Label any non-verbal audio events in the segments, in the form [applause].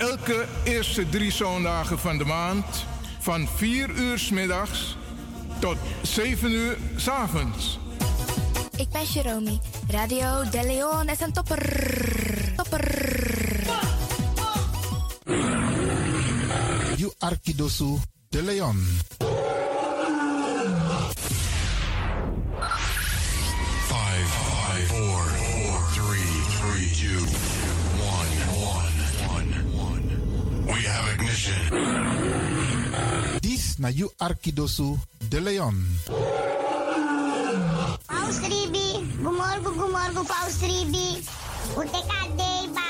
elke eerste drie zondagen van de maand van 4 uur s middags tot 7 uur s avonds. Ik ben Jerome. Radio De Leon is een topper. Topper. You Arkidosu de Leon. Ignition. Dis na you Arkidosu de Leon. Paus Ribi, gumorgo, gumorgo, Paus Ribi. Uteka deba.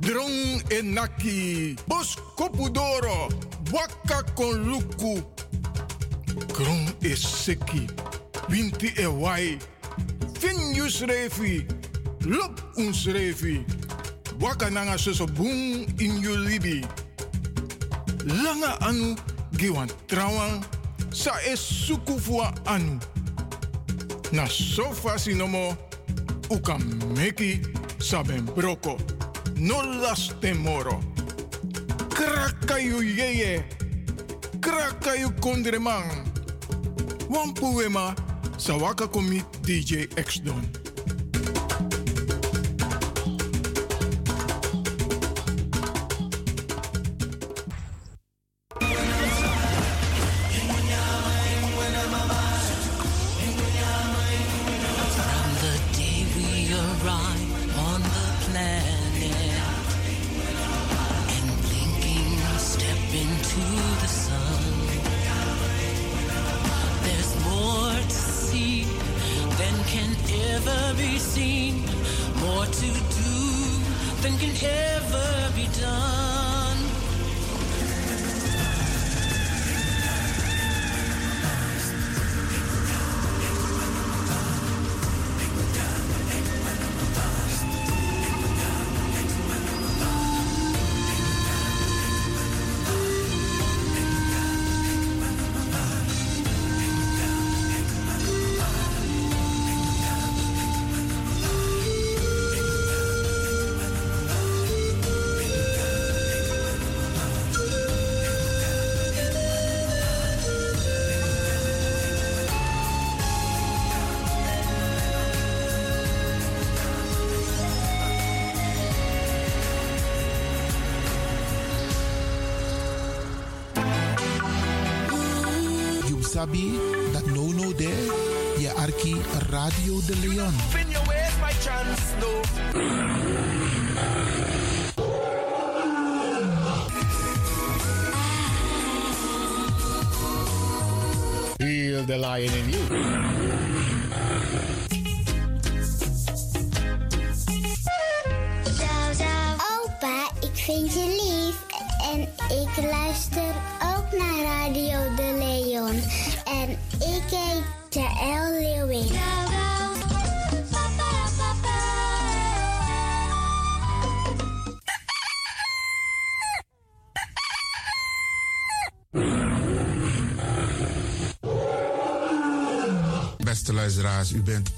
Drong enaki, bos kopudoro, waka kon luku. Kron is seki, winti e wai. Finjus refi, lop uns refi. Waka nanga soso boom in you libi. Langa anu, giwan trawan, sa es suku fua anu. Na sofa sinomo, uka meki saben broko. No las temoro. Krakayu yeye. Krakayu kondreman. Wampuema, sawaka komi DJ X Don. De Leon. Spin your ways by chance, no. Feel the lion in you.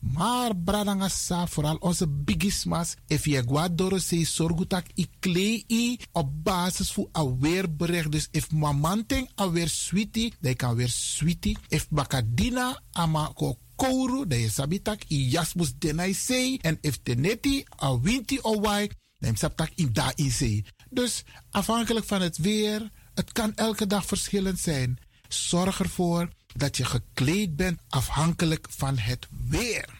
Maar bradangasa, vooral onze bigismas, if je guadoro se sorgutak i klei op basis voor aweerbericht. Dus if mamanting aweer sweetie, dan kan weer sweetie. If bakadina ama ko kouru, je sabitak i jasmus denai sei. En if teneti a winti o wai, dan sabtak in da in sei. Dus afhankelijk van het weer, het kan elke dag verschillend zijn. Zorg ervoor dat je gekleed bent afhankelijk van het weer.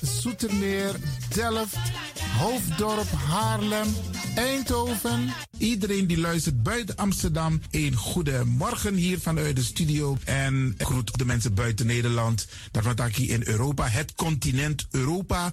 Zoetermeer, Delft, Hoofddorp, Haarlem, Eindhoven. Iedereen die luistert buiten Amsterdam, een goede morgen hier vanuit de studio. En ik groet de mensen buiten Nederland. Daarvan hier in Europa, het continent Europa.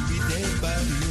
about you.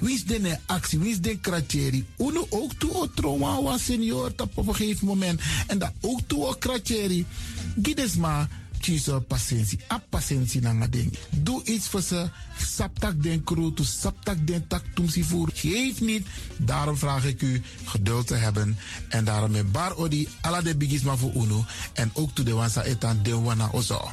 Wie is de actie? Wie is de kratjeri? Uno ook toe o trauma was senior op een gegeven moment. En dat ook toe o kratjeri. Gides maar kiezen patiëntie. A patiëntie na ding. Doe iets voor ze. Saptak den kroto, saptak den tak tumsi voer. Geef niet. Daarom vraag ik u geduld te hebben. En daarom met bar odi ala de bigisma voor uno. En ook toe de wansa etan de wana ozo.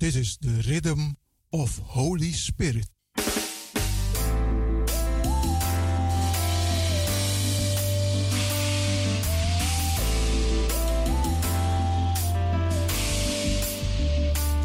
This is the rhythm of Holy Spirit.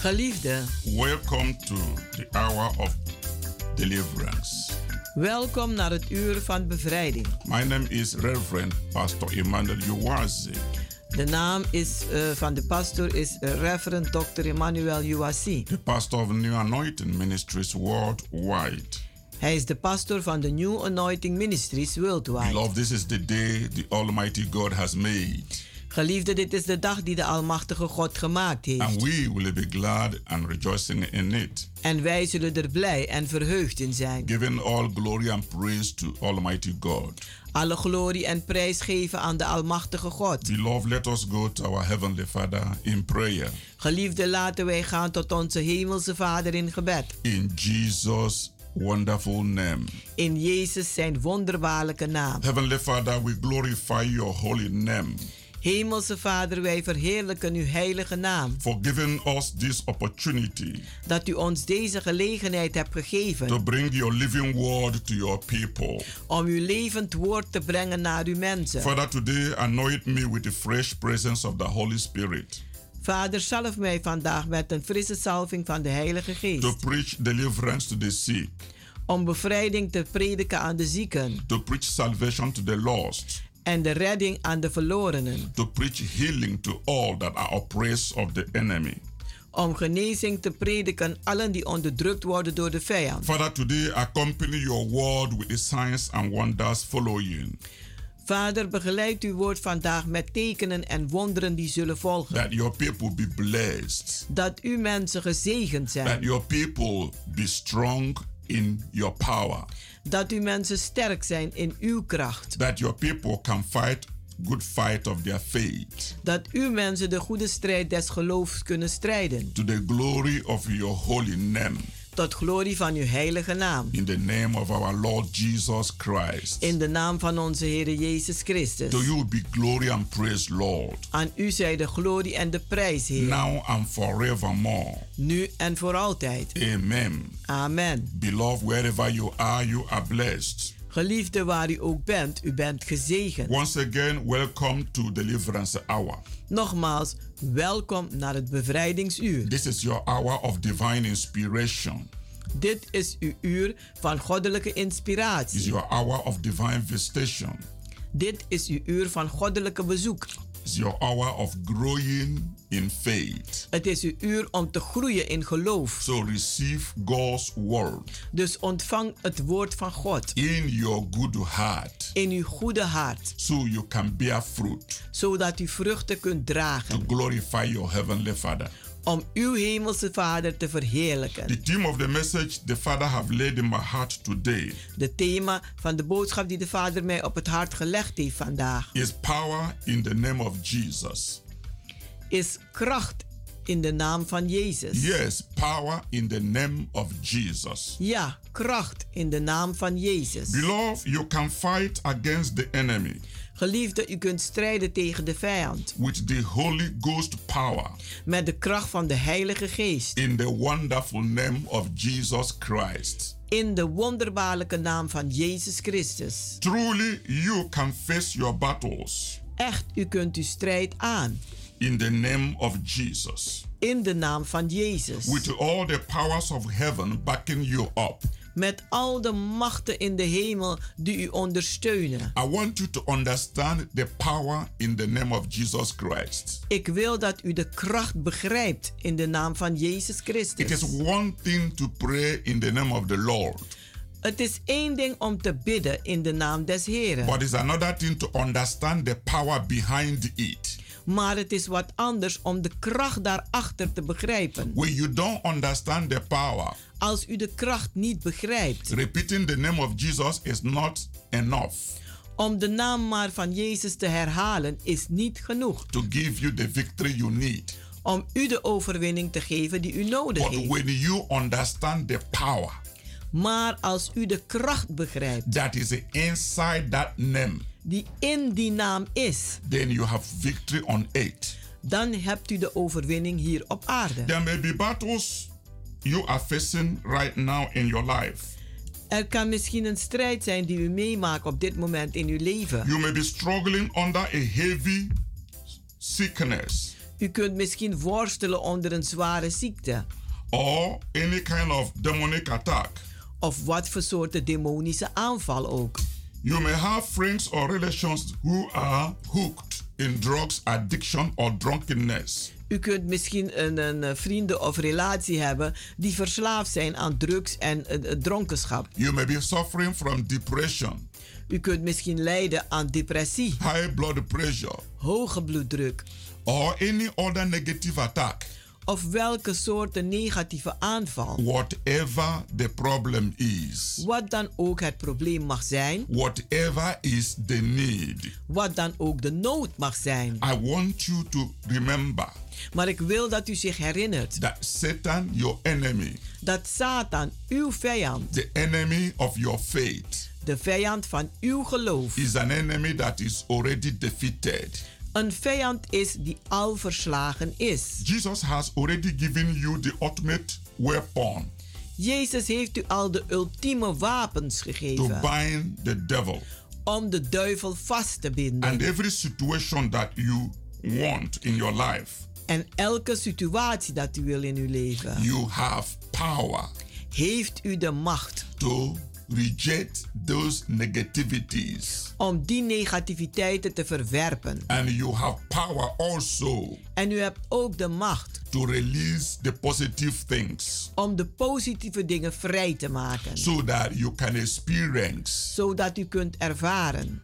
Geliefde, welcome to the hour of deliverance. welkom naar het uur van bevrijding. My name is Reverend Pastor Emmanuel Uwazi. De naam is, eh, van de pastor is eh, Reverend Dr. Emmanuel Uwasi. the pastor of New Anointing Ministries worldwide. Hij is de pastor van de New Anointing Ministries Worldwide. Beloved, this is the day the Almighty God has made, Geliefde, dit is de dag die de Almachtige God gemaakt heeft. and we will be glad and rejoicing in it, En wij zullen er blij en verheugd in zijn. giving all glory and praise to Almighty God. Alle glorie en prijs geven aan de Almachtige God. Beloved, let us go to our Heavenly Father in prayer. Geliefde, laten wij gaan tot onze Hemelse Vader in gebed. In Jesus' wonderful name. In Jezus zijn wonderbaarlijke naam. Heavenly Father, we glorify your holy name Hemelse Vader, wij verheerlijken uw heilige naam. for giving us this opportunity Dat u ons deze gelegenheid hebt to gegeven bring your living word to your people. om uw levend woord te brengen naar uw mensen. Father, today anoint me with the fresh presence of the Holy Spirit Vader, zalf mij vandaag met een frisse salving van de Heilige to Geest. preach deliverance to the sick, Om bevrijding te prediken aan de zieken to preach salvation to the lost, en de redding aan de verlorenen. to preach healing to all that are oppressed of the enemy. Om genezing te prediken allen die onderdrukt worden door de vijand. Father, today accompany your word with the signs and wonders following, Vader, begeleid uw woord vandaag met tekenen en wonderen die zullen volgen. that your people be blessed, Dat uw mensen gezegend that zijn. your people be strong in your power, Dat uw mensen sterk zijn in uw kracht. that your people can fight good fight of their faith Dat uw mensen de goede strijd des geloofs kunnen strijden. to the glory of your holy name. Tot glorie van uw heilige naam. In the name of our Lord Jesus Christ. In de naam van onze Heer Jezus Christus. To you be glory and praise, Lord, Aan u zij de glorie en de prijs, Heer. now and forevermore. Nu en voor altijd. Amen. Amen. Beloved, wherever you are, you are blessed. Geliefde waar u ook bent, u bent gezegend. Once again, welcome to Deliverance Hour. Nogmaals, welkom naar het bevrijdingsuur. This is your hour of divine inspiration. Dit is uw uur van goddelijke inspiratie. your hour of divine visitation. Dit is uw uur van goddelijke bezoek. Your hour of growing in faith. Het is uw uur om te groeien in geloof. So receive God's word Dus ontvang het woord van God in your good heart in uw goede hart, so you can bear fruit zodat u vruchten kunt to dragen glorify your heavenly Father. Om uw hemelse Vader te verheerlijken. The theme of the message the Father have laid in my heart today De thema van de boodschap die de Vader mij op het hart gelegd heeft vandaag is power in the name of Jesus. is kracht in de naam van Jezus. Yes, power in the name of Jesus. Ja, kracht in de naam van Jezus. Beloved, you can fight against the enemy Geliefde, u kunt strijden tegen de vijand with the Holy Ghost power met de kracht van de Heilige Geest. in the wonderful name of Jesus Christ. In de wonderbaarlijke naam van Jezus Christus. Truly, you can face your battles Echt, u kunt uw strijd aan. in the name of Jesus. In de naam van Jezus. With all the powers of heaven backing you up. Met al de machten in de hemel die u ondersteunen. I want you to understand the power in the name of Jesus Christ. Ik wil dat u de kracht begrijpt in de naam van Jezus It Christus. is one thing to pray in the name of the Lord, Het is één ding om te bidden in de naam des Heren. but it's another thing to understand the power behind it. Maar het is wat anders om de kracht daarachter te begrijpen. When you don't understand the power, Als u de kracht niet begrijpt, repeating the name of Jesus is not enough om de naam maar van Jezus te herhalen is niet genoeg. to give you the victory you need. Om u de overwinning te geven die u nodig But heeft. when you understand the power Maar als u de kracht begrijpt that is inside that name, die in die naam is, then you have victory on dan hebt u de overwinning hier op aarde. There may be battles you are facing right now in your life. Er kan misschien een strijd zijn die u meemaakt op dit moment in uw leven. You may be struggling under a heavy sickness U kunt misschien worstelen onder een zware ziekte. or any kind of demonic attack. Of wat voor soorten demonische aanval ook. You may have friends or relations who are hooked in drugs addiction or drunkenness. U kunt misschien een, een eh, vrienden of relatie hebben die verslaafd zijn aan drugs en eh, dronkenschap. You may be suffering from depression, U kunt misschien lijden aan depressie, high blood pressure, hoge bloeddruk or any other negative attack. Of welke soorten negatieve aanval. Whatever the problem is, Wat dan ook het probleem mag zijn, whatever is the need, wat dan ook de nood mag zijn. I want you to remember Maar ik wil dat u zich herinnert. that Satan, your enemy, dat Satan, uw vijand, the enemy of your faith, de vijand van uw geloof, is an enemy that is already defeated. Een vijand is die al verslagen is. Jesus has already given you the ultimate weapon Jezus heeft u al de ultieme wapens to gegeven bind the devil. om de duivel vast te binden. And every situation that you want in your life, En elke situatie dat u wil in uw leven, you have power heeft u de macht to reject those negativities. om die negativiteiten te verwerpen. And you have power also En u hebt ook de macht to release the positive things om de positieve dingen vrij te maken, so that you can experience zodat u kunt ervaren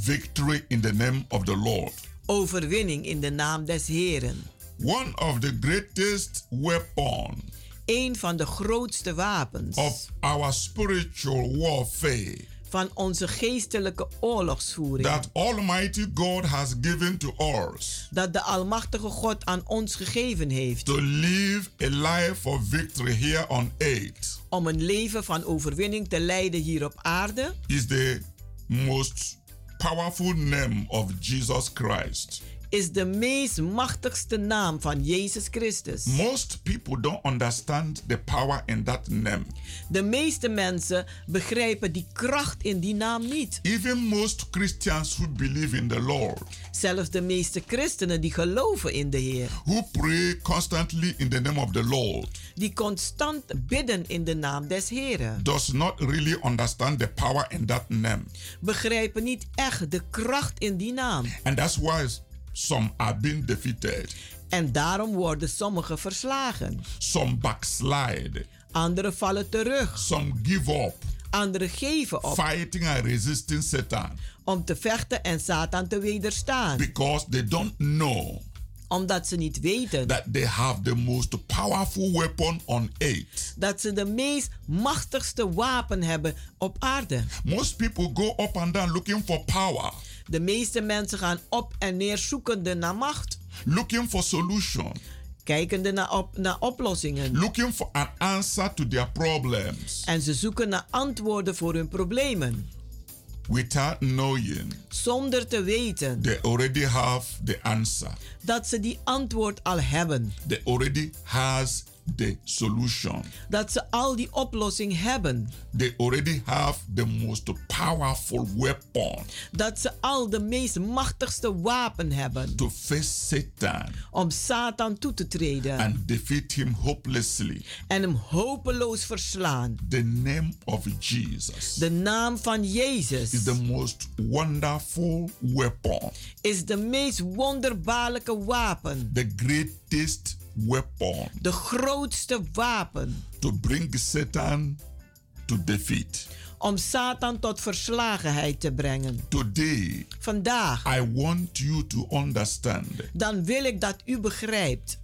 victory in the name of the Lord. overwinning in de naam des Heren. One of the greatest weapon Een van de grootste wapens. Of our spiritual warfare. Van onze geestelijke oorlogsvoering. That Almighty God has given to us. Dat de Almachtige God aan ons gegeven heeft. To live a life of victory here on earth. Om een leven van overwinning te leiden hier op aarde. Is the most powerful name of Jesus Christ. Is de meest machtigste naam van Jezus Christus. Most people don't understand the power in that name. De meeste mensen begrijpen die kracht in die naam niet. Even most Christians who believe in the Lord, Zelfs de meeste christenen die geloven in de Heer, who pray constantly in the name of the Lord, die constant bidden in de naam des Heren, does not really understand the power in that name. begrijpen niet echt de kracht in die naam. And that's why some are being defeated, En daarom worden sommigen verslagen. some backslide, Anderen vallen terug. some give up Anderen geven op fighting and resisting Satan om te vechten en Satan te wederstaan. because they don't know Omdat ze niet weten that they have the most powerful weapon on earth. dat ze de meest machtigste wapen hebben op aarde. Most people go up and down looking for power, De meeste mensen gaan op en neer zoekende naar macht. looking for solution, Kijkende naar, op, naar oplossingen. looking for an answer to their problems En ze zoeken naar antwoorden voor hun problemen. without knowing Zonder te weten they already have the answer. dat ze die antwoord al hebben. They already has the solution. Dat ze al die oplossing hebben. They already have the most powerful weapon Dat ze al de meest machtigste wapen hebben. to face Satan Om Satan toe te treden. and defeat him hopelessly. En hem hopeloos verslaan. The name of Jesus De naam van Jezus is the most wonderful weapon, is de meest wonderbaarlijke wapen. the greatest weapon De grootste wapen. to bring Satan to defeat. Om Satan tot verslagenheid te brengen. Today, Vandaag. I want you to understand Dan wil ik dat u begrijpt.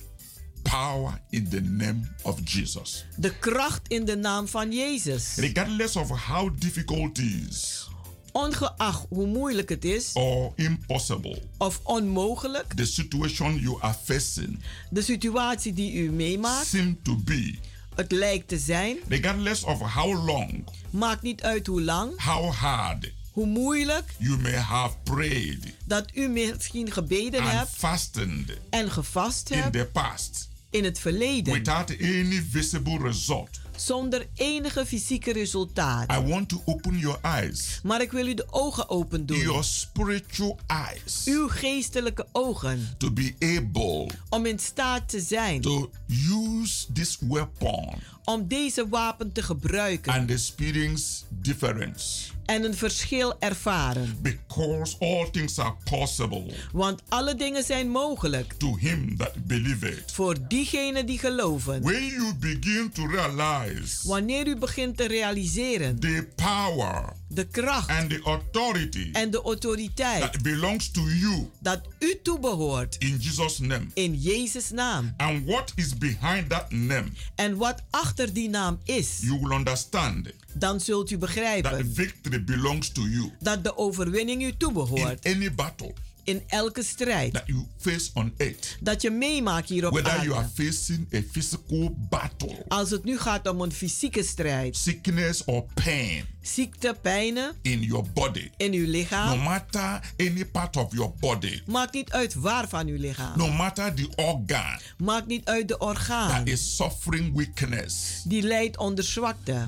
power in the name of Jesus. De kracht in de naam van Jezus. Regardless of how difficult it is Ongeacht hoe moeilijk het is or impossible, of onmogelijk the situation you are facing de situatie die u meemaakt, seem to be. het lijkt te zijn, Regardless of how long, maakt niet uit hoe lang, how hard hoe moeilijk you may have prayed dat u misschien gebeden and hebt fasted en gevast in hebt the past in het verleden without any visible result. Zonder enige fysieke resultaat. I want to open your eyes, Maar ik wil u de ogen open doen. your spiritual eyes, Uw geestelijke ogen. to be able Om in staat te zijn. to use this weapon Om deze wapen te gebruiken. and experience difference. En een verschil ervaren. Because all things are possible Want alle dingen zijn mogelijk. to him that believeth. Voor diegenen die geloven. When you begin to realize Wanneer u begint te realiseren. the power De kracht. and the authority En de autoriteit. that belongs to you Dat u toebehoort. in Jesus' name. In Jezus' naam. And what is behind that name, En wat achter die naam is. you will understand Dan zult u that begrijpen. victory belongs to you Dat de overwinning u in toebehoort. any battle In elke strijd. that you face on earth. Dat je meemaakt hier op Whether you are aarde. facing a physical battle, Als het nu gaat om een fysieke strijd. sickness or pain Ziekte, pijnen in your body, in uw no lichaam. matter any part of your body, Maakt niet uit waar van uw lichaam. no matter the organ Maakt niet uit de orgaan. that is suffering weakness, Die leidt onder zwakte.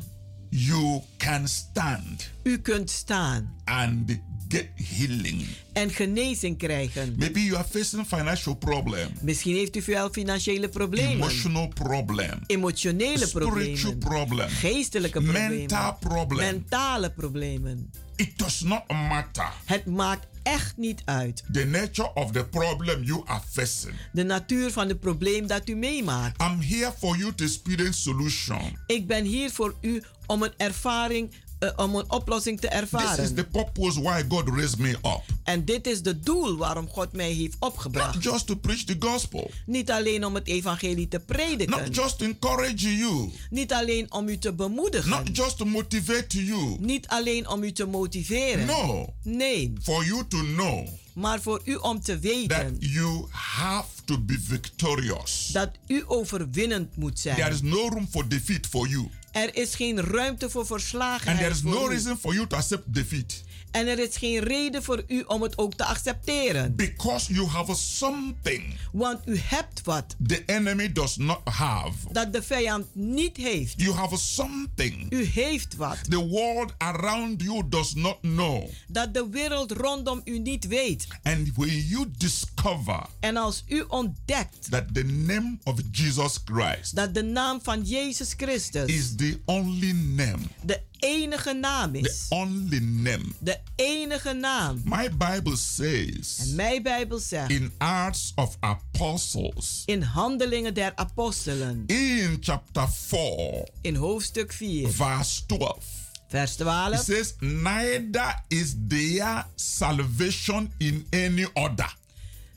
you can stand U kunt staan and get healing. en genezing krijgen. Maybe you are facing financial problem, Misschien heeft u wel financiële problemen. emotional problem, Emotionele spiritual problemen. problem, Geestelijke problemen. mental problem. Mentale problemen. It does not matter Het maakt echt niet uit. the nature of the problem you are facing. De natuur van het probleem dat u meemaakt. I'm here for you to experience solution. Ik ben hier voor u om een ervaring, om een oplossing te This is ervaren. the purpose why God raised me up. En dit is de doel waarom God mij heeft opgebracht. Not just to preach the gospel, Niet alleen om het evangelie te prediken. not just to encourage you, Niet alleen om u te bemoedigen. not just to motivate you. Niet alleen om u te motiveren. No, Nee, for you to know maar voor u om te that weten you have to be victorious. dat u overwinnend moet There zijn. is no room for defeat for you. Er is geen ruimte voor And there verslagenheid is no reason for you to accept defeat. En er is geen reden voor u om het ook te accepteren. Because you have something Want u hebt wat the enemy does not have. dat de vijand niet heeft. You have something U heeft wat the world around you does not know. dat de wereld rondom u niet weet. And when you discover En als u ontdekt that the name of Jesus Christ dat de naam van Jezus Christus is the only name, de enige naam the is. only name. De enige naam. My Bible says En mijn Bijbel zegt in Acts of Apostles, in Handelingen der Apostelen in chapter 4, in hoofdstuk 4 verse 12. vers It 12 says, Neither is there salvation in any other.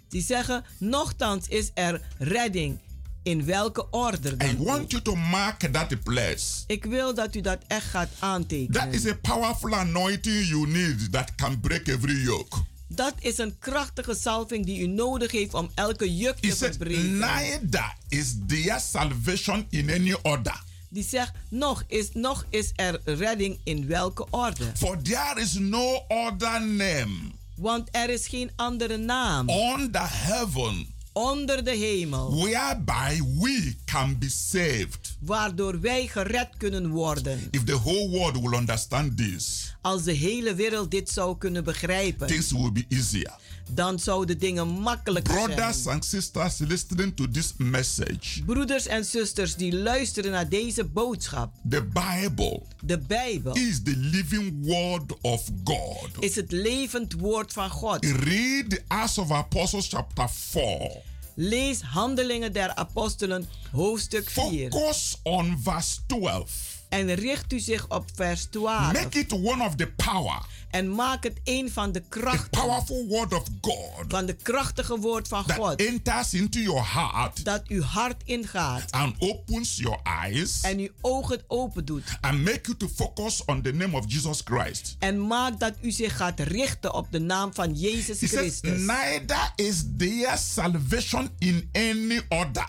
die zeggen nochtans is er redding in welke orde I dan want ook. you to mark that place. Ik wil dat u dat echt gaat That aantekenen. is a powerful anointing you need that can break every yoke. Dat is een krachtige salving die u nodig heeft om elke juk te verbreken. Neither is there salvation in any other. Die zegt nog is, nog is er redding in welke orde. For there is no other name Want er is geen andere naam under heaven onder de hemel whereby we can be saved. waardoor wij gered kunnen worden. If the whole world will understand this, Als de hele wereld dit zou kunnen begrijpen, things will be easier. dan zouden dingen makkelijker Brothers zijn. and sisters listening to this message, Broeders en zusters die luisteren naar deze boodschap, the Bible de Bijbel is the living word of God. is het levend woord van God. Read the Acts of Apostles chapter 4. Lees Handelingen der Apostelen hoofdstuk 4 Focus on verse 12. En richt u zich op vers 12. Make it one of the power. En maak het een van de krachten. Powerful word of God. Van de krachtige woord van That God. enters into your heart. Dat uw hart ingaat. And opens your eyes. En uw ogen open doet. And make you to focus on the name of Jesus Christ. En maak dat u zich gaat richten op de naam van Jezus He says, Christus. neither is there salvation in any other.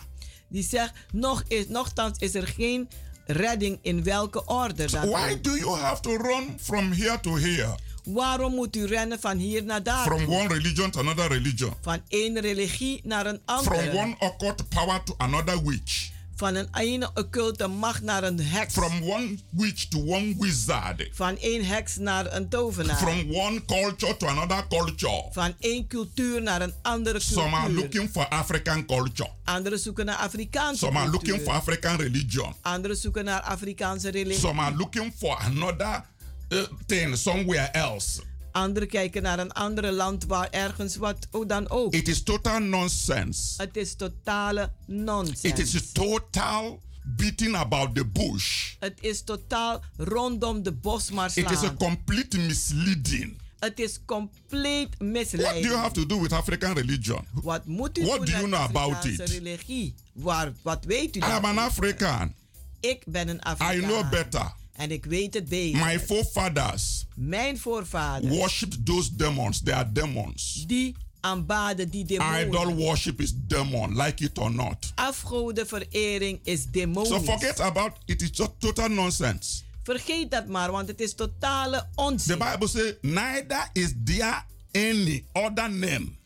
Die zegt, nog is, nochtans is er geen redding in welke orde dan Why ook. do you have to run from here to here? Waarom moet u rennen van hier naar daar? From one religion to another religion. Van één religie naar een From andere. one occult power to another witch. Van een ene occulte macht naar een heks. From one witch to one wizard. Van één heks naar een tovenaar. From one culture to another culture. Van één cultuur naar een andere cultuur. Some are looking for African culture. Anderen zoeken naar Afrikaanse Some are cultuur. looking for African religion. Anderen zoeken naar Afrikaanse religie. Some are looking for another uh, thing somewhere else. Anderen kijken naar een andere land waar ergens wat oh, dan ook. It is total nonsense. Het is totale nonsens. It is total beating about the bush. Het is totaal rondom de bos maar It is a slaan. complete misleading. Het is compleet What do you misleiding. have to do with African religion? Wat moet u What doen do you met know about it? religie? Waar, wat weet u I am an? African. Ik ben een I Afrikaan. know better. En ik weet het beter. My forefathers Mijn voorvaders, worshipped those demons. They are demons. die aanbaden die demonen. Idol worship is demon, like it or not. Afgodenverering is demonisch. So forget about it. It's just total nonsense. Vergeet dat maar, want het is totale The onzin. Bible says, neither is there any other name.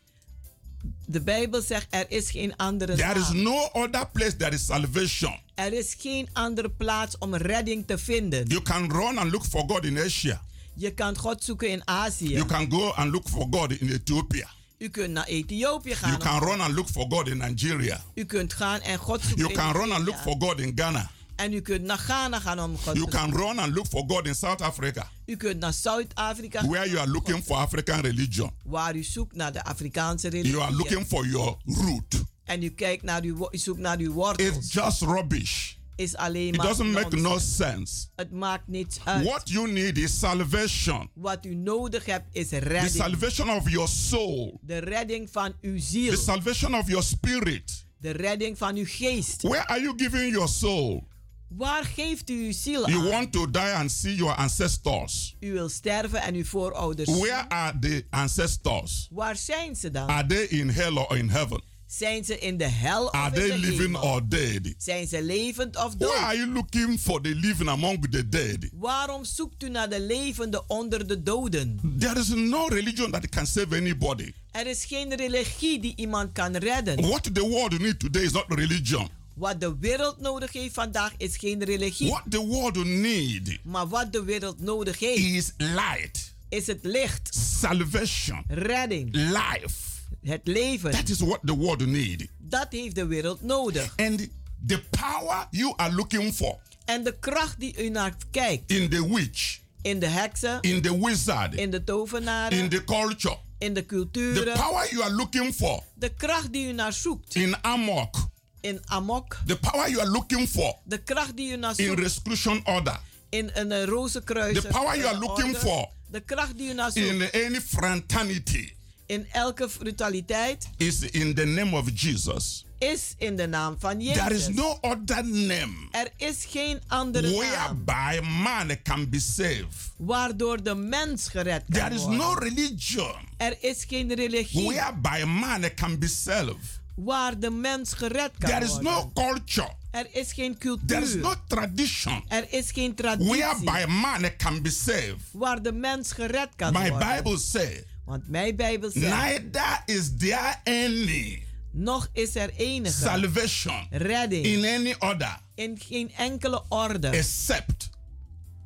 De Bijbel zegt er is geen andere There is no other place there is salvation. Er is geen andere plaats om redding te vinden. You can run and look for God in Asia. Je kan God zoeken in Azië. You can go and look for God in Ethiopia. U kunt naar Ethiopië gaan. You can run and look for God in Nigeria. U kunt gaan en God zoeken You in can run and look for God in Ghana. En u kunt naar Ghana gaan om God You can run and look for God in South Africa, U kunt naar Zuid-Afrika gaan, where you are looking for African religion. waar u zoekt naar de Afrikaanse religie. You are looking for your root. En u kijkt naar uw, u zoekt naar uw wortels. It's just rubbish. is alleen It maar doesn't make no sense. Het maakt niets uit. What you need is salvation. Wat u nodig hebt is The redding. salvation of your soul. De redding van uw ziel. The salvation of your spirit. De redding van uw geest. Where are you giving your soul? Waar geeft u uw ziel You aan? want to die and see your ancestors. U wil sterven en uw voorouders. Where are the ancestors? Waar zijn ze dan? Are they in hell or in heaven? Zijn ze in de hel of Are in they de living hemel? or dead? Zijn ze levend of dood? Why are you looking for the living among the dead? Waarom zoekt u naar de levende onder de doden? There is no religion that can save anybody. Er is geen religie die iemand kan redden. What the world needs today is not religion. Wat de wereld nodig heeft vandaag is geen religie. What the world needs Maar wat de wereld nodig heeft is light, is het licht, salvation, redding, life. het leven. That is what the world needs. Dat heeft de wereld nodig. And the power you are looking for. En de kracht die u naar kijkt. In the witch, in de heksen, in the wizard, in de tovenaren, in the culture, in de the culturen, power you are looking for. De kracht die u naar zoekt. In amok, in amok, the power you are looking for de kracht die u naar zoekt. in resolution order, in een eh, rozenkruis, the power you are looking for de kracht die u naar zoekt in any fraternity in elke brutaliteit is in the name of Jesus. is in de naam van Jezus. There is no other name Er is geen andere naam whereby man can be saved. waardoor de mens gered kan There is worden. no religion Er is geen religie whereby man can be saved. Waar de mens gered kan There is worden. no culture. Er is geen cultuur. There is no tradition er is geen traditie whereby man can be saved. waar de mens gered kan My worden. Bible says, Want mijn Bijbel zegt, neither is there any nog is er enige salvation redding in any other in geen enkele orde, except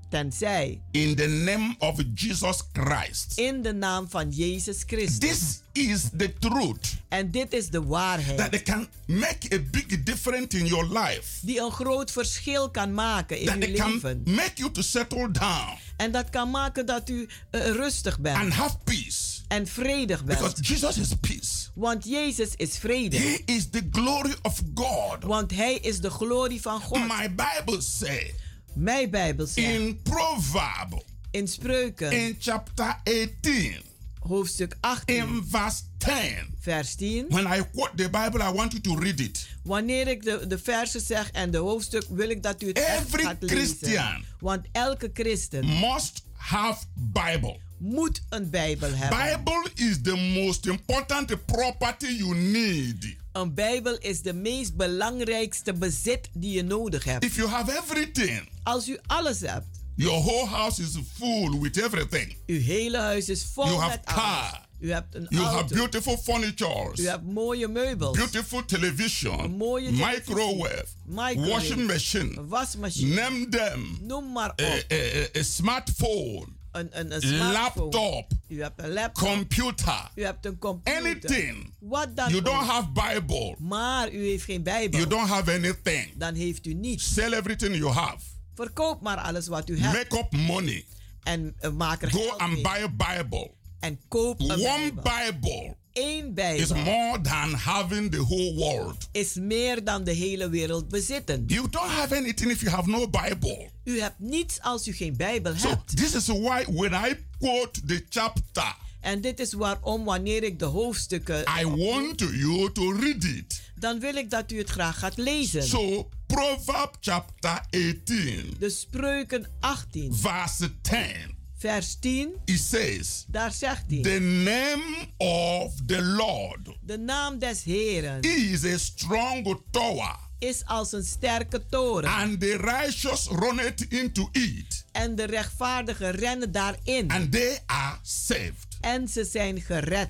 tenzij in the name of Jesus Christ. in de naam van Jezus Christus. This is the truth en dit is de waarheid that it can make a big difference in your life. die een groot verschil kan maken in That uw it can leven. make you to settle down En dat kan maken dat u eh, rustig bent. and have peace. en vredig bent. Because Jesus is peace. Want Jezus is vrede. He is the glory of God. Want Hij is de glorie van God. My Bible says Mijn Bijbel zegt. In Proverb. In Spreuken. In chapter 18. Hoofdstuk 18. In verse 10. Vers 10. When I quote the Bible, I want you to read it. Wanneer ik de, de versen zeg en de hoofdstuk, wil ik dat u het echt Every gaat lezen. Christian Want elke christen must have Bible. moet een Bijbel hebben. Bible is the most important property you need. Een Bijbel is de meest belangrijkste bezit die je nodig hebt. If you have everything, Als u alles hebt, your whole house is full with everything. uw hele huis is vol You have met alles. car. U hebt een You have auto. beautiful furnitures. U hebt mooie meubels. Beautiful television. Een mooie televisie. microwave. Microwave. Washing machine. Een wasmachine. Name them. Noem maar op. A, a- a smartphone. Een, een, een. Laptop. U hebt een laptop. Computer. U hebt een computer. Anything. Wat dan You ook. don't have Bible. Maar u heeft geen Bijbel. You don't have anything. Dan heeft u niets. Sell everything you have. Verkoop maar alles wat u hebt. Make up money. En uh, maak er Go and mee. buy a Bible. En koop een One Bijbel. Bible Is Bijbel more than having the whole world. is meer dan de hele wereld bezitten. You don't have anything if you have no Bible. U hebt niets als u geen Bijbel So hebt. this is why when I quote the chapter, En dit is waarom wanneer ik de hoofdstukken... I want you to read it. Dan wil ik dat u het graag gaat lezen. So Proverb chapter 18, De Spreuken 18, verse 10, vers 10, it says, daar zegt hij... The name of the Lord De naam des Heren is a strong tower, is als een sterke toren. and the righteous runneth into it, En de rechtvaardigen rennen daarin. and they are saved. En ze zijn gered.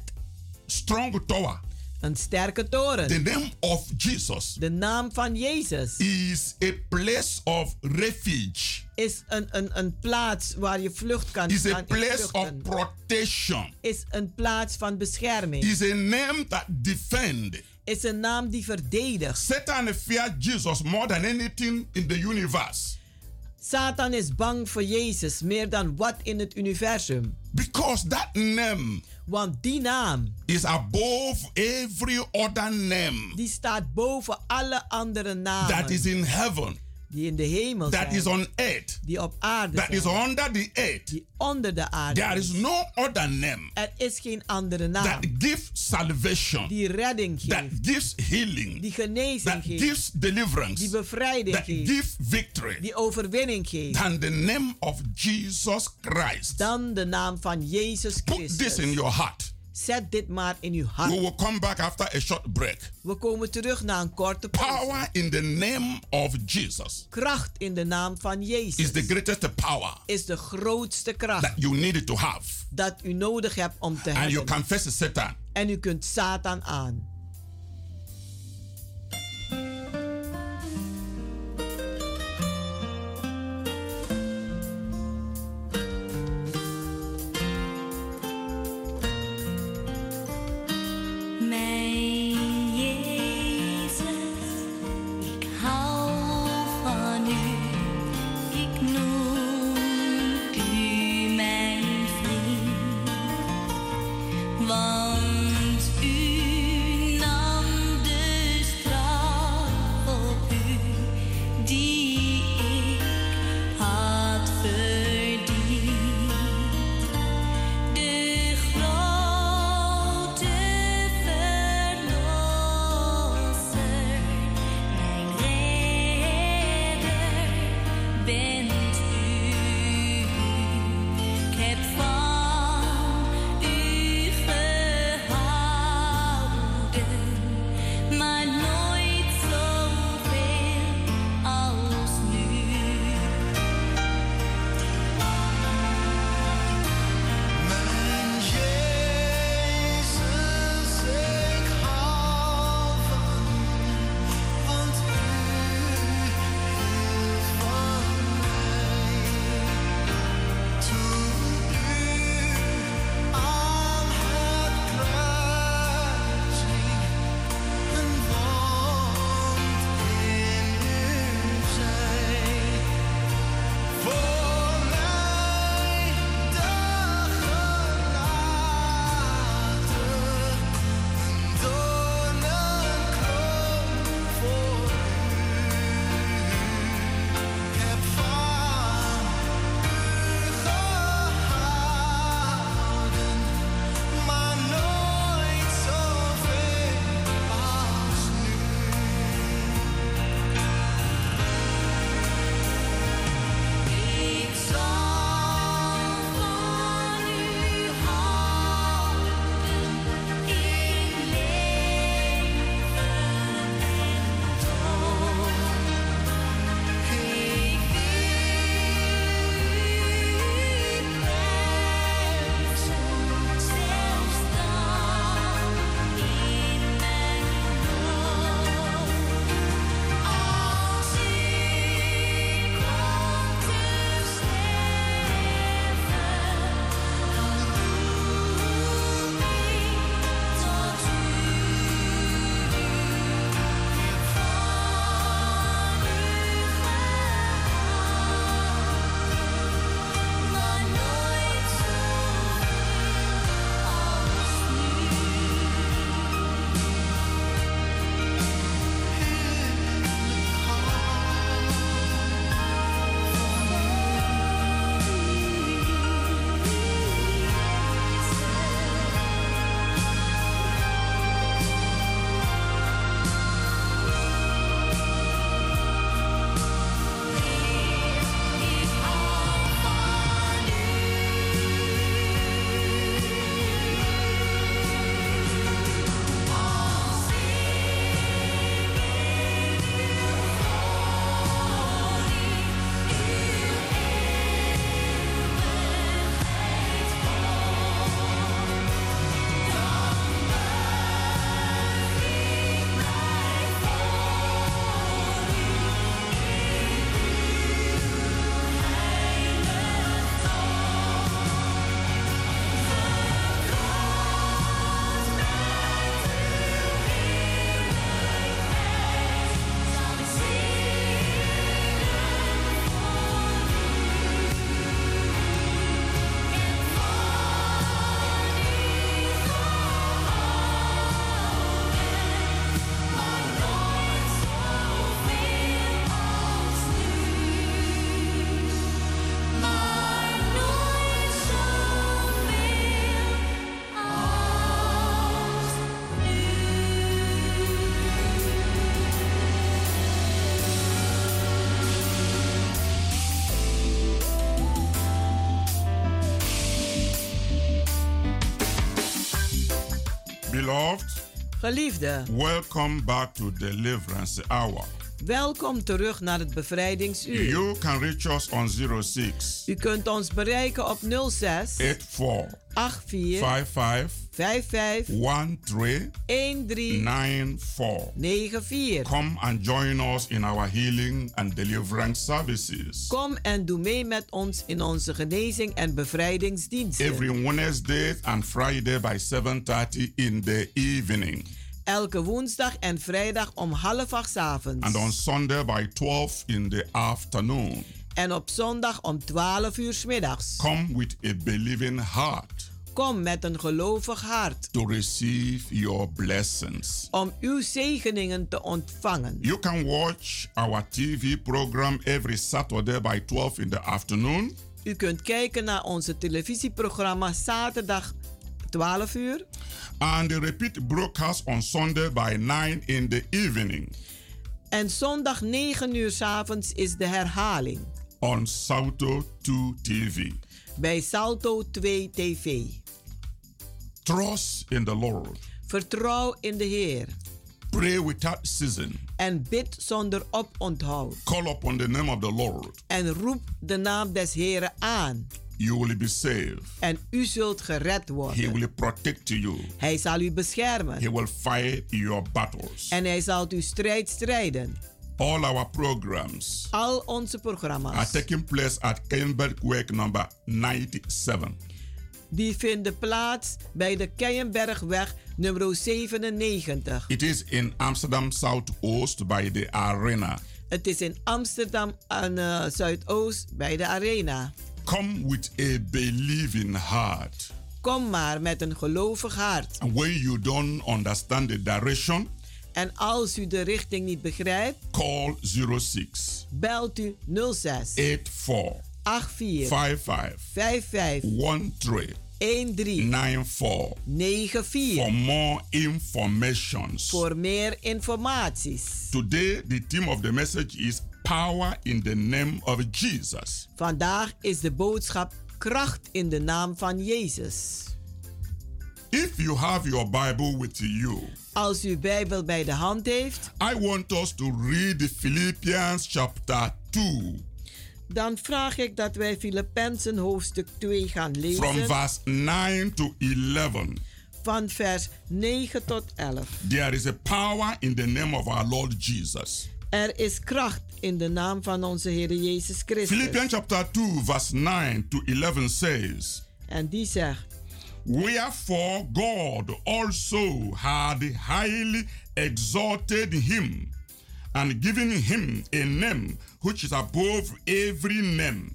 Strong tower. Een sterke toren. The name of Jesus De naam van Jezus is a place of refuge. is een, een, een plaats waar je vlucht kan Is a place of protection. Is een plaats van bescherming. Is a name that defend. Is een naam die verdedigt. Satan fear Jesus more than anything in the universe Satan is bang voor Jezus meer dan wat in het universum. because that name Want die naam, is above every other name die staat boven alle andere namen. that is in heaven, die in de hemel that zijn. is on earth, die op aarde that zijn. is under the earth. die onder de aarde There is no other name Er is geen andere naam. that gives salvation, die redding geeft. that gives healing, die genezing that geeft. gives deliverance, die bevrijding that geeft. gives victory. die overwinning geeft. than the name of Jesus Christ. Dan de naam van Jezus Christus. Put this in your heart. Zet dit maar in uw hart. We will come back after a short break. We komen terug na een korte pauze. Power in the name of Jesus Kracht in de naam van Jezus. is the greatest power is de grootste kracht. that you need to have. Dat u nodig hebt om te And hebben. you confess Satan. En u kunt Satan aan. Beloved, Geliefde, welcome back to Deliverance Hour. Welkom terug naar het bevrijdingsuur. You can reach us on 06 U kunt ons bereiken op 06 84 84 55 55 13 13 94. 94. Come and join us in our healing and deliverance services. Kom en doe mee met ons in onze genezing en bevrijdingsdiensten. Every Wednesday and Friday by 7:30 in the evening. Elke woensdag en vrijdag om half acht avonds. And on Sunday by 12 in the afternoon. En op zondag om 12 uur 's middags. Come with a believing heart Kom met een gelovig hart to receive your blessings. om uw zegeningen te ontvangen. You can watch our TV program every Saturday by 12 in the afternoon. U kunt kijken naar onze televisieprogramma zaterdag 12 uur And the repeat broadcast on Sunday by 9 in the evening en zondag 9 uur 's avonds is de herhaling on Salto 2 TV. bij Salto 2 TV. Trust in the Lord. Vertrouw in de Heer Pray without season. en bid zonder oponthoud. Call upon the name of the Lord. En roep de naam des Heren aan. You will be saved. En u zult gered He worden. will protect you. Hij zal u beschermen. He will fight your battles. En hij zal uw strijd strijden. All our programs Al onze are programma's taking place at Kenbergweg number 97. die vinden plaats bij de Keienbergweg nummer 97. It is in Amsterdam Southoost by the arena. Het is in Amsterdam aan eh, Zuidoost bij de Arena. Come with a believing heart. Kom maar met een gelovig hart. And when you don't understand the direction, En als u de richting niet begrijpt, call 06 belt u 06 84 84 55 55 13 13 94 94 for more informations. voor meer informaties. Today, the theme of the message is power in the name of Jesus. Vandaag is de boodschap kracht in de naam van Jezus. If you have your Bible with you, Als u uw Bijbel bij de hand heeft, I want us to read Philippians chapter 2 dan vraag ik dat wij Filippenzen hoofdstuk 2 gaan from lezen. verse 9 to 11. Van vers 9 tot 11. There is a power in the name of our Lord Jesus. Er is kracht in de naam van onze Heer Jezus Christus. Philippians chapter 2, verse 9 to 11 says, En die zegt: Wherefore God also had highly exalted him and given him a name which is above every name.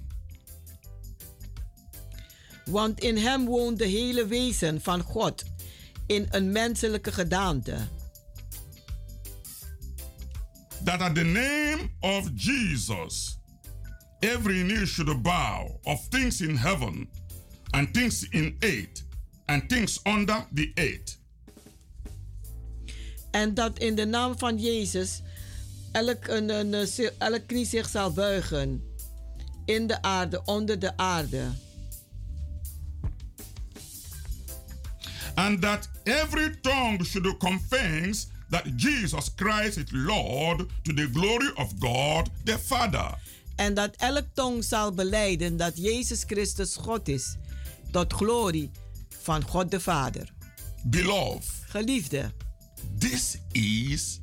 Want in hem woont de hele wezen van God in een menselijke gedaante. That at the name of Jesus, every knee should bow of things in heaven and things in earth and things under the earth. En dat in de naam van Jezus elk, een, elk knie zich zal buigen. In de aarde, onder de aarde. and that every tongue should confess that Jesus Christ is Lord to the glory of God the Father. En dat elk tong zal beleiden dat Jezus Christus God is. Tot glorie van God de Vader. Beloved, Geliefde, this is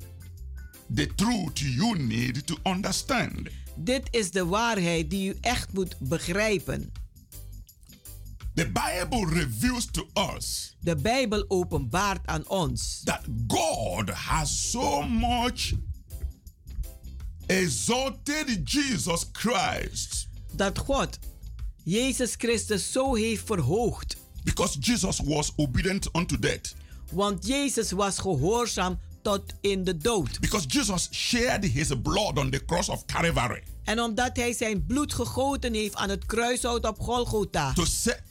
the truth you need to understand. dit is de waarheid die u echt moet begrijpen. The Bible reveals to us De Bijbel openbaart aan ons that God has so much exalted Jesus Christ dat God Jezus Christus zo heeft verhoogd. because Jesus was obedient unto death. Want Jezus was gehoorzaam tot in de dood. Because Jesus shared his blood on the cross of Calvary En omdat hij zijn bloed gegoten heeft aan het kruishout op Golgotha. to set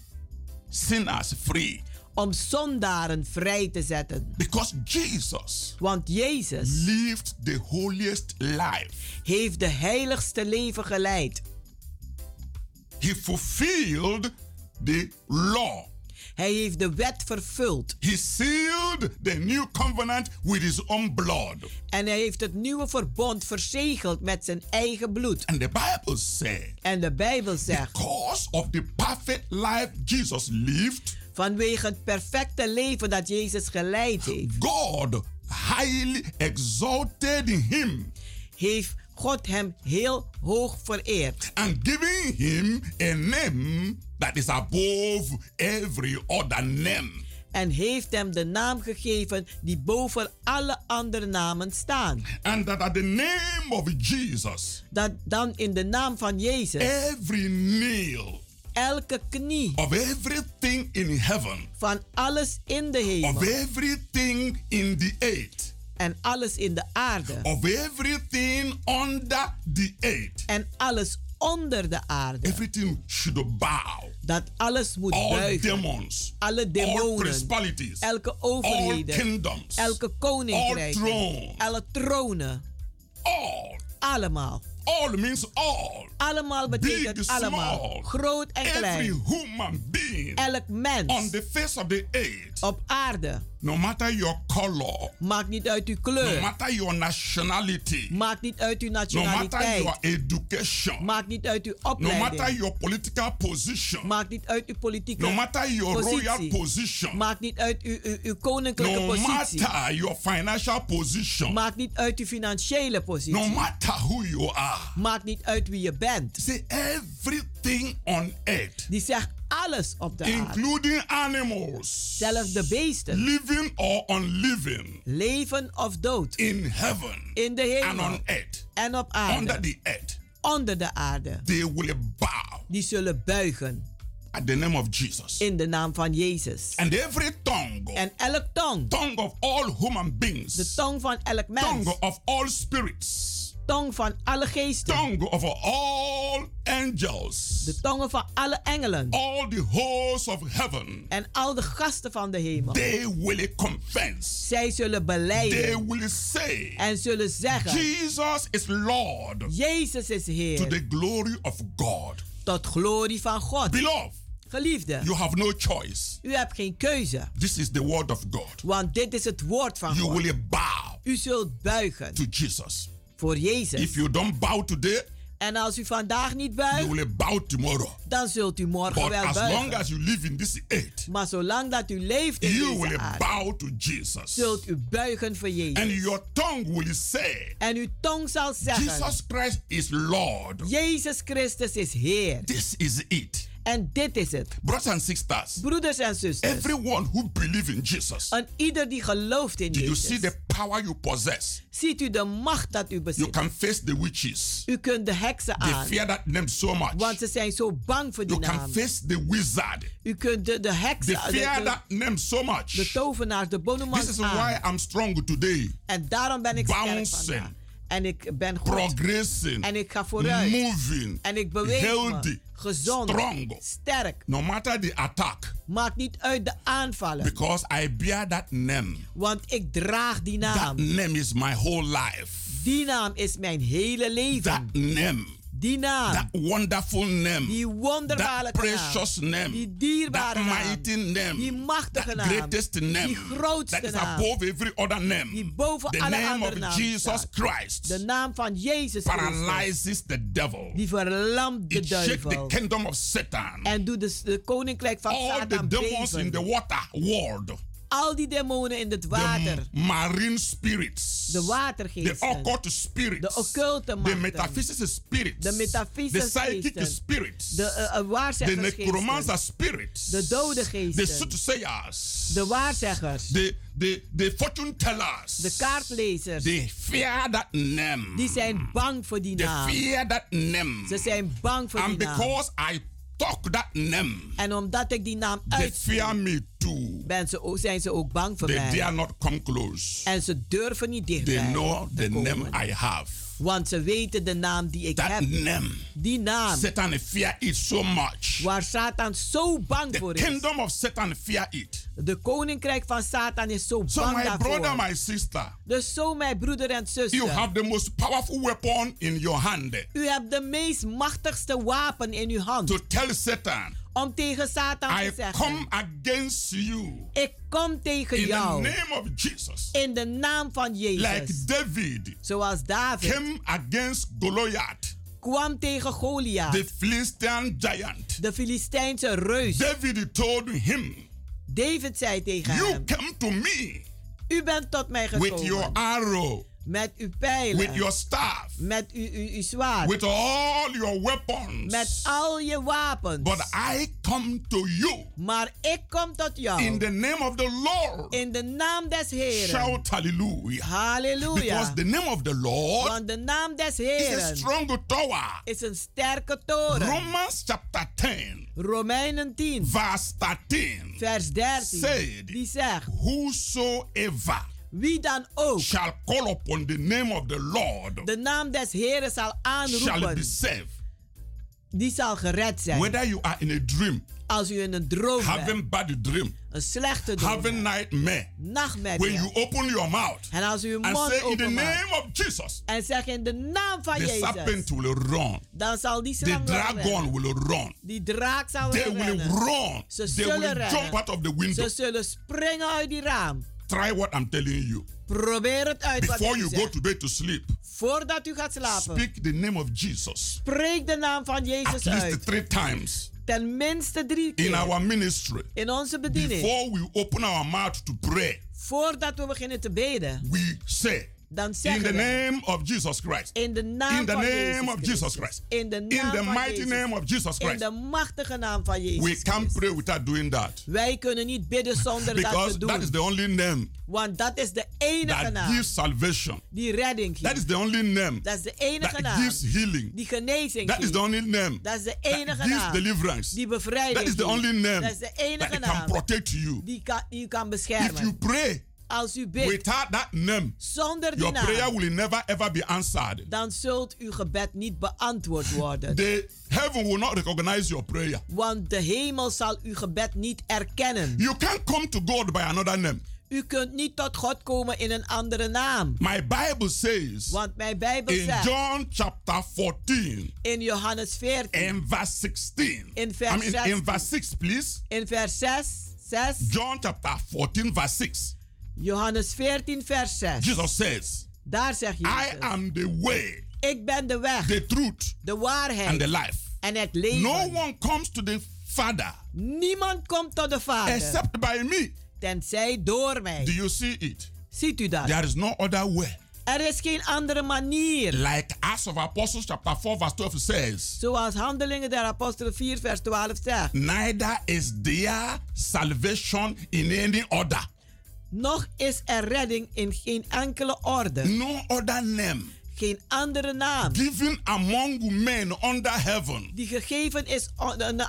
sinners free. Om zondaren vrij te zetten. Because Jesus Want Jezus lived the holiest life. heeft de heiligste leven geleid. He fulfilled the law. Hij heeft de wet vervuld. He sealed the new covenant with his own blood. En hij heeft het nieuwe verbond verzegeld met zijn eigen bloed. And the Bible says, En de Bijbel zegt, because of the perfect life Jesus lived, vanwege het perfecte leven dat Jezus geleid heeft, God highly exalted him heeft God hem heel hoog vereerd. and giving him a name that is above every other name. En heeft hem de naam gegeven die boven alle andere namen staan. And that at the name of Jesus, Dat dan in de naam van Jezus every nail elke knie of everything in heaven, van alles in de of hemel everything in the earth, en alles in de aarde of everything under the earth, en alles onder de aarde. everything should bow. Dat alles moet All buigen. demons, Alle all demonen, principalities, elke all overheden, kingdoms, elke all thrones, alle tronen. all. Allemaal. All means all. Allemaal Big, betekent allemaal. small. Groot en Every klein. human being Elk mens on the face of the earth, op aarde. no matter your color, Maakt niet uit uw no kleur. matter your nationality, Maakt niet uit uw no matter nationaliteit. your education, Maakt niet uit uw no matter opleiding. your political position, Maakt niet uit uw politieke no matter your royal positie. position, Maakt niet uit uw, uw, uw koninklijke no positie. matter your financial position, Maakt niet uit uw financiële no positie. matter who you are. Maakt niet uit wie je bent. Say everything on earth, Die zegt alles op de aarde. including animals, Zelfs de beesten. living or unliving, Leven of dood. in heaven In de and hemel. on earth, En op under aarde. the earth, Onder de aarde. they will bow Die zullen buigen. at the name of Jesus. In de naam van Jezus. And every tongue, En elk tong. tongue of all human beings, De tong van elk mens. tongue of all spirits, Tong van alle geesten. tongue of all angels, De tongen van alle engelen. all the hosts of heaven, En al de gasten van de hemel. they will confess, Zij zullen they beleiden. will say, En zullen zeggen. Jesus is Lord Jezus is to Heer. the glory of God. Tot glorie van God. Beloved, Geliefde. you have no choice. U hebt geen keuze. This is the word of God. Want dit is het woord van You God. will bow U zult buigen. to Jesus. Voor Jezus. If you don't bow today, En als u vandaag niet you buigt. will bow tomorrow. Dan zult u morgen But wel as long buigen. as you live in this earth, Maar zolang dat u leeft in you deze will aarde. bow to Jesus. Zult u buigen voor And Jezus. your tongue will say, En uw tong zal zeggen. Jesus Christ is Lord. Jezus Christus is Heer. This is it. En dit is het. Brothers and sisters, Broeders en zusters. everyone who believes in Jesus, En ieder die gelooft in do you see Jezus. the power you possess? Ziet u de macht dat u You bezit. can face the witches. U kunt de heksen They aan. fear that name so much. Want ze zijn zo bang voor die You can naam. face the wizard. U kunt de, de They heksen, de, fear de, that name so de much. tovenaars, de This bonumans is aan. why I'm strong today. En daarom ben ik sterk Bouncing. vandaag. En ik ben goed. Progressing. En ik ga vooruit. Moving. En ik beweeg Healthy. me. Gezond. Strong. Sterk. No matter the attack. Maakt niet uit de aanvallen. Because I bear that name. Want ik draag die That naam. name is my whole life. Die naam is mijn hele That leven. name. Die naam. That wonderful name. Die wonderbaarlijke That precious naam. name. Die dierbare That naam. mighty name. Die machtige That naam. greatest name. Die grootste That is naam. above every other name. Die boven The alle name andere of namen Jesus staat. Christ De naam van Jezus Christus. paralyzes the devil. Die verlamt de It shakes the duivel. kingdom of Satan. En doet de, de koninkrijk van All the Satan demons in beven. the water world. Al die demonen in het water. The marine spirits. De The watergeesten. occult spirits. De occulte machten. metaphysical spirits. De metafysische The psychic spirits. De uh, uh, the waarzeggersgeesten. necromancer spirits. De dode The geesten. soothsayers. De waarzeggers. The, the, the fortune tellers. De kaartlezers. They fear that name. Die zijn bang voor die naam. fear that name. Ze zijn bang voor And die naam. because I talk that name, En omdat ik die naam they uitspreek, fear me too. ben ze, ook- zijn ze ook bang voor They mij. dare not come close. En ze durven niet They dichtbij know te the komen. name I have. Want ze weten de naam die ik That heb. name. Die naam. Satan fear it so much. Waar Satan zo bang The voor is. kingdom of Satan fear it. De koninkrijk van Satan is zo So bang my daarvoor. brother, my sister, Dus zo mijn broeder en zuster. you have the most powerful weapon in your hand U hebt de meest machtigste wapen in uw hand. to tell Satan om tegen Satan I te zeggen: come against you Ik kom tegen in the jou name of Jesus. in de naam van Jezus. Like David Zoals David came against Goliath, kwam tegen Goliath, the Philistine giant. de Filistijnse reus. David told him, David zei tegen You hem: come to me U bent tot mij with your gekomen arrow, met uw pijlen, with your staff, met uw, uw, uw zwaard, with all your weapons. met al je wapens. But I come to you maar ik kom tot jou in the name of the Lord. in de naam des Heren. Shout hallelujah. Halleluja. Because the name of the Lord Want de naam des is a strong tower. is een sterke toren. Romans chapter 10, Romeinen 10, verse 13 vers 13. said, Die zegt: Whosoever Wie dan ook shall call upon the name of the Lord de naam des Heren zal shall be aanroepen, saved. die zal gered zijn. Whether you are in a dream, Als u in een droom bent, having bad dream, een slechte droom, having nightmare, when nachtmerrie. you open your mouth En als u uw mond say in the name of Jesus, en zegt in de naam van the Jezus, serpent will run, dan zal die the slang dragon rennen. will run. Die draak zal They will rennen. run. Ze They zullen will rennen. jump out of the window. Ze zullen springen uit die raam. Try what I'm telling you. Probeer het uit wat Before ik u you go zeg. to bed to sleep, Voordat u gaat slapen, speak the name of Jesus spreek de naam van at Jezus least uit. three times Ten minste drie in keer our ministry. in onze bediening. Before we open our mouth to pray, Voordat we beginnen te beden, we say, dan In zeggen the we name of Jesus Christ. in de naam In the van name Jezus of. Jesus Christ. In de In naam the van mighty Jezus. name of Jesus In Christ. de machtige naam van Jezus. We can't pray without doing that. Wij kunnen niet bidden zonder dat te Because doen. that is the only name Want dat is de enige that naam gives salvation. die redding geeft. That is the only name Dat is de enige that naam gives healing. die genezing That is the only name Dat is de that enige gives naam deliverance. die bevrijding That is the only name Dat is de that enige can naam protect you. die, kan, die kan If beschermen. you pray Als u bidt without that name, zonder die your prayer naam, will never ever be answered. dan zult uw gebed niet beantwoord worden. The heaven will not recognize your prayer. Want de hemel zal uw gebed niet erkennen. You can't come to God by another name. U kunt niet tot God komen in een andere naam. My Bible says Want mijn Bijbel in zegt John chapter 14 in Johannes 14, and verse 16. In vers I mean, in 16. verse 6, please. in vers 6, 6, John chapter 14, verse 6. Johannes 14, vers 6. Jesus says, Daar zegt I Jezus, am the way, ik ben de weg, the truth, de and waarheid the life. en het leven. No one comes to the Father Niemand komt tot de Vader, except by me. tenzij door mij. Do you see it? Ziet u dat? There is no other way. Er is geen andere manier. Like Acts of Apostles chapter 4, verse 12 says, Zoals Handelingen der Apostelen 4, vers 12 zegt. Neither is there salvation in any other. Nog is er redding in geen enkele orde. No other name Geen andere naam. given among men under heaven Die gegeven is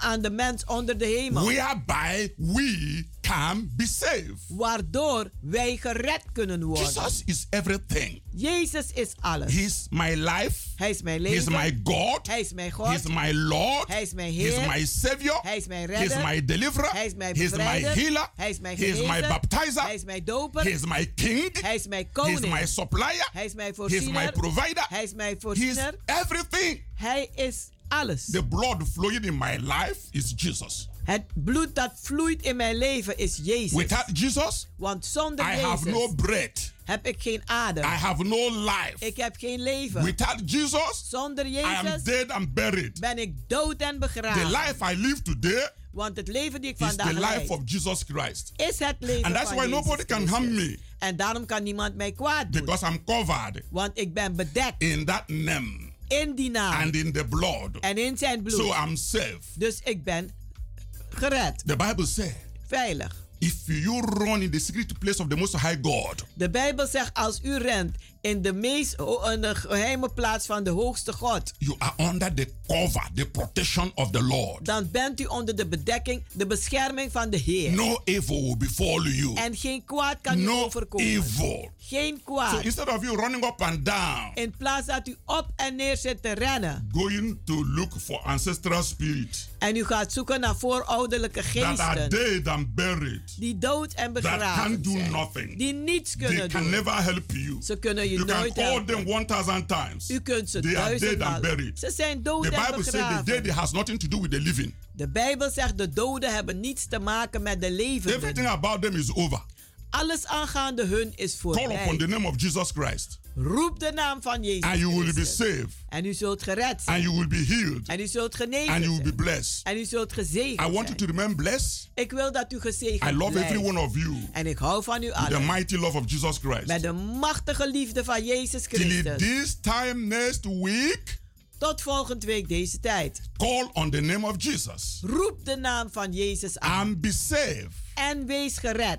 aan de mens onder de hemel. whereby we can be saved. Waardoor wij gered kunnen worden. Jesus is everything. Jezus is alles. He's my life. Hij is mijn leven. my God. Hij is mijn God. He's my Lord. Hij is mijn Heer. my Savior. Hij is mijn redder. my deliverer. Hij is mijn He's my healer. Hij is mijn He's my baptizer. Hij is mijn doper. He's my king. Hij is mijn koning. my supplier. Hij is mijn voorziener. my provider. Hij is mijn voorziener. everything. Hij is alles. The blood flowing in my life is Jesus. Het bloed dat vloeit in mijn leven is Jezus. Without Jesus, Want zonder I Jezus have no breath. heb ik geen adem. I have no life. Ik heb geen leven. Without Jesus, Zonder I am Jezus dead and buried. ben ik dood en The begraven. life I live today Want het leven die ik is vandaag the life leid of Jesus Christ. is het leven And that's van why Jezus nobody can harm me En daarom kan niemand mij kwaad doen. because I'm covered Want ik ben bedekt in that name in die naam and in the blood. en in zijn bloed. So I'm safe. Dus ik ben gered, The Bible says, veilig. if you run in the secret place of the Most High God, De Bijbel zegt als u rent in de meest in de geheime plaats van de hoogste God, you are under the cover, the protection of the Lord. dan bent u onder de bedekking, de bescherming van de Heer. No evil will befall you. En geen kwaad kan u No overkomen. evil. Geen So kwaad. instead of you running up and down, In plaats dat u op en neer zit te rennen going to look for ancestral spirits en u gaat zoeken naar voorouderlijke that are geesten dead and buried, die dood en that begraven can do nothing, die niets they kunnen can doen. never help you. Ze kunnen je You can nooit call helpen. them 1000 times. U kunt ze They are dead and buried. Ze zijn dood The en Bible says the begraven. dead has nothing to do with the living. De Bijbel zegt de doden hebben niets te maken met de levenden. Everything about them is over. Alles aangaande hun is Call upon voorbij. the name of Jesus Christ. Roep de naam van Jezus And you will be saved. En u zult gered And zijn. you will be healed. En u zult genezen And you will be blessed. En u zult gezegend I want you to remain blessed. Ik wil dat u gezegend I love blijft. every one of you. En ik hou van u With the allen. mighty love of Jesus Christ. Met de machtige liefde van Jezus Till Christus. this time next week, Tot volgende week deze tijd. call on the name of Jesus. Roep de naam van Jezus aan. And be saved. En wees gered.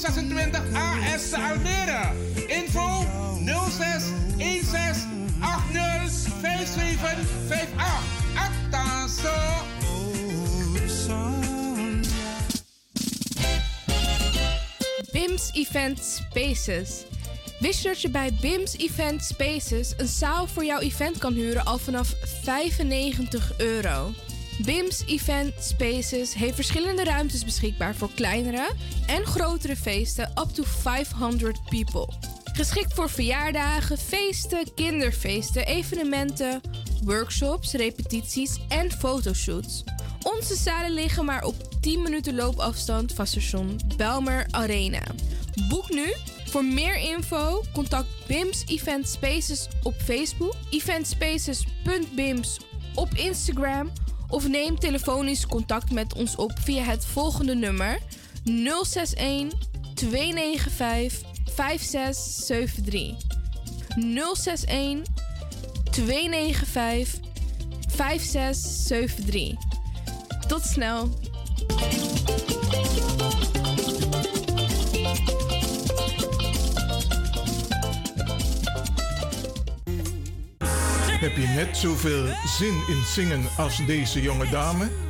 1326 AS Almere. Info 06 16 80 5758. Attention. BIMS Event Spaces. Wist je dat je bij BIMS Event Spaces een zaal voor jouw event kan huren al vanaf 95 euro? BIMS Event Spaces heeft verschillende ruimtes beschikbaar voor kleinere en grotere feesten up to 500 people. Geschikt voor verjaardagen, feesten, kinderfeesten, evenementen, workshops, repetities en fotoshoots. Onze zalen liggen maar op 10 minuten loopafstand van station Belmer Arena. Boek nu. Voor meer info contact BIMS Event Spaces op Facebook, eventspaces.bims op Instagram of neem telefonisch contact met ons op via het volgende nummer 061 295 5673. 061 295 5673. Tot snel. Heb je net zoveel zin in zingen als deze jonge dame?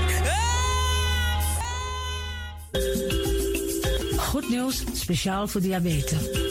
Goed nieuws, speciaal voor diabetes.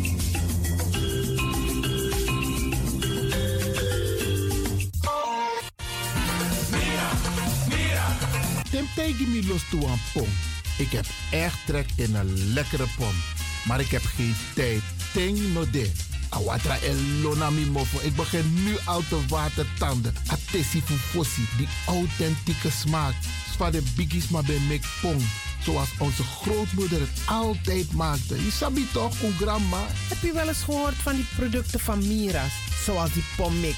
Tegen me los toe aan pom. Ik heb echt trek in een lekkere pom. Maar ik heb geen tijd. Ting no de. Awatra elona mi mofo. Ik begin nu al te watertanden. Atesi fufosi. Die authentieke smaak. Zwa de biggies maar bij mek pom. Zoals onze grootmoeder het altijd maakte. Je sabi toch, grandma? Heb je wel eens gehoord van die producten van Mira's? Zoals die pommix.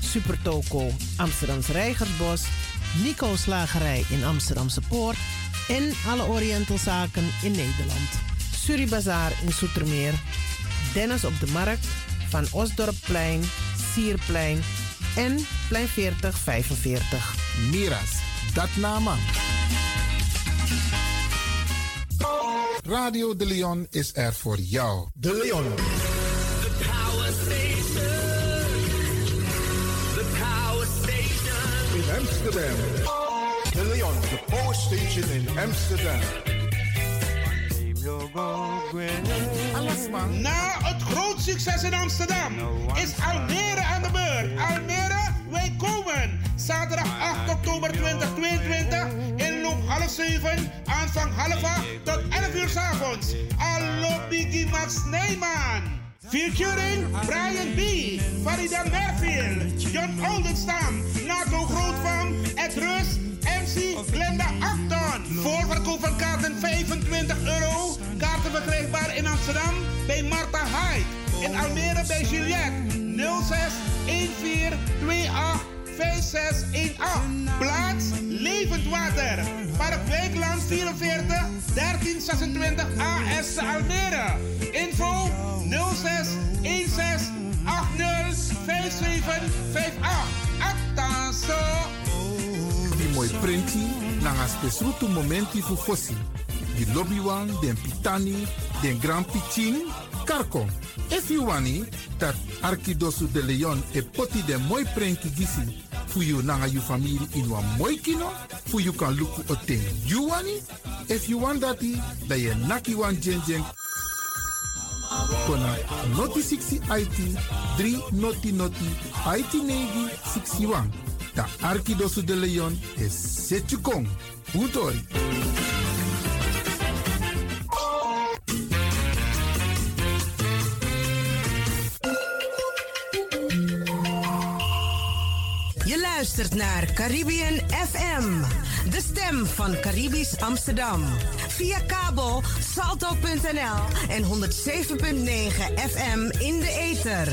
Supertoco Amsterdamse Reigersbos, Nico Slagerij in Amsterdamse Poort en alle Orientalzaken in Nederland. Suribazaar in Soetermeer, Dennis op de Markt, Van Osdorpplein, Sierplein en Plein 4045. Miras, dat nama. Radio De Leon is er voor jou. De Leon. Amsterdam. De Leon, the power station in Amsterdam. Na het groot succes in Amsterdam is Almere aan de beurt. Almere, wij komen. Zaterdag 8 oktober 2022 in loop half 7, aanvang half 8 tot 11 uur 's avonds. Allo Biggie Max Nijman. Featuring Brian B., Farida Merfield, John Oldenstam, Nato Grootvam, Ed Rus, MC Glenda Acton. Voorverkoop van kaarten 25 euro. Kaarten verkrijgbaar in Amsterdam bij Marta Hyde. In Almere bij Juliette 06 14 28 5618. Plaats Levend Water. Park Wijkland 44 1326 AS Almere. Info 06 16 80 5758. Attenzo. Die mooi printi nanga spesrutu momenti fu fosi. Die lobby wan, den pitani, den grand piccini, karko. If you wani, dat Arkidosu de Leon e poti den mooi prenki gisi fu you nanga you family in wan mooi kino, fu you kan luku o ten you wani. If you want dati, da ye naki wan jen jen kona noti 60 IT 3 noti noti IT negi 61. Da Arkidosu de Leon is Setchukong. Utori. Naar Caribbean FM, de stem van Caribisch Amsterdam. Via kabel salto.nl en 107.9 FM in de ether.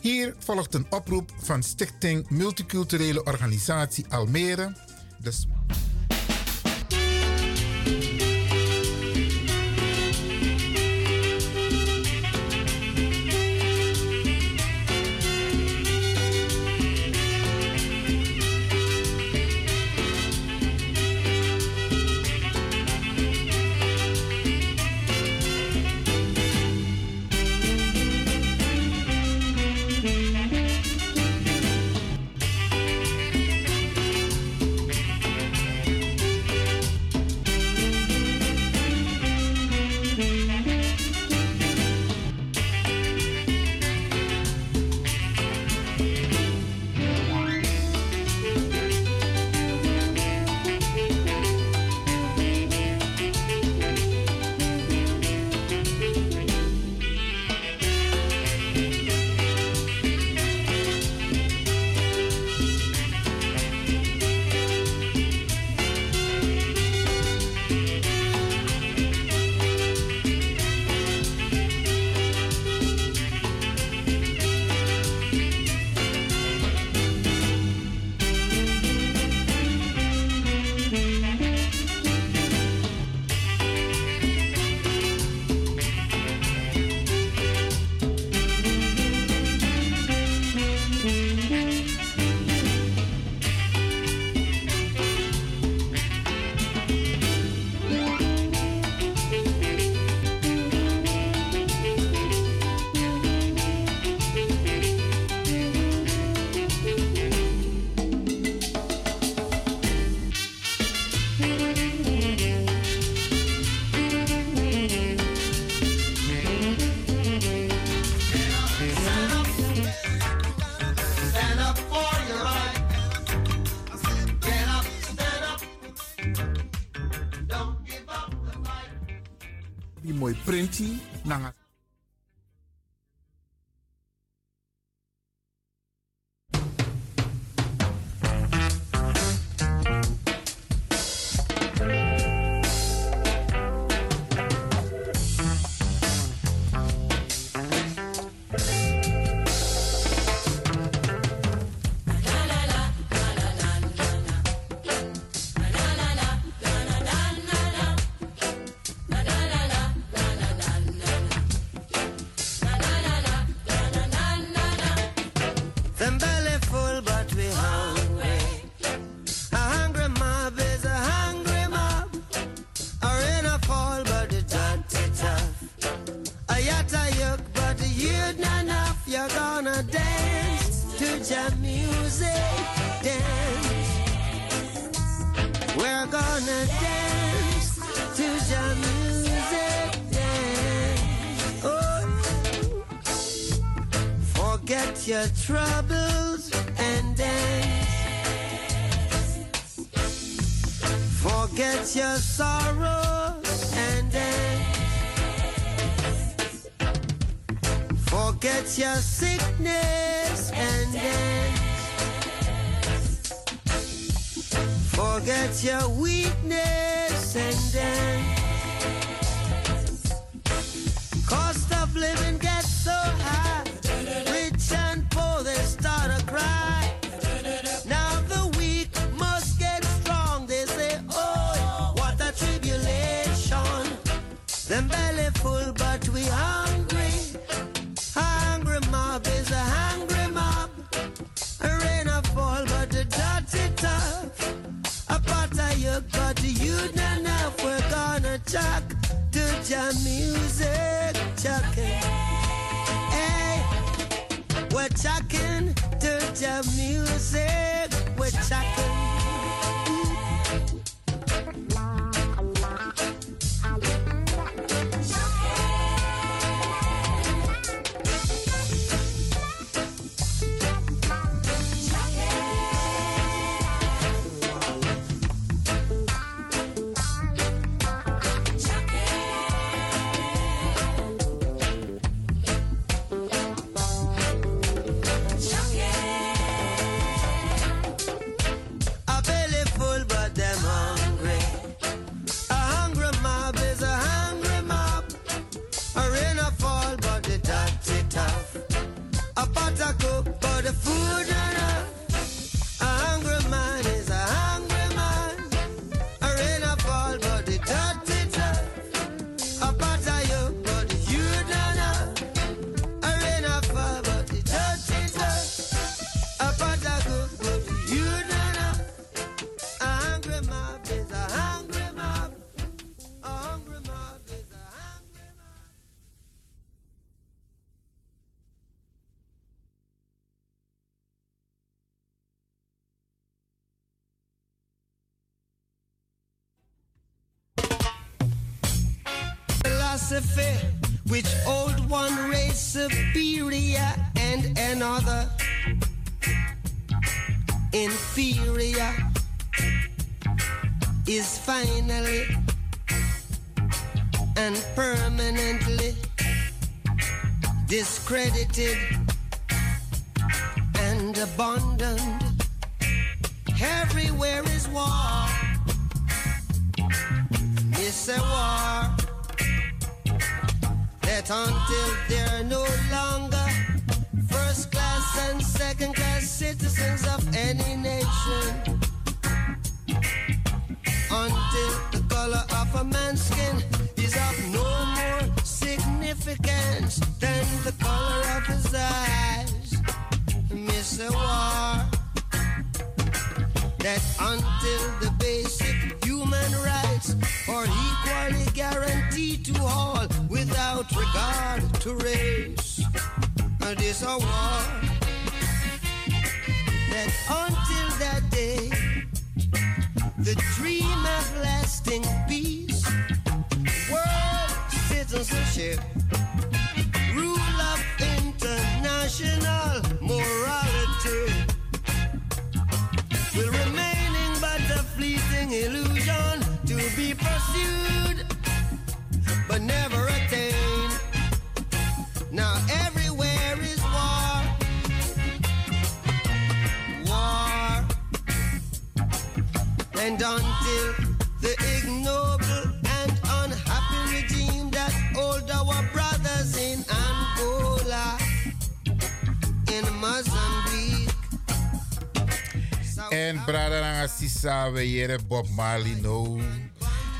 Hier volgt een oproep van Stichting Multiculturele Organisatie Almere. De Isa we hier Bob Marley no.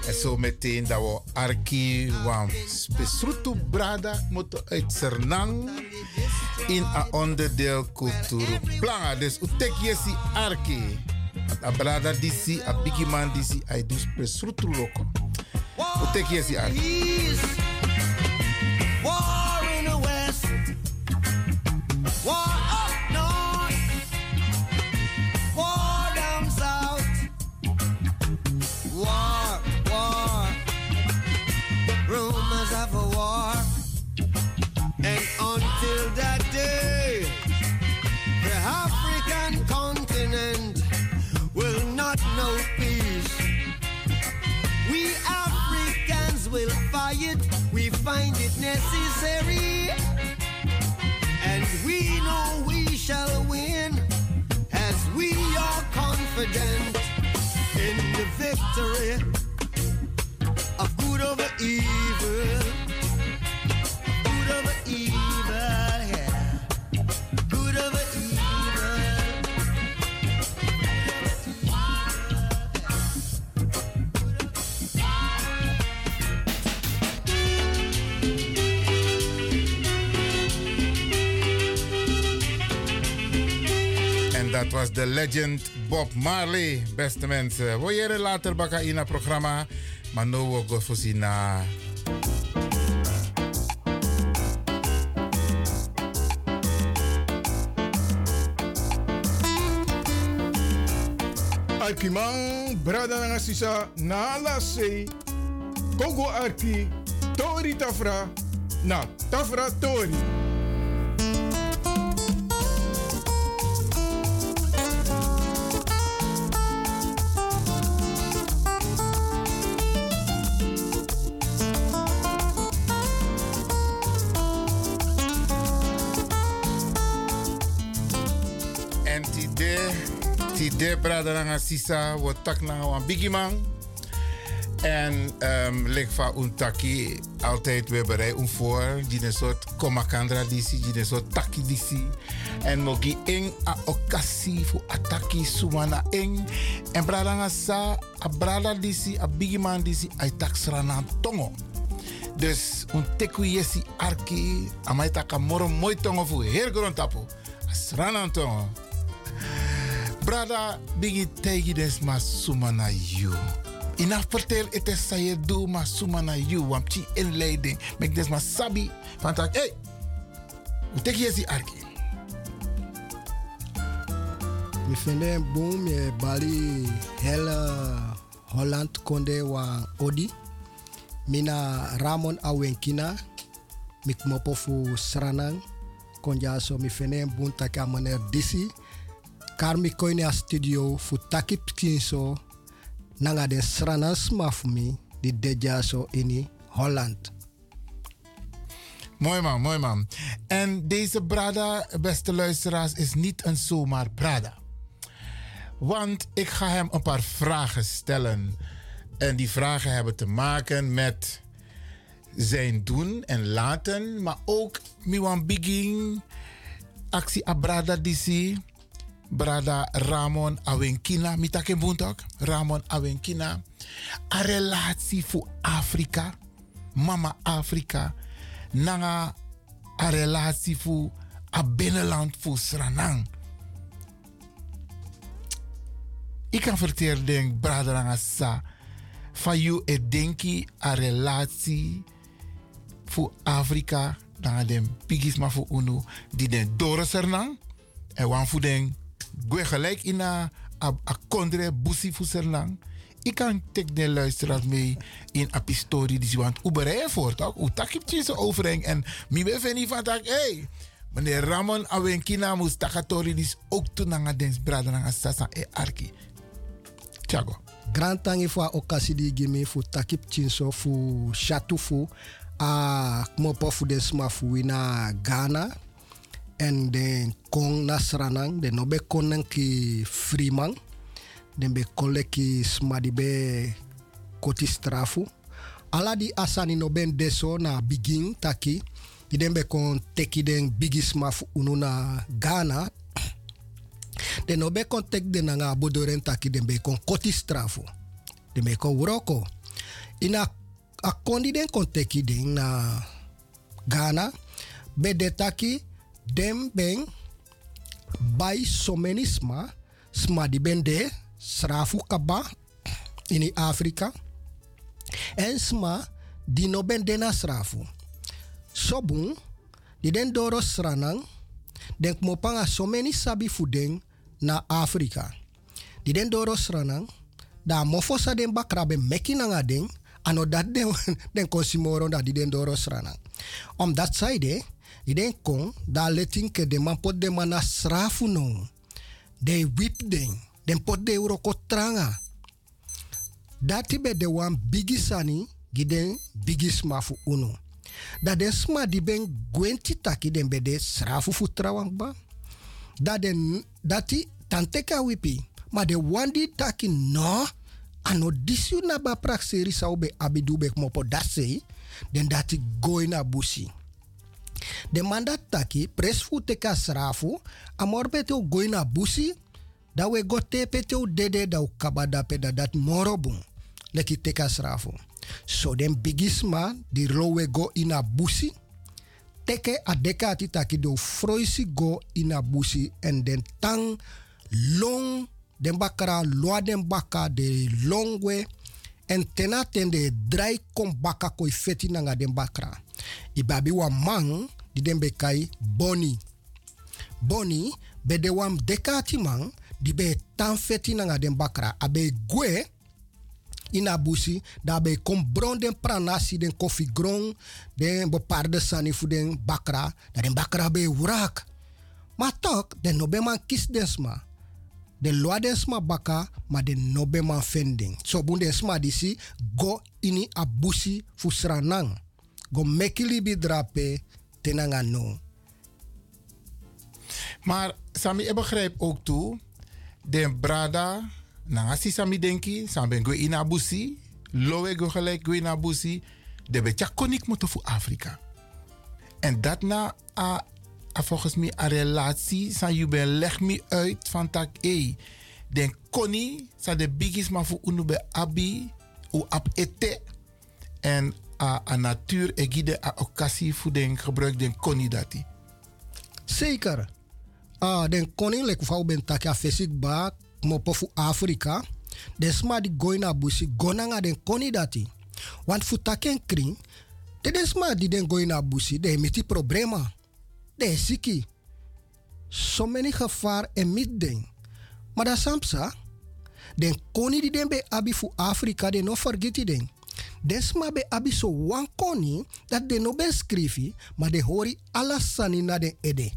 En zo meteen dat we Arki van Spesrutu Brada moeten uit Sernang in een onderdeel cultuur planga. Dus utek jesi Arki. Want a brada disi, a biggie man disi, I do Spesrutu loko. Utek jesi Arki. Legend Bob Marley, beste mensen. Wil je later bakken in het programma? Maar nu we go voorzien na. Arkimang, brada nga sisa, na lase, Kongo Arki, Tori Tafra, na Tafra Tori. Tide brada nga sisa, wo tak na wan biggie man. En um, lik van untaki, altijd we berei un voor, die een soort komakandra disi, die een taki disi. En mogi eng a okasi fu ataki sumana eng. En brada nga sa, a brada disi, a biggie man disi, ay tak srana tongo. Dus un teku yesi arki, amai taka moro mooi tongo fu heel grond. A tongo. Brada, bigi tegi des ma suma na you. Ina vertel het is say do ma suma na you. Want chi inleiding. Mek des ma sabi. Van tak, hey. Hoe teki je si arki? Mi boom me bali hele Holland konde wa odi. Mina Ramon Awenkina. Mik mopo Sranang. Konja so mi finde boom taka meneer Disi. Karmi studio fu takip kinso. Nanga den mi. Di deja ini Holland. Mooi man, mooi man. En deze Brada, beste luisteraars, is niet een zomaar Brada. Want ik ga hem een paar vragen stellen. En die vragen hebben te maken met zijn doen en laten, maar ook Miwan Begin, actie Abrada DC, Brada Ramon Awenkina, mitake buntok, Ramon Awenkina, a relatie voor Afrika, mama Afrika, nanga a relatie voor a binnenland voor Sranang. Ik kan vertellen, denk, brada nanga sa, van you e denki a relatie voor Afrika, dan den pigis maar voor uno, die den dore Sernang, en wan voor den gwe gelijk in a, a, a kondre busi voor Sernang. Ik kan tek de luisteraars mee in a pistori die ze want uberei voor toch? U takip je ze overeng en mi we veni van tak hey. Meneer Ramon Awenkina moest takatori dis ook toen nanga dens brada nanga sasa e arki. Tiago. Grand tangi fu a okasi di gimi fu takip chinso fu shatu fu a kmopo fu den sma fu wina Ghana en den kong na Sranang den nobe konen ki Freeman den be kole ki sma di be koti strafu. Ala asani no ben deso na begin taki di be kon teki den bigi sma fu unu na Ghana. Den no be kon tek den nga bodoren taki den be kon koti strafu. Den be kon wroko ina a kondi den kon teki den na Ghana be de taki den ben bai somenisma sma di ben de srafu kaba in Afrika en sma di no ben de na srafu sobun di den doro sranang den kmopanga someni sabi fu den na Afrika di den doro sranang da mofo sa den bakrabe meki nanga den ano dat [laughs] den den konsimoro da di den doro sranang om dat saide di den kon da letin ke de man pot de mana srafu no de wip den den pot de uroko tranga dati de wan bigi sani gi den bigi sma fu uno Dat den sma die ben gwenti taki den bede srafu fu ba. Dat den dati tanteka wipi. Maar de wandi taki no. Ano disiu na ba prakseri sa ube abidu bek mopo dasei. Den dati goi na busi. De mandat taki pres fu teka srafu. Amor bete goi na busi. Da we go tepe te dede da kabada pe da dat morobun. Leki srafu. So den bigisma di rowe go ina busi. Teke a deka taki do froisi go ina busi. En den tang long den bakara loa den baka de longwe. En tena ten de drai kom baka koi feti nanga den bakra. Ibabi wa mang di den bekai boni. Boni be de wam dekati man di be tan feti nanga den bakra. Abe gwe ina busi daarbij kom bron den pranasi den koffie grong den bepaalde sani fu den bakra dat den bakra be wurak maar toch den nobe man kis den sma de loa den sma baka den nobe man fending. So bun sma disi go ini a busi fu sranang go mekili bi drape tenanga no. Maar Sami, ik begrijp ook toe, den brada, nangasi Sami denki, Sami go ina busi, lowe go gelijk go ina de betja konik moeten voor Afrika. En dat na a, a volgens mij een relatie, je ben leg me uit van tak e. Den koni, sa de bigis maar voor unu be abi, u ap ete. En a, a natuur egide a occasie voor den gebruik den koni dati. Zeker. Ah, den koning lek vau ben taki a fesik ba mopo fu Afrika. Den sma di goi na busi gonanga den koni dati. Want fu taken kring, de den sma di den goi na busi, de miti problema. De siki. So many gevaar en mit den. Maar dat samsa, den koni di den be abi fu Afrika, de no forgeti den. Den sma be abi so wan koni, dat de no ben skrifi, maar de hori alasani na den ede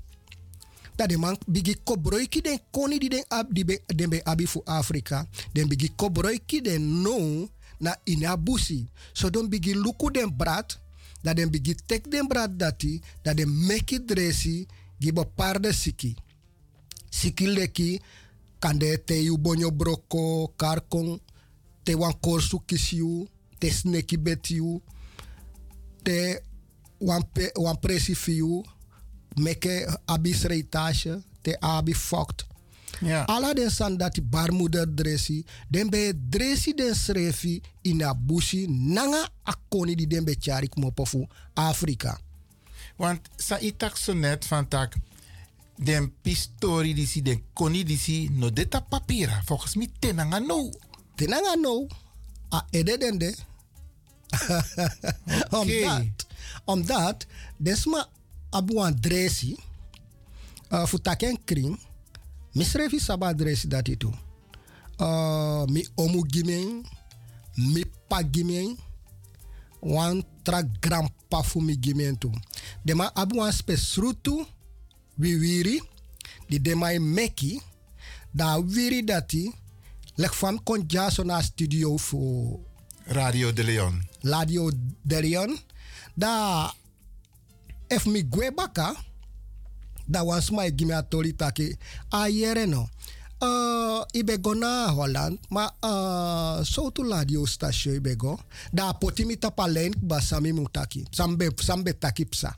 dat de man bigi kobroiki den koni di den ab di be, den be abi fu Afrika den bigi kobroiki den no na ina busi so don bigi luku den brat dat den bigi tek den brat dati dat den meki dresi gi parde siki siki leki kande te yu bonyo broko karkong te wan korsu kisiu te sneki betiu te wan, pe, wan presi fiu meke abi sreitage te abi fokt. Ja. Ala den dat barmoeder dresi, den be dresi den srefi in a bushi nanga akoni di den be charik mopofu Afrika. Want sa itak so net van tak den pistori disi den koni disi no deta papira volgens mij tenanga no. Tenanga no. A ede den de. [laughs] Omdat, omdat desma abu wan dresi uh, fu taken kring mi srefi saba dresi dat itu uh, mi omu gimen mi pa gimen wan tra grandpa fu mi gimen tu dema abu wan spesrutu wi wiri di dema meki da wiri dati lek fam kon jaso na studio fu Radio de Leon. Radio de Leon da if mi gwe baka da wan smai gimi atori taki a yere no. Uh, ibe Holland ma uh, so tu radio station ibe go da poti mi tapa leen ba sami mutaki sambe sambe taki psa.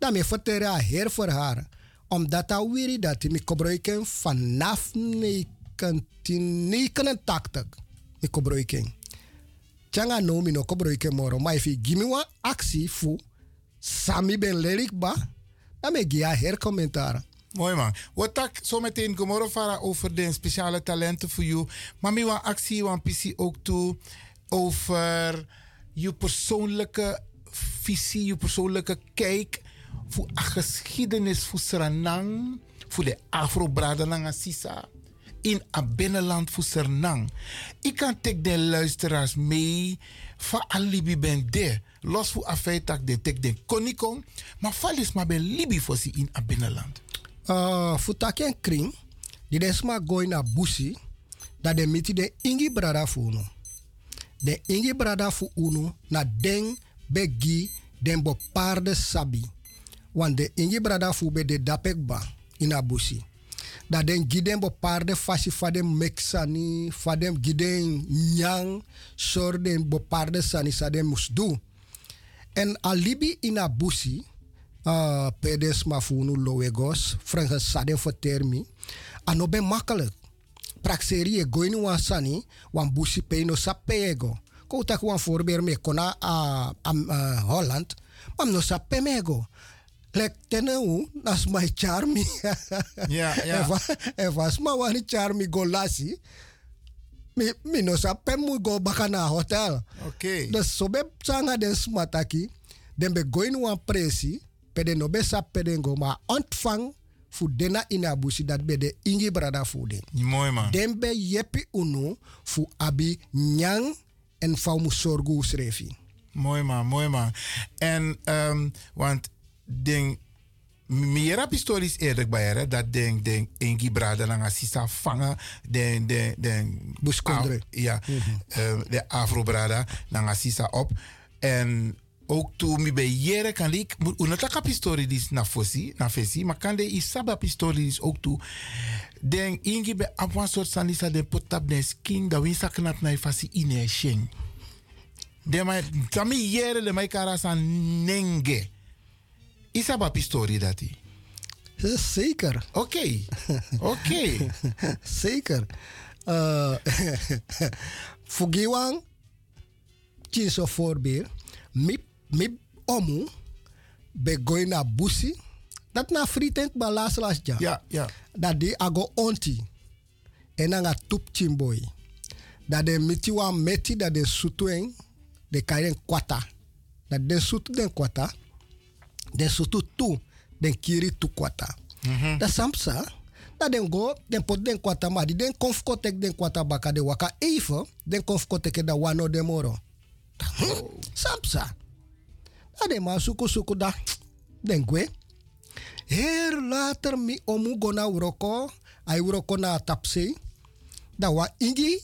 Da me vertere a heer voor haar omdat dat wiri dat mi gebruiken vanaf 1989 mi gebruiken Tjanga no mi no gebruiken moro. Maar if gimi wa actie fu Sami ben lerik ba. Dan me gia hercommentaren. Mooi man. Wat tak zo meteen over de speciale talenten voor jou. Maar mi actie wan pisi ook toe over je persoonlijke visie, je persoonlijke kijk voor a geschiedenis voor Suriname, voor de Afro-Bradananga Sisa in a binnenland voor Suriname. Ik kan tek de luisteraars mee van alibi ben de. Los voor afeitak de tek de konikon, maar valis maar ben libi voor si in a binnenland. Uh, futaken kring, die desma gooi na busi, dat de miti de ingi brada fu uno. De ingi brada fu uno na den begi den bo paarde sabi. Want de ingi brada fu de dapek ba in abusi. Dat den giden bo paarde fasi fa dem meksani, fa dem giden nyang, sor den bo paarde sani sa dem mus do. En alibi in abusi, uh, pedes mafunu lowegos, frangas sadem voor termi, ano ben makkelijk. Praxeri e goini wan sani, wan busi pe no sa pego. Ko tak wan voorbeeld me kona a, a, a Holland, mam no sa pemego. Lek teneu, nas my charmi. Ja, ja. Eva, eva sma wani charmi go lasi. Mi, mi no sa pemu go bakana hotel. Oké. Dus so be sanga den smataki, den be goin wan presi, pede no be pedengo, ma ontvang fu dena in abusi dat be de ingi brada fu den. Mooi man. Den be yepi unu fu abi nyang en faumu sorgu srefi. Mooi man, mooi man. En, um, want meer heb historisch eerlijk bij dat ding, ding, Ingi Brada lang assisa vangen, den, den, den, Buskondre. Ja, eh, de Afro Brada lang assisa op. En ook toen mi bij jere kan ik, unata kap historie dis na fosi, na fesi, maar kan de isaba historie dis ook toe. Den Ingi be een soort sanisa den potap den skin, dat winsa knap na fasi ine sheng. De mai, tami jere de mai kara san nenge. Isaba pistori dati. Zeker. Oké. [laughs] Oké. Zeker. Uh, [laughs] Fugiwang, chinso voorbeeld. Mi, mi omu, be goi na busi. Dat na fritent ba las ja. Ja, ja. Dat di ago onti. En anga tup chimboy. Dat de miti wan meti dat de sutueng, de karen kwata. Dat de sutu den kwata, den sutu tu, den kiri tu kwata. Dat samsa, dat den go, den pot den kwata ma, di den konfkotek den kwata baka de waka even, den konfkotek da wano de moro. Samsa. Dat den ma suku suku da, den gwe. Her later mi omu go na uroko, ay uroko na tapse, da wa ingi,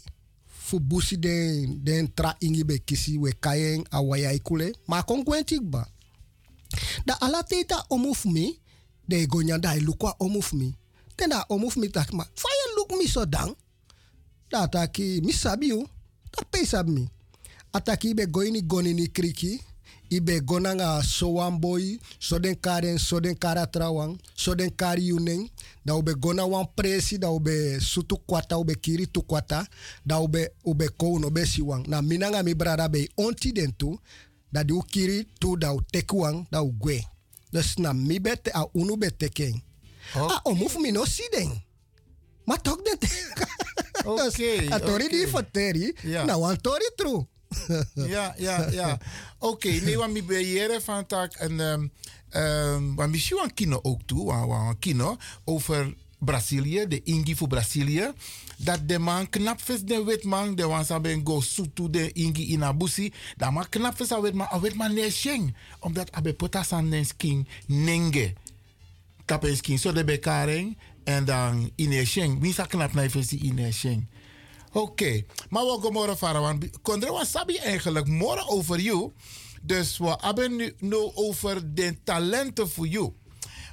fu busi den, den tra ingi be kisi we kayen a waya ikule, ma kon gwentik ba. Da ala teta omuf mi, de go nyanda i lukwa omuf mi. Ten da omuf mi tak ma, fire look mi so dang. Da taki mi sabi u, da pe mi. Ataki ibe go ini goni ni kriki, ibe gonanga sowan boy, so den karen, so den kara trawang, so den kari yunen, da ube gona wan presi, da ube sutu kwata, ube kiri tu kwata, da ube, ube kou no be siwang. Na minanga mi brada be onti den tu, da di u kiri tu da u tekuang, da u gwe. Dus na mi bete a unu be teken. A omuf mi no si den. Ma tok den te. [laughs] Oké, a tori di foteri, Ja. na wan tori true. [laughs] ja, ja, ja. Oké, nee, want mi van tak en um, um, want een kino ook toe, want kino over Brazilië, de Ingi voor Brazilië. Dat de man knap vis de wit man, de wan saben go sutu de Ingi in abusi. Dat man knap vis a wit man, a wit man ne sheng. Omdat abe potas aan den skin nenge. Tap en skin, so de bekaring. En dan in sheng. Wie sa knap na vis in een sheng. Oké, maar we gaan morgen varen. Want Kondre, wat sabi eigenlijk morgen over jou. Dus we hebben nu, nu over de talenten voor jou.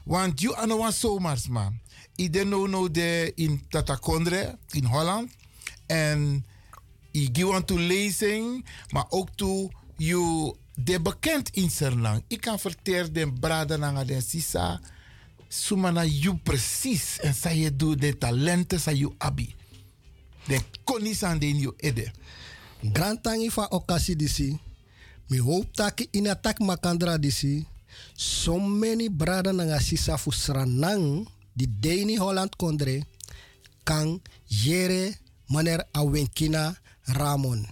Want you are no one zomers, man. Iedereen know no de in Tata Kondre, in Holland. En ik geef to lezing, maar ook to you de bekend in Serlang. Ik kan vertellen de brada naar de sisa. Sumana you precies. En zij je de talenten, zij you abi. De konis aan de you ede. Grand tangi fa okasi disi. Mi hoop taki in atak makandra disi. So many brada nanga sisa fu sranang di Deni Holland kondre kan yere maner awenkina Ramon.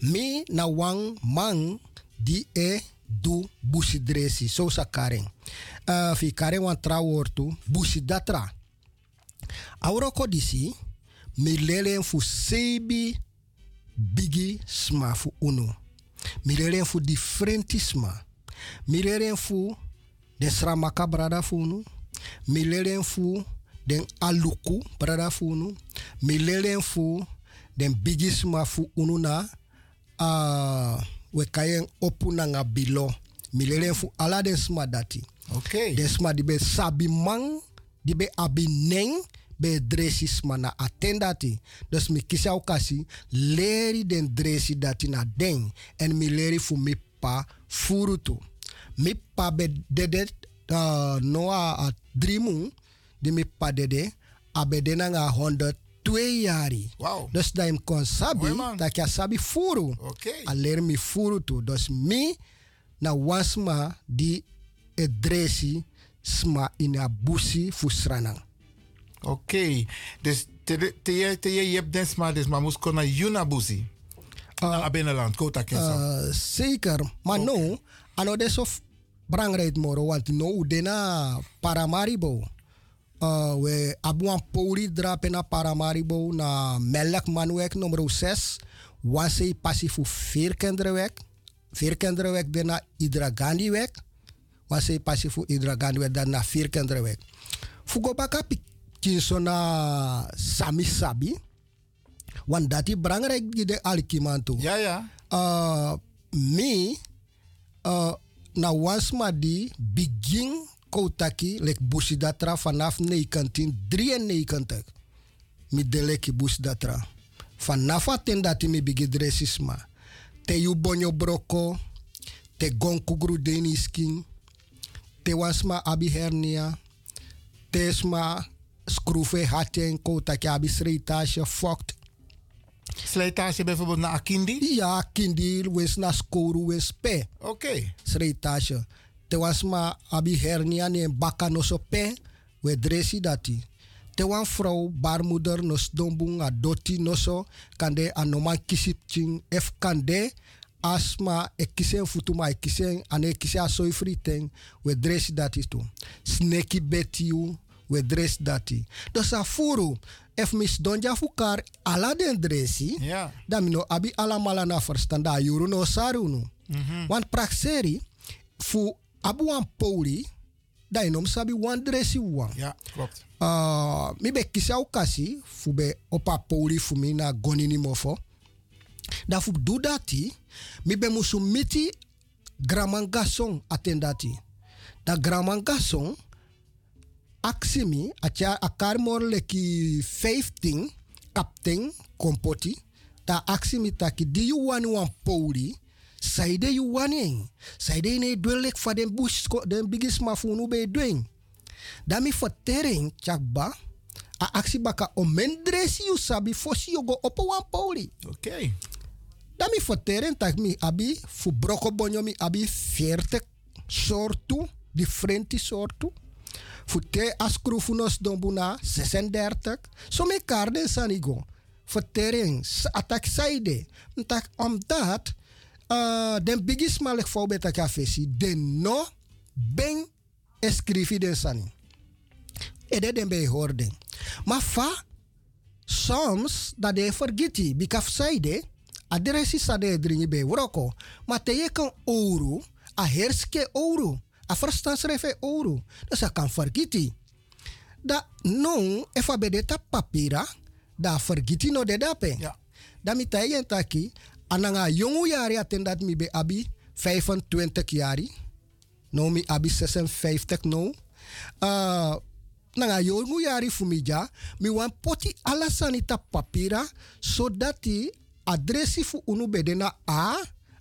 Mi na wang mang di e du busi dresi so sa karen. Uh, fi karen wan. Auroko disi mi lelen fu sebi bigi sma fu uno. Mi lelen fu differenti sma. Lelen fu den sramaka brada fu unu. Mi fu den aluku brada fu. Mi fu den bigi sma fu unu na uh, we kayen opu na nga bilo. Mi leren fu ala den sma dati. Oké. Den sma di be sabi man, di be abi neng, be dresi sma na atendati. Dus mi kisa okasi, leri den dresi dati na den. En mi leri fu mi pa furu tu. Mi pa be dede uh, no a, drimu, di mi pa dede, abe dena nga 102 jari. Wow. Dus da im kon sabi, Mooi, dat ya sabi furu. Oké. A mi furu tu. Dus mi na wansma di e dresi sma in a busi fu sranang. Oké. Dus te te te je hebt den sma dus maar moest yuna busi. Na binnenland, kota kensa. Uh, zeker. Maar no, ano de so belangrijk moro, want no Paramaribo. Uh, we abuan poli drape na Paramaribo na Melk Manuek nummer 6. Wanse passie voor Veerkenderweg. Veerkenderweg dena Idragandiweg. Wanse passie voor Idragandiweg dan na Veerkenderweg. Fugo baka kinso na Sami Sabi. Want dat is belangrijk die de alkimanto. Ja, ja. Uh, me, uh, na wansma di begin koutaki lek busidatra vanaf 1993. Mi deleki busidatra. Vanaf aten dati mi bigi dresisma. Te yu bonyo broko, te gonkugru deniskin, te wansma abi hernia, te sma skroeven hatjen koutaki abi sreitage fokt. Slijtage bijvoorbeeld naar Akindi? Ja, Akindi, wens na skoru, pe. Oké. Sreitage. Te was ma abi hernia ne baka no so pe, we dresi dati. Te wan vrouw, baarmoeder, nos dombung, a doti no so, kande anoma kisip ching, ef kande, asma, e kisen futuma, e kisen, ane kisen asoi friteng, we dresi dati tu. Sneki betiu, we dress dati. Dus a ef mis donja fukar ala den dresi, Ja. dan mino abi ala mala na verstanda yuru no saru nu. Mhm. Want praxeri, fu abu wan poli, da inom sabi wan dresi wan. Ja, klopt. Uh, mi be kisa fu be opa poli fu mi na gonini mofo. Da fu do dati, mi be musu miti gramangasong atendati. Da gramangasong, aksimi, acha akar mor leki 15, kapten, kompoti, da aksimi taki di you wani wan poli, saide you wani, saide ne dwelek fa den bush, den bigis mafunu be doing. Da mi vertering chakba, a aksi baka o mendresi you sabi fosi you go opo wan poli. Oké. Da mi vertering tak mi abi fu broko bonyo mi abi 40 soortu, differenti soortu. Fu te askroefu nos dombuna 36. So me karden sanigo. Vertering, atak. Ntak omdat uh, den bigis malek fau beta kafesi, den no ben escrivi den sani. Ede den bij. Maar fa, soms dat de vergeti, bikaf saide, adresi sade dringi bij wroko. Maar te je kan ouro, a herske ouro, a verstandsrefe ouro. Dus a kan vergeti. Da non, efa bedeta papira, da vergeti no de dape. Ja. Da mi tayen taki, ananga jongu jari atendat mi be abi 25 jari. No mi abi 56 no. Uh, nanga jongu jari fumija, mi wan poti ala sanita papira, zodat die adresi fu unu bedena A,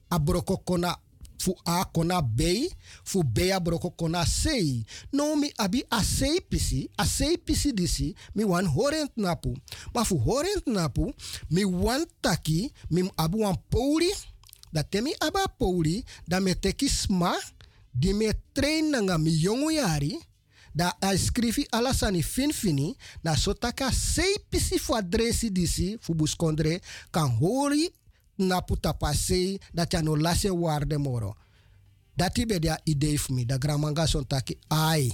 a broko kona fu A kona B, fu B a broko kona C. No mi abi a C pisi, a C pisi disi, mi wan horent napu. Maar fu horent napu, mi wan taki, mi abu wan pouri, dat temi aba pouri, da me teki sma, di me train nanga mi jongu yari, da a skrifi ala sani fin fini na sotaka sei pisi fu adresi disi fu buskondre kan hori na puta pasei dat ya no lase waarde moro. Dati be dia idee da gramanga son taki ai.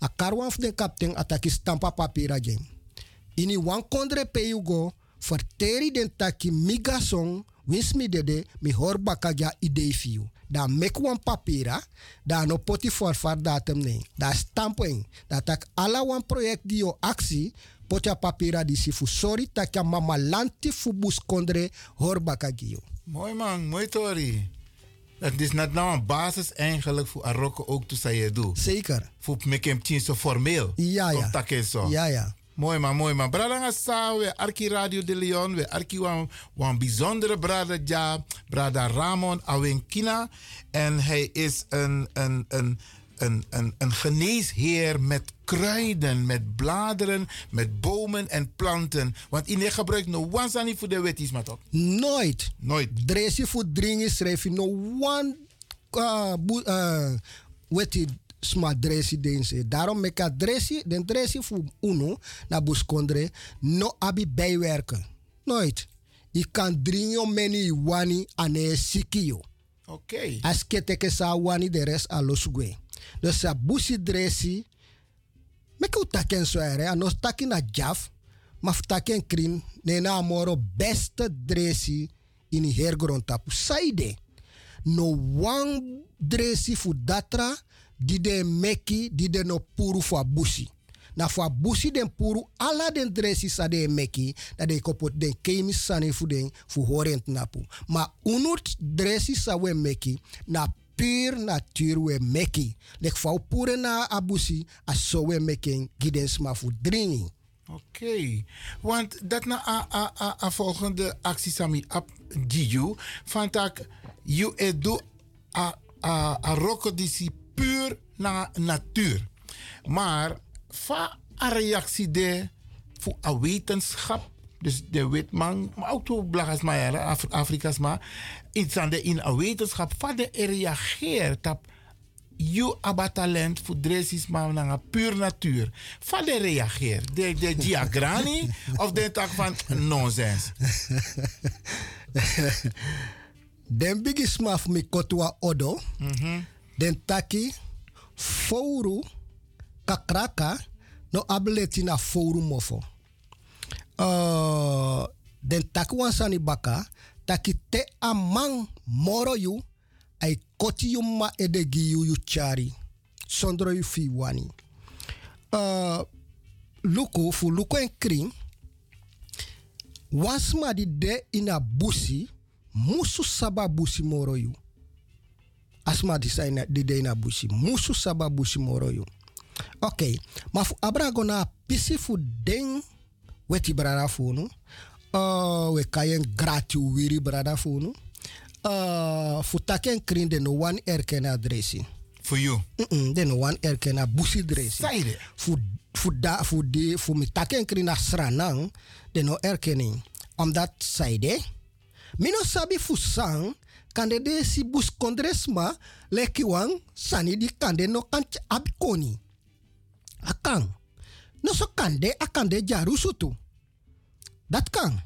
A karwan fu den kapten ataki stampa papira gen. Ini wan kondre pe you go verteri den taki miga song wins mi dede mi hor baka ja idee fiu. Da mek wan papira, da no poti forfar datum ne. Da stampen, da tak ala wan project di yo aksi, potja papira di si fu sorry tak ya mama lanti fu bus kondre hor baka gio. Mooi man, mooi Tori. Dat is net nou een basis eigenlijk voor Arokko ook te doen. Zeker. Voor mekem zo formeel. Ja, ja. Of dat zo. Ja, ja. Mooi man, mooi man. Brada sa we Arki Radio de Leon, we Arki wan, wan bijzondere brada ja, brada Ramon Awenkina. En hij is een, een, een, een, een, een geneesheer met kruiden, met bladeren, met bomen en planten. Want in gebruikt no wansani voor de wetties, maar toch? Nooit. Nooit. Dresje voor dringen schrijf je no one uh, uh, je, dense. Daarom mek ik dresje, den dresje voor uno na buskondre no abi bijwerken. Nooit. Je kan dringen meni wani ane sikio. Oké. As keteke sa wani de rest a losugwe. Dus sa busi dresje Mek u taken so ere, anos taki na jaf, maar taken krin, ne na moro beste dresi in hergrond tapu. Saide, no one dresi fu datra, di de meki, di de no puru fu abusi. Na fu abusi den puru, ala den dresi sa de meki, na de kopot den kemi sani fu den fu horent napu. Ma unut dresi sa we meki, na puur natuur we meki. Lek fau pure na abusi, so we meki gidens ma fu. Oké, want dat na a, a, a, a volgende actie sami ap Giju, van tak you edu a, a, a roko puur na natuur. Maar va a reactie de voor a wetenschap, dus de witman, maar ook to blagas maar Af, Afrika's maar, iets aan de in a wetenschap, va de reageert op you aba talent voor dressis maar naar puur natuur. Van de reageer, de, de diagrani of de tak van nonsens. [laughs] Den bigi smaf mi kotwa odo, den taki, fouru, kakraka, no ableti na fouru mofo. Uh, den taki wansani baka, taki te amang moro yu, ay koti yu ma edegi yu yu chari. Sondro yu fi wani. Uh, luku fu luku en kring, wansma di de ina busi, musu saba busi moro yu. Asma di de ina busi, musu saba busi moro yu. Oké, maar fu abrago na pisi fu den weti brada funu. Uh, we kayen gratu wiri brada funu. Uh, fu taken krin de no one erken adresi. For you? Mm -mm, de no one erken a busi dresi. Saide. Fu, fu, da, fu, de, fu mi taken krin a sranang, de no erkening. Omdat saide, mino sabi fu sang, kande de si bus kondresma, leki wang, sani di kande no kanch abikoni. Akang. No so kande, akande jaru sutu. Dat kan.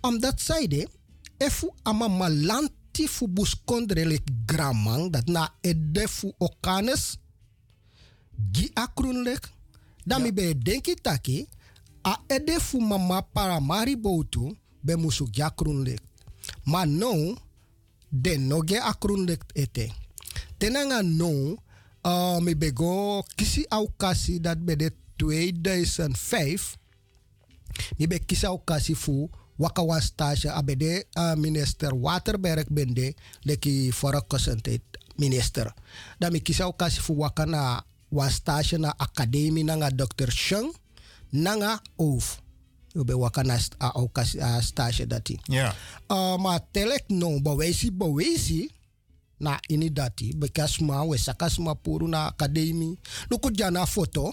Omdat zijde, efu ama malanti fu buskondre le gramang, dat na ede fu okanes, gi akrun lek, dan mi be denki taki, a ede fu mama paramari botu, be musu gi akrun lek. Maar no, de no ge akrun lek ete. Tenanga no, uh, mi be go kisi aukasi dat be de 2005, mi be kisa okasi fu waka wan stage abede uh, minister Waterberg bende leki fora kosente minister. Dan mi kisa okasi fu waka na wan stage na academie nanga Dr. Sheng nanga Oof. You be waka na st- uh, okasi uh, stage dati. Ja. Uh, maar telek no bawesi bawesi na ini dati bekas ma we sakas ma puru na academie. Luku jana foto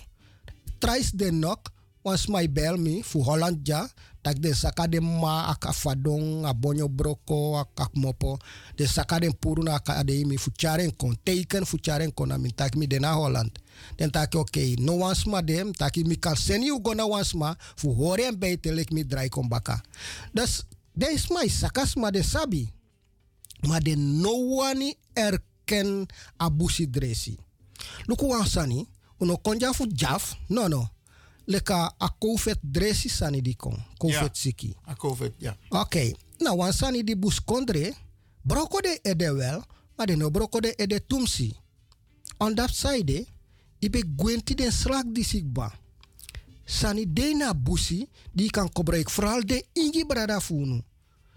tries de nok was my bel me fu Holland ja tak de saka de ma ak afadong a bonyo broko ak ak mopo. De saka de puru na fu charen kon teken fu charen kon na tak mi de na Holland. Den tak oké no wans ma dem tak mi kan seni u gona wans ma fu hore en bij telek mi drai kon baka. Dus de is my sakas ma de sabi maar de no wani erken abusi dresi luku wansani uno konja fu jaf no no leka a covid dresi sani di kon covid Ja. siki A COVID, ja. Oké, nou wansani di bus kondre, broko de ede wel, maar de no broko de ede tumsi. On that side, ibe gwenti den slak di sikba. Sani de na busi, die kan gebruik vooral de ingi brada funu.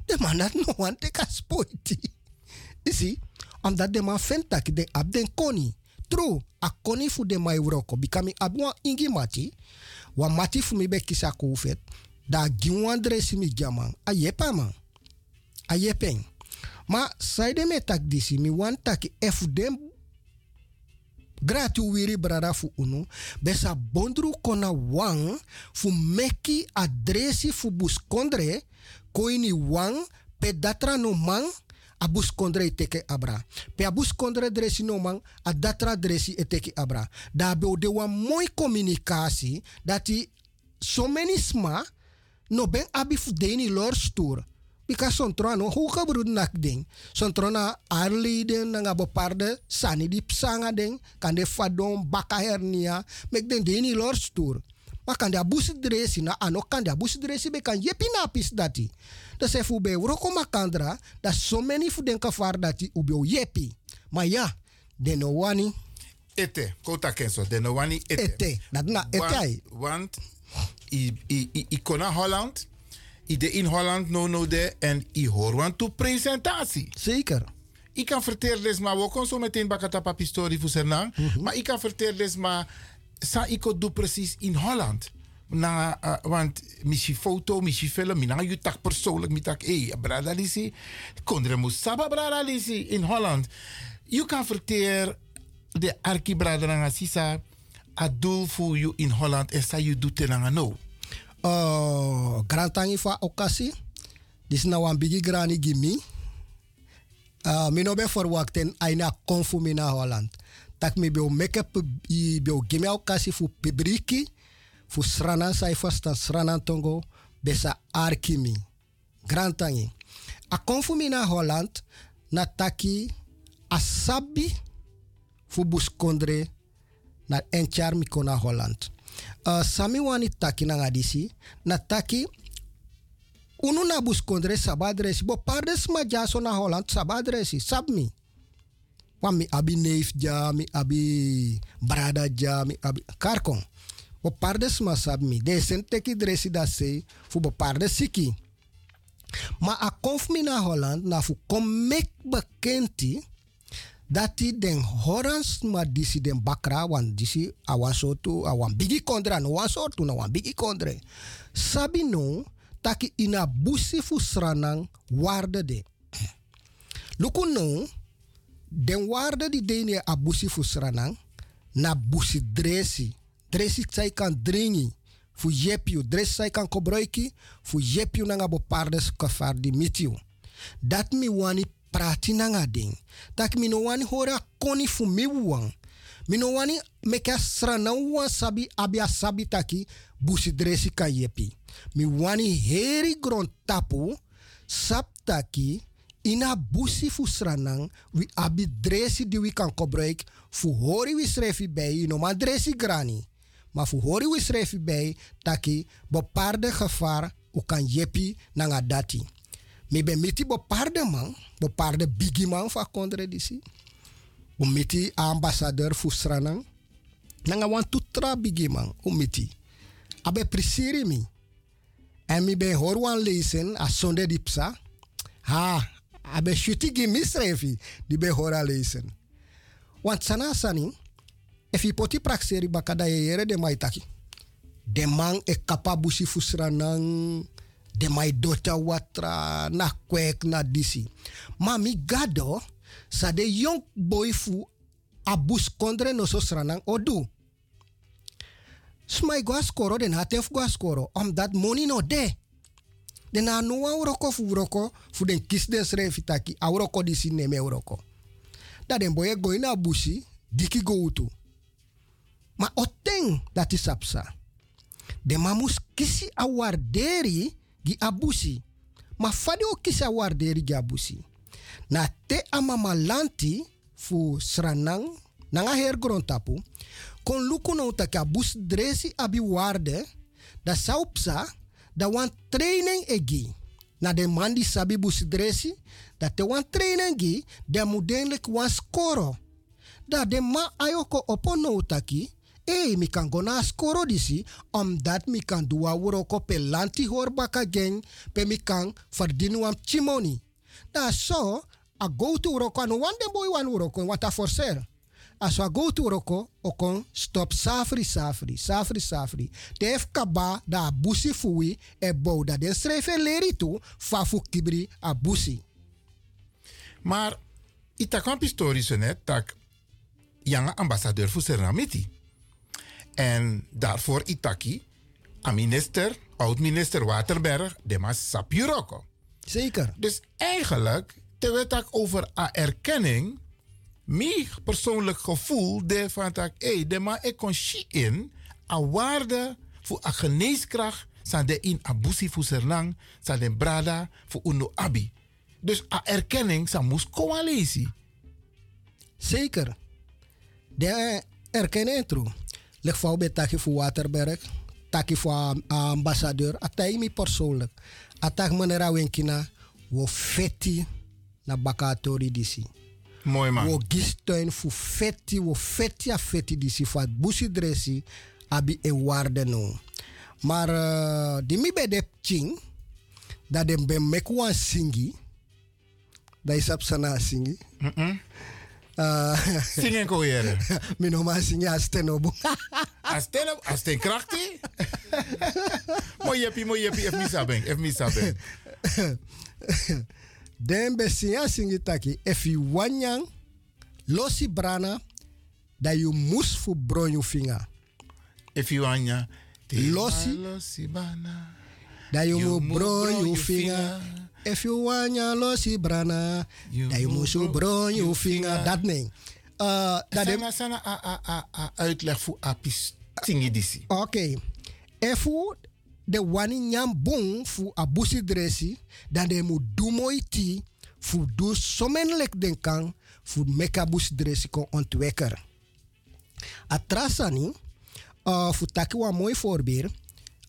De man dat [laughs] no wan te kan spoiti. Isi, Omdat de man dat de ab den koni. True, a koni fu de mai uroko. Bikami ab wan ingi mati. Wan mati fu mi be kisa. Da giwan dresi mi jaman. A yepa man. A yepeng. Ma saide me tak disi mi wan taki efu den gratu wiri brada fu unu besa bondru kona wang fu meki adresi fu buskondre koini wang pe datra no man a buskondre teke abra pe a buskondre dresi no man a datra dresi e teke abra da be de wan moi communicatie dati sma no ben abi fu deni lor stoer Bika sontro no hoe gebroed nak ding. Sontro na arleden na bepaarde sani di psanga. Kan de fadon baka hernia. Mek den deni lor stoer. Maar kan de abusi dresi na ano kan de abusi dresi be kan yepi na pis dati. Da se fu be roko makandra. Da so many fu den kafar dati ube o yepi. Maar ja, de no wani. Ete, kota kenso, de no wani ete. Ete, dat na ete ai. Want, i, i, i, i kona Holland, i de in Holland no no de en i hoor want to presentatie. Zeker. Ik kan vertellen, maar we kunnen zo meteen bakata papi story voor Sernang. Maar ik kan vertellen, maar sa ik doe precies in Holland. Na, uh, want misschien foto, misschien film, mina je tak persoonlijk, mi tak, hey, brada lisi, kondre moest saba brada lisi in Holland. Je kan vertellen, de arki brada nga sisa, a doel voor you in Holland, en sa you doet tenanga no. Uh, grantangi fa okasi. Dis na wan bigi grani gimi. Uh, mi no be verwachten aina konfu mi na Holland. Tak mi be o make up i be o gimi okasi fu pibriki. Fu sranan sai fasta sranan tongo. Besa arkimi. Grantangi. A konfu mi na Holland. Na taki asabi fu buskondre na enchar mi kona Holland. Uh, sami wani taki na ngadisi. Na taki unu na buskondre sabadresi. Bo pardes ma jaso na Holland sabadresi. Sab mi. Wan mi abi neef abi brada ja, mi abi karkon. Bo pardes ma sab mi. De sen teki dresi da se fu bo pardes siki. Ma a konf na Holland na fu kom mek bekenti dati den horans ma disi den bakra wan disi awan sotu awan bigi kondre no wan sotu na wan bigi kondre sabi no taki ina busi fu sranang waarde de den waarde di deni a busi fu sranang na busi dresi dresi sai kan dringi fu yepiu dresi kan kobroiki fu yepiu nanga bo pardes kafar di mitiu dat mi wani prati nanga ding. Tak mi no wani hora koni fu mi wang. Mi no wan sabi abia sabi taki busi dresi ka yepi. Mi wani heri gron tapu sap taki ina busi fu sranang wi abi dresi di wi kan kobreik fu hori srefi bei no ma dresi grani. Ma fu hori wi srefi bei taki bo parde gevaar u kan yepi nanga dati. Mi ben miti bo parde man, parde bigi man fa kondre disi. Bo miti ambassadeur fu sranang. Nanga wan tutra bigi man, u miti. Abe prisiri mi. En mi ben wan lezen a sonde dipsa. Ha, abe shuti gi misrefi di be hora lezen. Want sana sani, if i poti prakseri bakada yere de maitaki. De man e kapa busi fu sranang de mai dota watra na kwek na disi. Ma mi gado sa de young boy fu abus kondre no so sranang odu. Smai gwa skoro den hatef gwa om dat money no de. Den na no wan roko fu den kis den srefi taki a roko disi neme roko. Da den boye goi na busi diki go utu. Ma oteng dat is sapsa. De mamus kisi a warderi gi abusi. Ma fadi o kisi a warderi gi abusi. Na te amama lanti fu sranang nanga her kon luku no taki abus dresi abi warde da saupsa da wan training egi. Na de mandi sabi bus dresi da te wan training gi de mudenlik wan skoro. Da de ma ayoko opo no taki Hey, mi kan go na skoro disi, omdat mi kan duwa wuro ko pe lanti hor baka gen, pe mi kan verdien wam chimoni. Da so, a go to Uroko, no one dem boy one Uroko, wat. As we go to Uroko, okon stop safri safri, safri safri. Tef kaba da busi fui e bou da den schrijven leri tu, fa fu kibri a busi. Maar itakan historisch net tak janga ambassadeur voor Serenamiti. En daarvoor itaki a minister, oud-minister Waterberg, de mas sapiroko. Zeker. Dus eigenlijk, terwijl ik over a erkenning, mijn persoonlijk gevoel de van dat hey, de ma ik kon in a waarde voor a geneeskracht san de in abusi voor serlang, san de brada voor uno abi. Dus a erkenning sa moest coalitie. Zeker. De erkennen tru. Leg voor bij taki voor Waterberg, taki voor a ambassadeur, atai mi persoonlijk. Atak meneer Wenkina, wo feti na bakatori disi. Mooi man. Wo gisteun fu feti, wo feti a feti disi voor het busi dressi, abi e waarde no. Maar uh, di mi de ching, dat dem ben mek wan singi, dat is op sana singi. Uh, Singen ko yere. Mi no ma singi a stenobu. [laughs] Asten krachti. [laughs] Mooi jeppie, mooi jeppie, ef mi sabeng, ef mi sabeng. [laughs] Den be singa singi taki, you wanyang, losi brana, dat you mus fu bron you finger. You wanya, losi, losi bana. dat you, mu mu bron bron you you finger. If you wanya losi brana, dat you mus fu bron you finger. Dat nee. Uh, dat Sana sana a a a a uitleg voor apis singi disi. Oké. Efu de wani nyam bon fu abusi dresi, dan de mu moi ti fu du somenlek den kan fu meka busi dresi kon ontwekker. Atrasani, uh, fu taki wa mooi voorbeeld,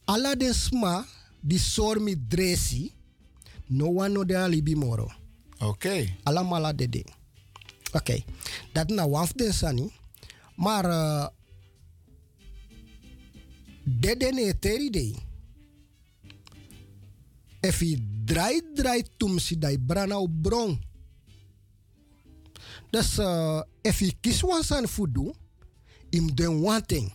ala den sma di sormi dresi, no one no de alibi moro. Oké. Alla mala de ding. Oké. Dat na waf den sani. Maar uh, de de ne teri de. Je draai draai tumsi dai brana op bron. Dus uh, je kies wan san fudu, im den one thing.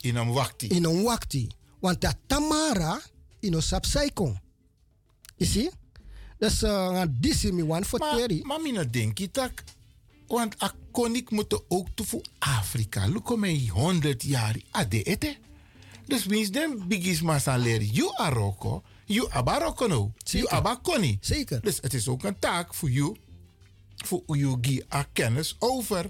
In een wakti. In een wakti. Want dat tamara in een sapsaikon. You see? Dus uh, disi mi wan for teri. Maar mina denki tak. Want a konik moet ook toe voor Afrika. Luko mij 100 jaar ade ete. Dus wins den bigis masa leren. You aroko. You abaroko no. You abakoni. Zeker. Dus het is ook een taak voor you. Voor you a kennis over.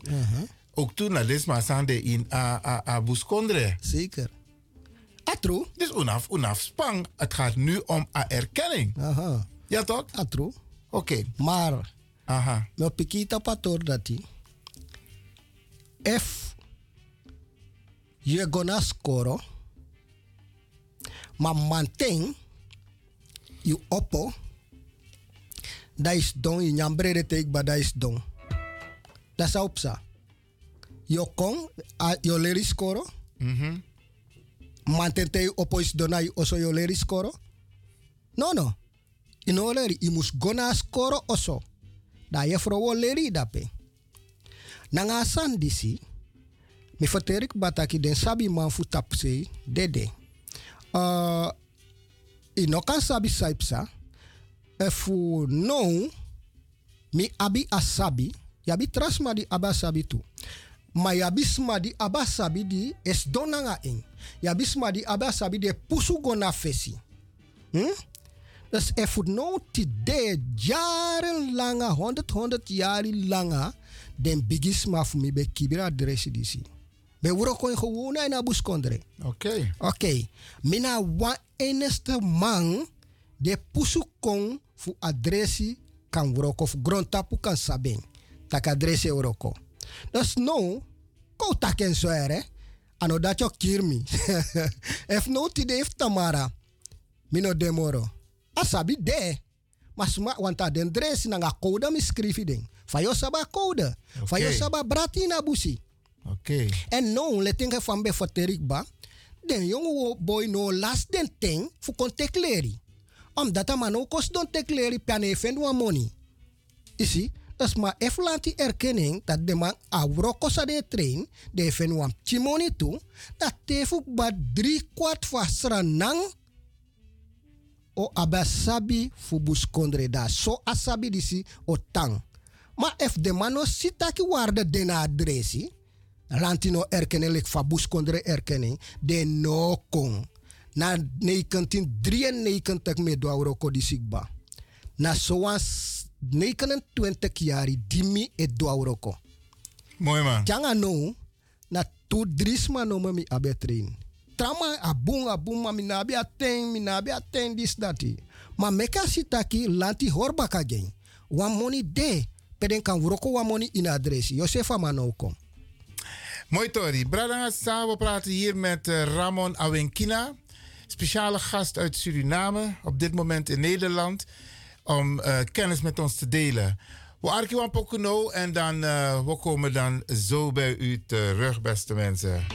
Ook toen na les masa de in a, a, a buskondre. Zeker. Atro. Dus unaf, unaf spang. Het gaat nu om a erkenning. Aha. Ja toch? Atro. Oké. Maar. Aha. No pikita pator dati. If je gonna score, maar manteng je oppo, dat is don, je nyambrede teek, maar dat is don. Dat is opsa. Je kon, je leri score, Mhm. manten te oppo is dona, je oso je leri score. No, no. Ino leri, je moest gonna score oso. Da je vrouw leri dape. Nanga san disi, mi foterik bataki den sabi man fu tapse dede. Uh, ino kan sabi saipsa, efu no, mi abi asabi, yabi trasma di abasabi tu. Ma yabi sma di abasabi di es donanga ing. Yabi sma di abasabi de pusu gona fesi. Hm? Dus er voor nou de jarenlange, 100, 100 jaar lange, den bigisma voor mij bij kibira adressie die Bij wuro kon gewoon na buskondre. Oké. Oké. Mina wa eneste man de pusu kon voor adressie kan wuro of grondtapu kan saben. Tak adressie wuro ko. Dus no, ko taken zo er hè. Ano dat je kirmi. [laughs] If no tide if tamara. Mino demoro. Asabi de. Maar sma want dat den dress na nga code mi skrifi ding. Fa yo saba code. Fa yo Oké. saba brati na busi. Oké. En no le tinga van foterik ba. Den jonge boy no last den ting fu kon tekleri. Omdat a man ook kost don tekleri piane fen wa money. Isi, is maar even die erkenning dat de man abroko sa de train, de fen wam chimoni toe, dat tefuk ba drie kwart van sranang o abasabi fubus kondre da. So asabi disi o tang. Maar if de mano sitaki waarde dena adresi, lantino erkenning fabus kondre erkenning, de no kon. Na 1993 me do auroko di sigba. Na soans 29 jaar dimi e do auroko. Mooi man. Tjanga no, na tu drisma no mami abetrin. Trama abung abung mami nabi ateng, mi ateng dis dati. Ma meka sitaki lanti horba kagen. Wan money de, peden kan wroko wan money in adresi. Josefa Manoko. Mooi Tori. Brada we praten hier met eh, Ramon Awenkina. Speciale gast uit Suriname. Op dit moment in Nederland. Om eh, kennis met ons te delen. We arkiwan Pokuno en dan eh, we komen dan zo bij u terug, beste mensen.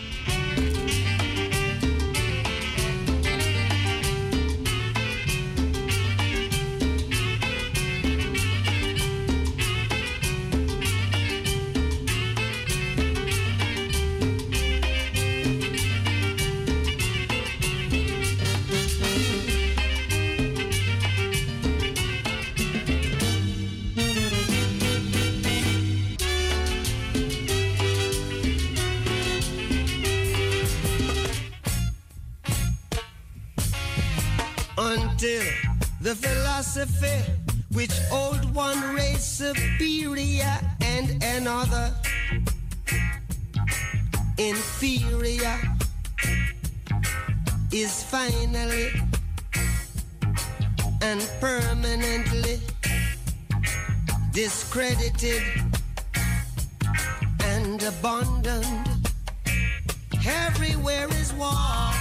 Philosophy which old one race superior and another inferior is finally and permanently discredited and abandoned. Everywhere is war.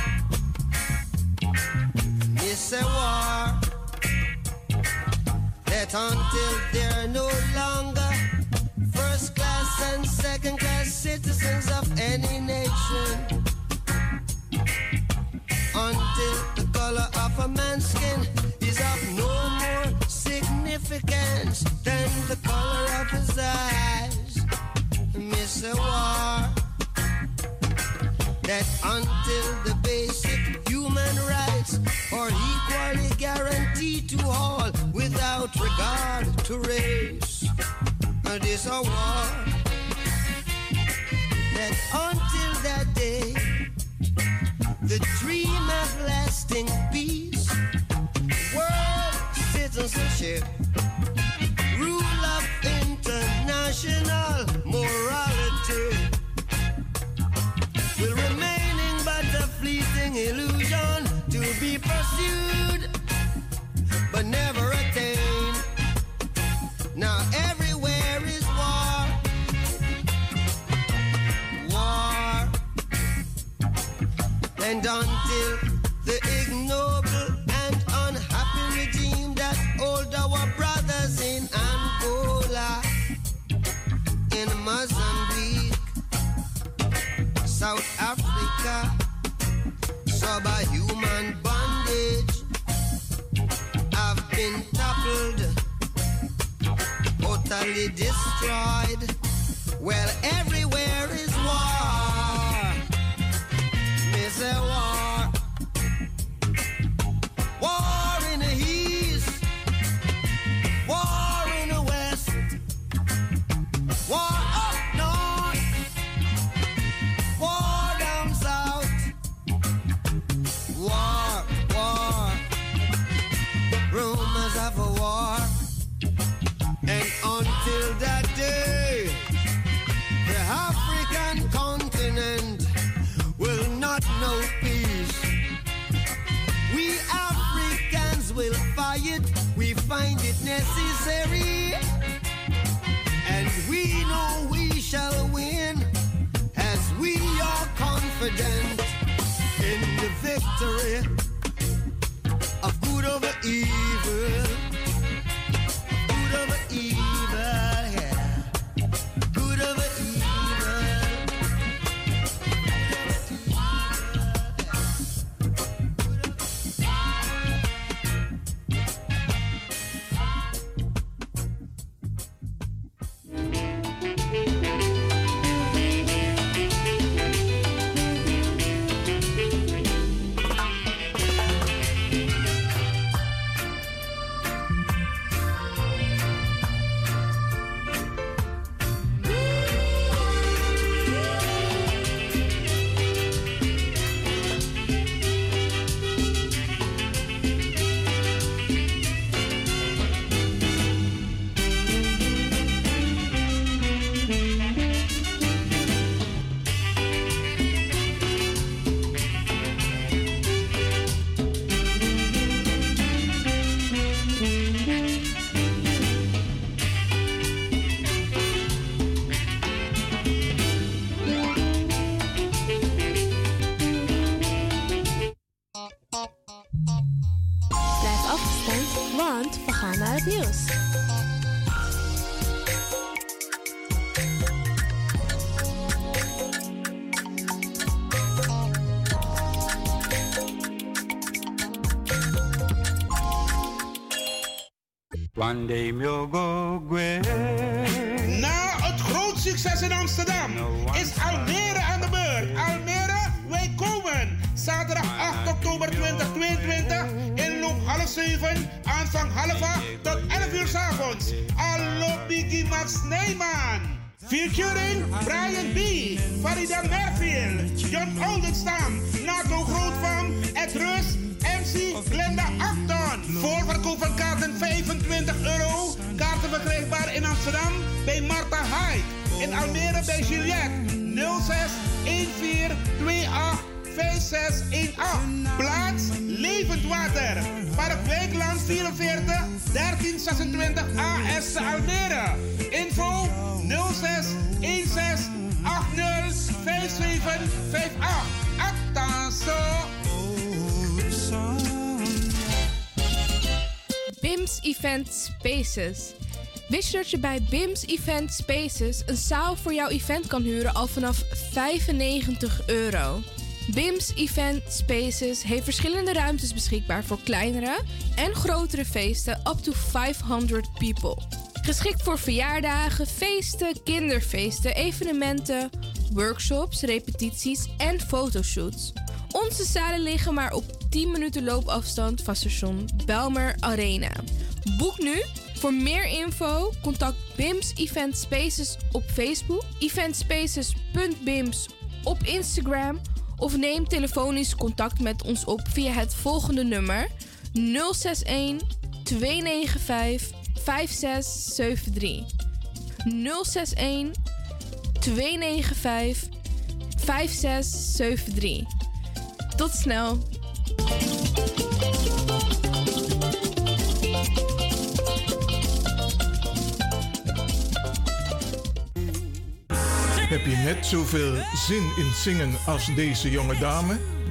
It's a war that until they're no longer first class and second class citizens of any nation, until the color of a man's skin is of no more significance than the color of his eyes. A war that until the basic human rights are equally guaranteed to all without regard to race. It is a war that until that day, the dream of lasting peace, world citizenship, rule of international morality will remaining but a fleeting illusion never attained. Now everywhere is war, war, and until the ignoble and unhappy regime that hold our brothers in Angola, in Mozambique. South Africa, subhuman bondage been toppled, utterly destroyed. Well, everywhere is war. Miss a war. Until that day, the African continent will not know peace. We Africans will fight, we find it necessary. And we know we shall win as we are confident in the victory of good over evil. 1326 AS Almere. Info 06 16 80 5758. Attention. BIMS Event Spaces. Wist je dat je bij BIMS Event Spaces een zaal voor jouw event kan huren al vanaf 95 euro? BIMS Event Spaces heeft verschillende ruimtes beschikbaar voor kleinere en grotere feesten up to 500 people. Geschikt voor verjaardagen, feesten, kinderfeesten, evenementen, workshops, repetities en fotoshoots. Onze zalen liggen maar op 10 minuten loopafstand van station Belmer Arena. Boek nu. Voor meer info contact BIMS Event Spaces op Facebook, eventspaces.bims op Instagram of neem telefonisch contact met ons op via het volgende nummer 061 295 5673. 061 295 5673. Tot snel. Heb je net zoveel zin in zingen als deze jonge dame?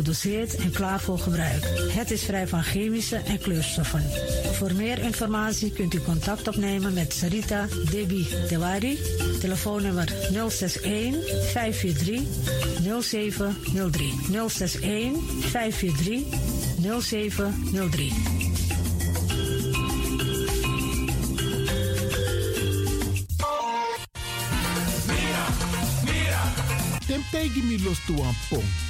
gedoseerd en klaar voor gebruik. Het is vrij van chemische en kleurstoffen. Voor meer informatie kunt u contact opnemen met Sarita Debi Dewari, telefoonnummer 061 543 0703. 061 543 0703. Temtegi mi los pom.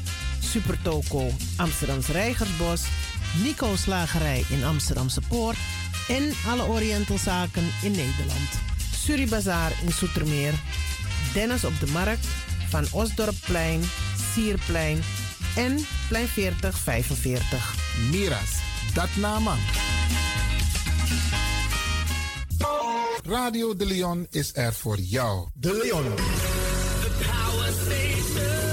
Supertoco Amsterdamse Reigersbos, Nico Slagerij in Amsterdamse Poort en alle Orientalzaken in Nederland. Suribazaar in Soetermeer, Dennis op de Markt, Van Osdorpplein, Sierplein en Plein 4045. Miras, dat naman. Radio De Leon is er voor jou. De Leon. The power station.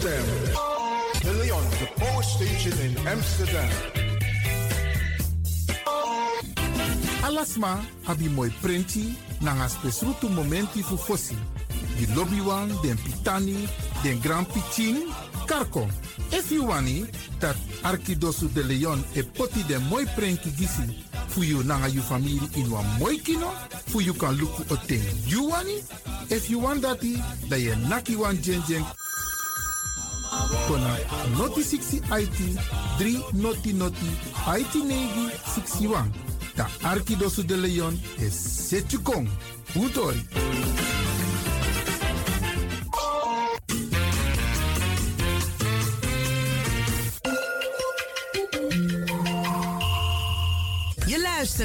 Amsterdam. De Leon, the power station in Amsterdam. Alasma abi moi prenti nanga spesrutu momenti fu fosi. Di lobby wan, den pitani, den grand pitin, karko. If you wani, dat Arkidosu de Leon e poti den moi prenki gisi fu you nanga you family in wan moi kino, fu you kan luku o ten you wani. If you want dati, da ye naki wan jen jen kona noti 60 IT 3 noti noti IT negi 61. Da Arkidosu de Leon is Setjukong. Utori.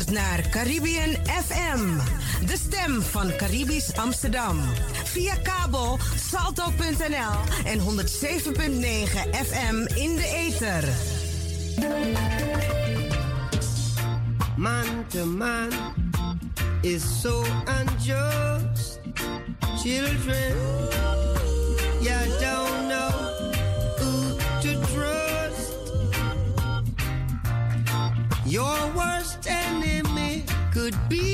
Naar Caribbean FM, de stem van Caribisch Amsterdam. Via kabel salto.nl en 107.9 FM in de ether. Man to man is so unjust. Children, you don't Your worst enemy could be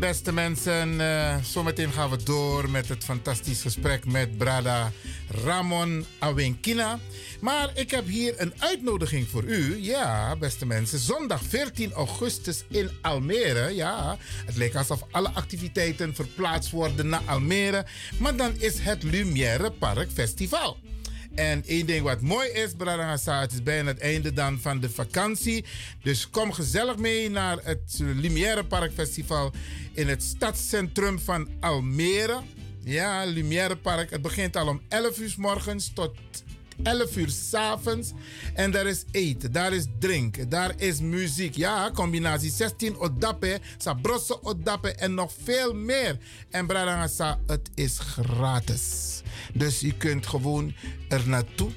Beste mensen, eh, zometeen gaan we door met het fantastisch gesprek met Brada Ramon Awenkina. Maar ik heb hier een uitnodiging voor u. Ja, beste mensen, zondag 14 augustus in Almere. Ja, het leek alsof alle activiteiten verplaatst worden naar Almere. Maar dan is het Lumière Park Festival. En één ding wat mooi is, Bradangasa, het is bijna het einde dan van de vakantie. Dus kom gezellig mee naar het Lumière Park Festival in het stadscentrum van Almere. Ja, Lumière Park. Het begint al om 11 uur morgens tot 11 uur s avonds. En daar is eten, daar is drinken, daar is muziek. Ja, combinatie 16 odape, sabrosse odape en nog veel meer. En Bradangasa, het is gratis. Dus je kunt gewoon er naartoe.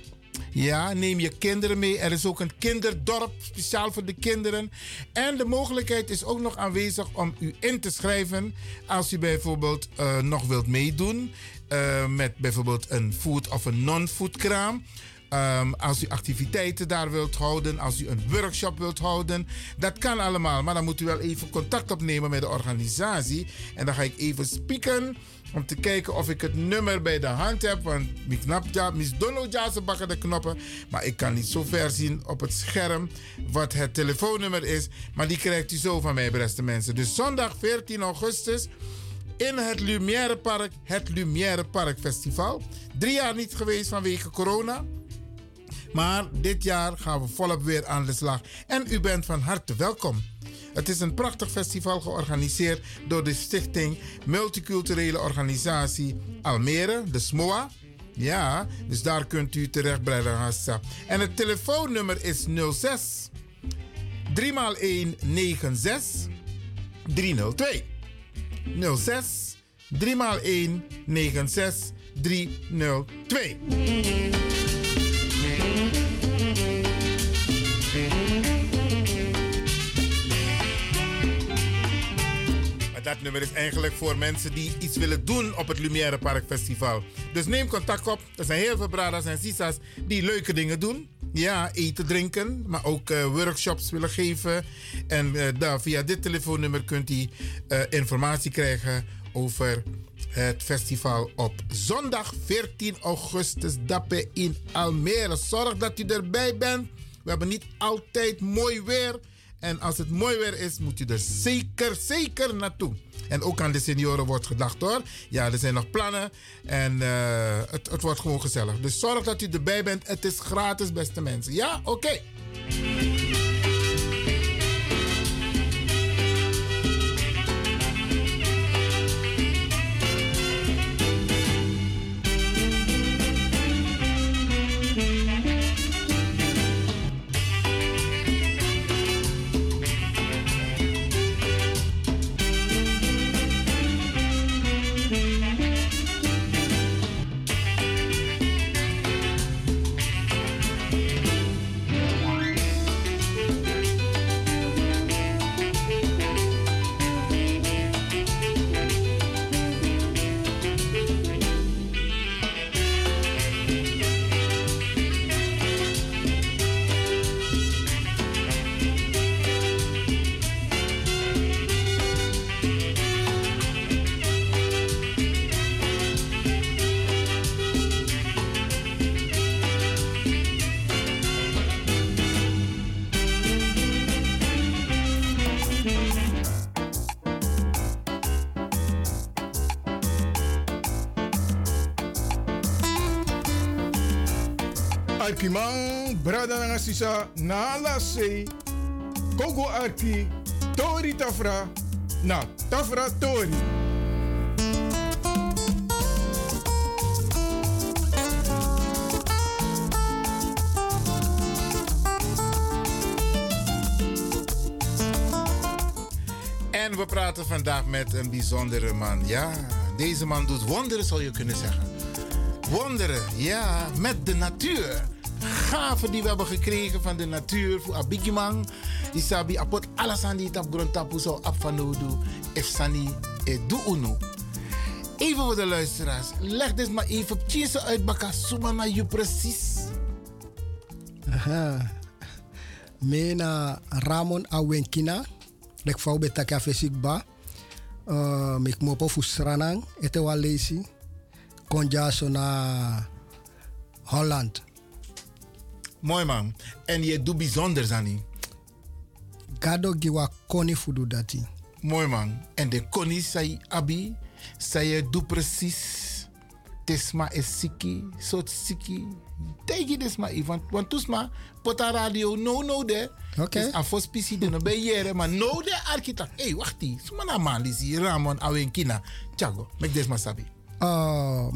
Ja, neem je kinderen mee. Er is ook een kinderdorp speciaal voor de kinderen. En de mogelijkheid is ook nog aanwezig om u in te schrijven als u bijvoorbeeld eh, nog wilt meedoen eh, met bijvoorbeeld een food of een non-food kraam. Ehm, als u activiteiten daar wilt houden, als u een workshop wilt houden, dat kan allemaal. Maar dan moet u wel even contact opnemen met de organisatie. En dan ga ik even spieken om te kijken of ik het nummer bij de hand heb. Want ik knap ja, mis dono ja ze bakken de knoppen. Maar ik kan niet zo ver zien op het scherm wat het telefoonnummer is. Maar die krijgt u zo van mij, beste mensen. Dus zondag 14 augustus in het Lumière Park, het Lumière Park Festival. Drie jaar niet geweest vanwege corona. Maar dit jaar gaan we volop weer aan de slag. En u bent van harte welkom. Het is een prachtig festival georganiseerd door de Stichting Multiculturele Organisatie Almere, de SMOA. Ja, dus daar kunt u terecht bij de. En het telefoonnummer is 06 3x1 96 302. 06 3x1 96 302. Maar dat nummer is eigenlijk voor mensen die iets willen doen op het Lumière Park Festival. Dus neem contact op. Er zijn heel veel bradas en sisas die leuke dingen doen. Ja, eten, drinken, maar ook eh, workshops willen geven. En eh, daar, via dit telefoonnummer kunt u eh, informatie krijgen over het festival op zondag 14 augustus Dappe in Almere. Zorg dat u erbij bent. We hebben niet altijd mooi weer. En als het mooi weer is, moet u er zeker, zeker naartoe. En ook aan de senioren wordt gedacht hoor. Ja, er zijn nog plannen. En eh, het, het wordt gewoon gezellig. Dus zorg dat u erbij bent. Het is gratis, beste mensen. Ja, oké. Arkimang, Brada Nangasisa, Nala Se, Kogo Arki, Tori Tafra, na Tafra Tori. En we praten vandaag met een bijzondere man. Ja, deze man doet wonderen, zou je kunnen zeggen. Wonderen, ja, met de natuur. Gaven die we hebben gekregen van de natuur. Voor Abigimang. Isabi apot alles aan die tap grond tapu zo ap van nodu. Efsani e du unu. Even voor de luisteraars. Leg dit maar even op tjese uit baka. Suma na je precies. Aha. Mena Ramon Awenkina. Lek fau betaka fesikba. Uh, mek mopo fu sranang. Ete wa lesi. Konja na Holland. Mooi man. En je doet bijzonders aan die. Gado giwa koni fudu dati. Mooi man. En de koni zei abi. Zei je doet precies. Tesma is siki. Soort siki. Tegen desma. Want, toesma. Pota radio no no de. Oké. Dus afos pisi de no be jere. Maar no de architect. Hé, hey, wacht die. Suma na man lisi. Ramon awenkina. Chago. Mek desma sabi. Uh,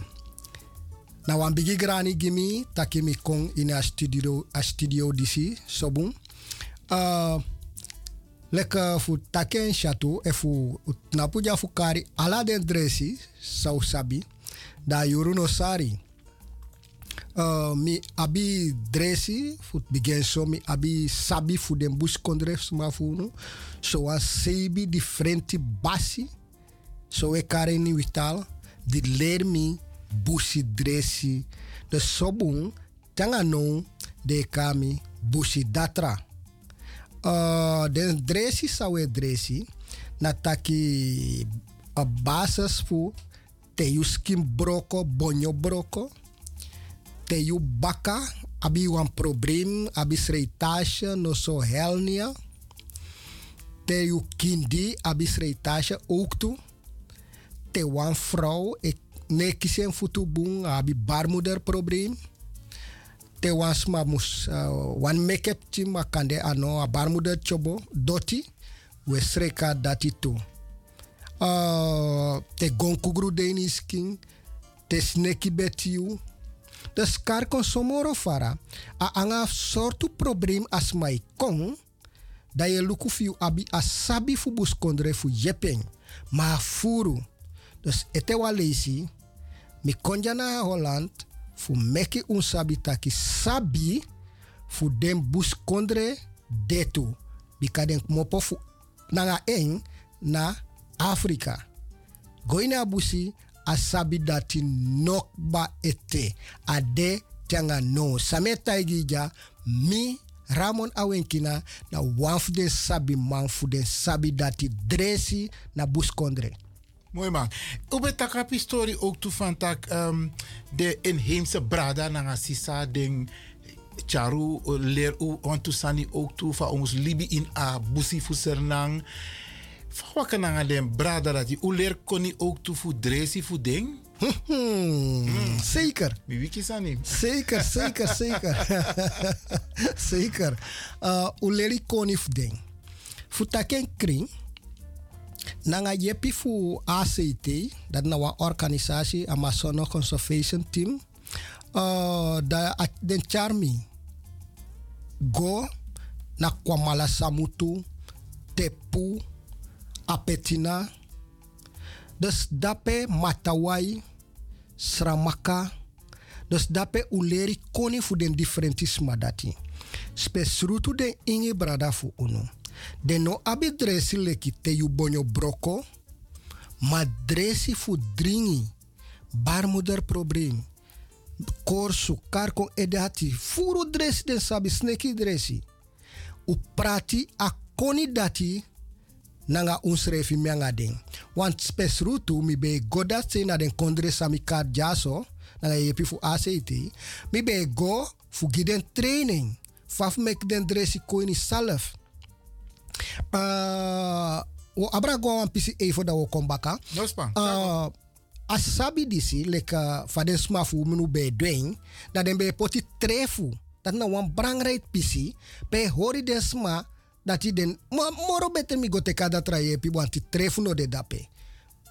na wan bigi grani gimi taki mi kong in a studio a studio disi sobun uh, leka fu taken chateau e fu na puja fu kari ala den dresi sau sabi da yuru no sari. Uh, mi abi dresi fu bigen so mi abi sabi fu den bus kondre sma fu no so wan sebi differenti basi so e kare ni wital di leer mi busi dresi. De sobun tanga no de kami busi datra. Uh, de dresi sawe dresi na a basis fu te yu skin broko bonyo broko te yu baka abi wan probleem abi sreitasje no so helnia te yu kindi abi sreitasje ook wan vrouw ik ne kisen futu abi baarmoeder probleem te wan sma mus uh, wan makande ano a baarmoeder chobo doti we sreka dati tu uh, te gonkugru deni skin te sneki betiu de skar kon somoro fara a anga sortu probleem as mai kong da ye luku abi a sabi fu bus kondre fu yepeng. Ma furu dus ete wa lesi mi konja na Holland fu meki un sabi taki sabi fu den bus kondre detu. Bika den mopo fu nanga eng na Afrika. Goina busi a sabi dati nokba ete. Ade tanga no. Same taigi ja mi Ramon Awenkina na wan sabi man fu den sabi dati dresi na bus kondre. Mooi man. Ube takapi story ook toe van tak um, de inheemse brada na sisa den charu uh, leer u tu sani ook toe van ons libi in a busi fu sernang. Fawaka na den brada dat die u leer koni ook toe fu dresi fu ding. Hmm, Zeker. Mi wiki sani. Zeker, zeker, [laughs] zeker. [laughs] zeker. Uh, uleri koni fu ding. Fu taken kring. Nanga yepi fu ACT, dat na wa organisatie Amazono Conservation Team. Uh, da den charmi go na kwamala samutu tepu apetina dus dape matawai sramaka dus dape uleri koni fu den differentisma dati spesrutu den ingi brada fu unu den no abi dresi leki te yu bonyo broko ma dresi fu dringi barmoeder probleem korsu kar kon edati furu dresi den sabi sneki dresi u prati a koni dati nanga unsrefi mianga ding. Want spes rutu mi be goda se na den kondre sami kar jaso nanga yepi fu ACT mi be go fu giden training faf mek den dresi koini salf. Uh, wo abra go wan pisi even da wo kombaka. No span. Uh, asabi disi leka faden smafu minu be dweng dat den be poti trefu dat na wan brangreit pisi pe hori den sma dat den mo, moro beter mi go teka dat traye pi wan ti trefu no de dape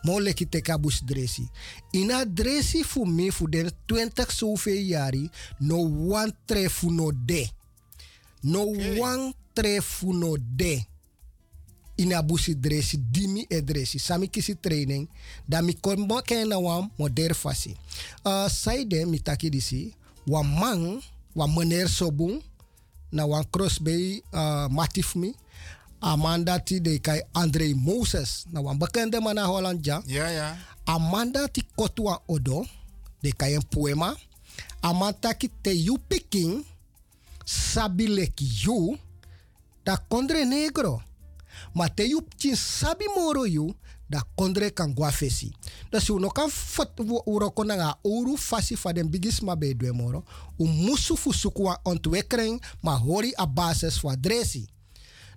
mo leki teka bus dresi. Ina dresi fu mi fu den 20 zoveel jari no wan trefu no de. No wan trefu no de ina busi dresi dimi e dresi. Sami kisi training da mi kon mo ken na wan moder fasi. Uh, saide mi taki disi wan man wan meneer sobun na wan crossbay uh, matif mi. Amanda ti de kai Andre Moses na wan bekende man na Holland ja. Ja, amanda ti kotwa odo de kai een poema amanda ki te yu piking sabi leki yu da kondre negro ma te sabi moro yu da kondre kan gwa fesi. Dus no kan fot uro kona nga uru fasi fa den bigis ma be dwe moro. U musu fu suku wa ontwikkeling ma hori a basis fa dresi.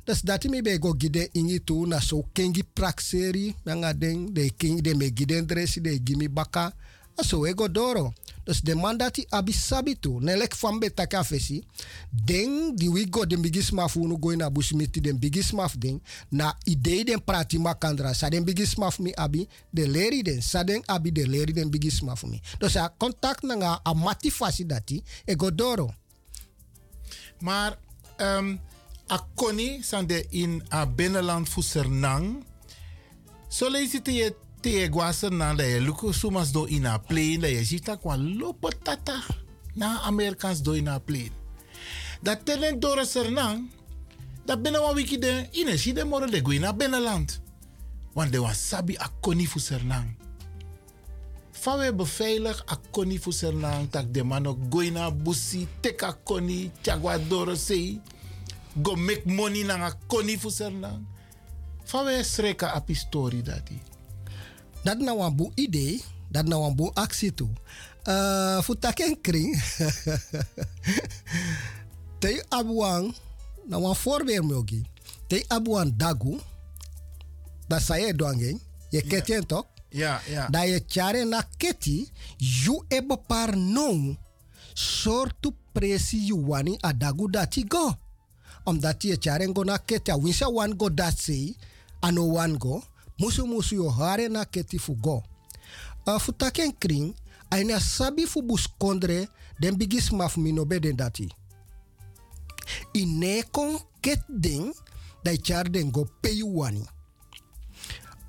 Dus dat mi be go gide ingi tu na so kengi prakseri nanga den de king de me giden dresi de gimi baka. Aso ego doro. Dus de man dat hij abi sabi tu, nelek van betaka fesi, den di we go den bigis maf unu go na bushmiti den bigis maf den, na idee den prati makandra, sa den bigis maf mi abi, de leri den, sa den abi de leri den bigis maf mi. Dus a contact na nga a motivatie dati, e go doro. Maar um, a koni san de in a binnenland fu Sernang. So lees het je te guasa na da je luku sumas do in a plane da je dat kwa lopo tata na Amerikaans do in plane. Dat tenen dora Sernang, dat binnen een wiki de ine si de moro de gui na binnenland. Want de was sabi a koni fu Sernang. Fawe beveilig a koni fu Sernang, tak de mano goi na busi, tek a koni, chagwa doro sei, go make money na a koni fu Sernang. Fawe sreka pistori dati. Dat na wan boe idee, dat na wan boe actie toe. Uh, fu taken kring, [laughs] te abuang, na wan voorbeeld mogi. Te abuang dagu, dat sa je doangen, je ketjen toch? Ja, ja. Da je chare na keti, you ebe par non, sortu presi you wani a dagu dati go. Omdat je chare go na keti, a winsa wan go dat sei, ano wan go, musu musu yo hare na keti fu go. Uh, fu taken kring, aina sabi fu bus kondre, den bigis maf mino beden dati. Ine kon ket ding, dai char go.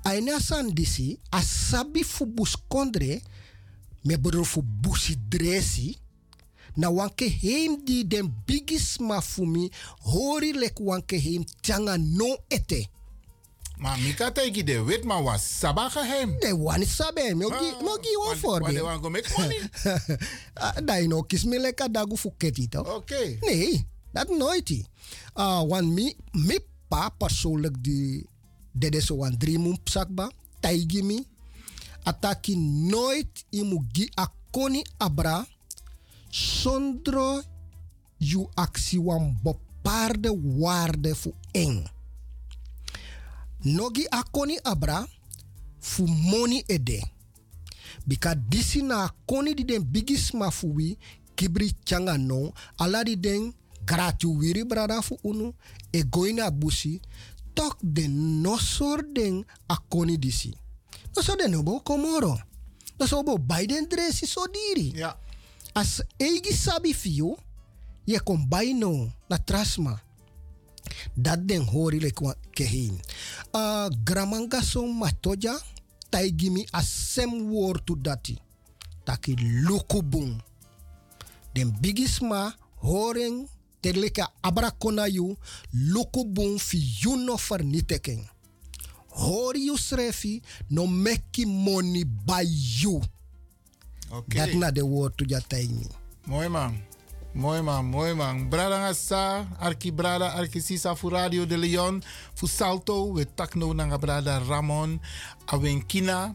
Aina san disi, a sabi fu bus kondre, me bodo fu busi dresi, na wanke heim di den bigis mafumi, hori lek wanke heim tanga no ete. Maar Mika teki de wit maar was saba geheim. De wan sabe, mogi mogi wan voor Wat de wan go make money. [laughs] Dai no kis me leka dagu fuketi to. Oké. Nee, dat nooit. Uh, wan mi, mi pa persoonlijk die dede so wan drie mun sakba, taigi mi. Ataki nooit imu gi akoni abra, sondro yu aksi wan bepaarde waarde fu eng. Nogi akoni abra fu money ede. Bika disi na akoni di den bigis ma fu wi kibri changa no ala di den gratu wiri brada fu unu e goina busi tok den nosor den akoni disi. No so den obo komoro. No so obo Biden dresi so diri. Ja. As egi sabi fio, je kon bai no na trasma. Dat den hori le kwa kehin. Uh, gramanga so matoja, taigimi asem woord to dati. Taki lukubung. Den bigisma horen terleka abrakona yu lukubung fi yuno vernietiging. Hori srefi no meki money by you. Oké. Dat na de to ja taimi. Mooi man. Mooi man, mooi man. Brada nga sa, arki brada, arki sisa fu Radio de Leon, fu Salto, we takno nga brada Ramon, awenkina,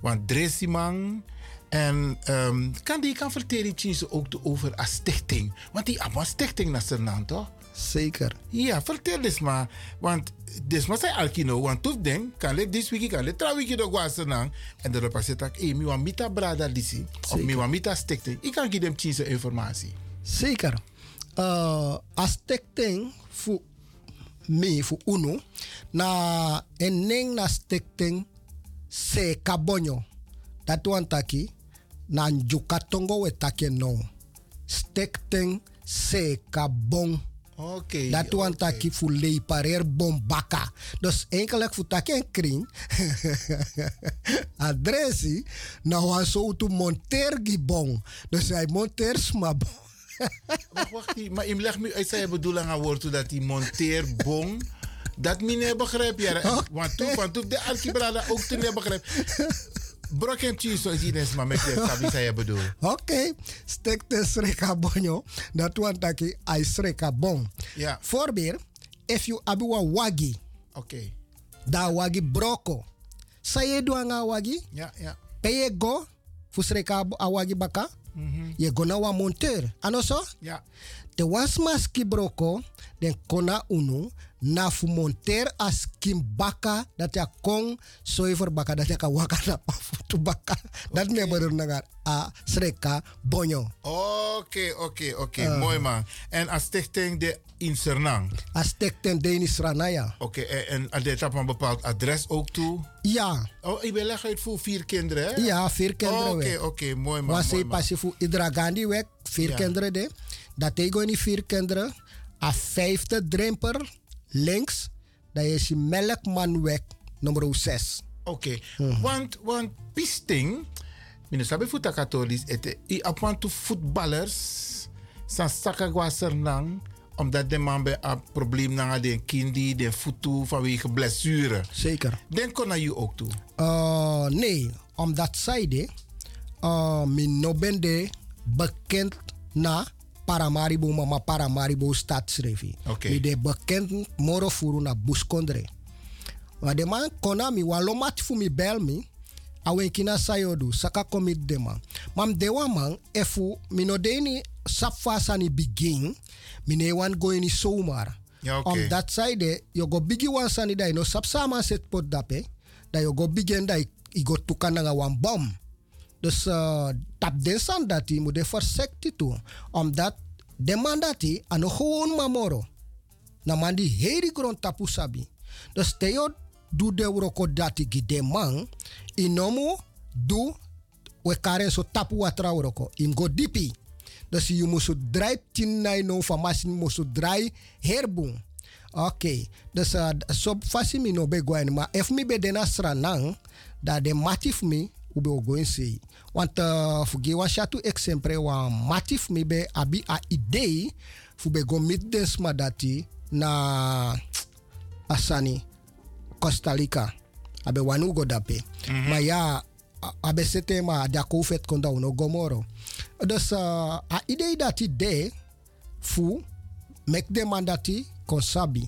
want dresi man. En um, kan die kan vertellen ook over een stichting. Want die hebben een stichting naar zijn toch? Zeker. Ja, vertel eens maar. Want dit maar zijn alkino. Want tof ding, kan le this week, kan le tra week gwa senang. En de repa zegt ik, eh, mi wan mita brada disi. Of mi mita stichting. Ik kan geven hem informatie. Zeker. Uh, as stichting fu me fu uno na eneng na stichting se kabonyo. Dat wan taki na njuka tongo we taki no. Stichting se kabong. Oké. dat wan taki fu lei parer bombaka. Dus eigenlijk fu taki en kring. [laughs] Adressi na wan so tu monter gibong. Dus hij monter smabong. Wacht, wacht. Maar ik leg me uit zijn bedoeling aan woord dat die monteerbong. Dat meneer begrijp je. Want toen, want toen de alki brada ook toen begrijp. Brok en cheese zoals je net maar met je sabi zei je bedoel. Oké, stek de sreka bonyo. Dat wan taki ai sreka bon. Ja. Voorbeeld, if you abiwa wagi. Oké. Da wagi broko. Saye do anga awagi. Ja, ja. Peye go. Fusreka awagi baka. Je go na wa monteur. Ano so? Ja. De was maski broko. Den kona unu. Na fu monteur as kim baka. Dat ya kong soiver baka. Dat ya ka waka na pafutu baka. Dat me bedoel nagar. A sreka bonyo. Oké, oké, oké. Uh. Mooi man. En als stichting de in Sernang. As tekten Denis Ranaya. Oké, en, en en dit een bepaald adres ook toe? Ja. Oh, ik ben leg uit voor vier kinderen, hè? Ja, vier kinderen. Oké, oké, mooi man. Was man. passie voor Idra Gandhi weg, vier Ja. kinderen de. Dat gewoon die vier kinderen. A vijfde dremper links. Dat is melkman weg, nummer 6. Oké, want, want pisting, minister bij het i apwan to voetballers, san sakagwa sernang, omdat de man bij een probleem na de kindi, de voetu vanwege blessure. Zeker. Den kon naar je ook toe. Uh, nee, omdat zij de, uh, min no ben de bekend na Paramaribo, mama Paramaribo stadsrevi. Oké. Mi de bekend moro furu na buskondre. Maar de man kona mi walomat fu mi bel mi. Awen kina sayodu, saka komit de man. Mam de man, efu, mi no de ni sapfa sani begin, mi ne wan go ni zomaar. Ja, oké. Omdat zij de, yo go bigi wan sani da, no sap sama set pot dape, da yo go begin da, i go tukan wan bom. Dus uh, tap san dat hij moet de toe. Omdat de man dat hij aan gewoon mamoro. Na man die hele grond tapu sabi. Dus Theo doe de uroko dat hij de man. Inomu doe we karen so tapu watra uroko. Im go dipi. Dus je moet draai tin na no van masin moet draai herboom. Oké, dus uh, so fasi mi no be gwen, maar if mi be dena sranang, da de matif mi ube o say. Want uh, fugi wa shatu wa matif mi be abi a idee fu be go mit den sma dati na [tsk] asani Costa Rica. Abe wanu go dape. Maar ja, a- abe sete ma da kofet konda uno gomoro. Dus uh, a idee dat idee fu mek de man dat hij kon sabi.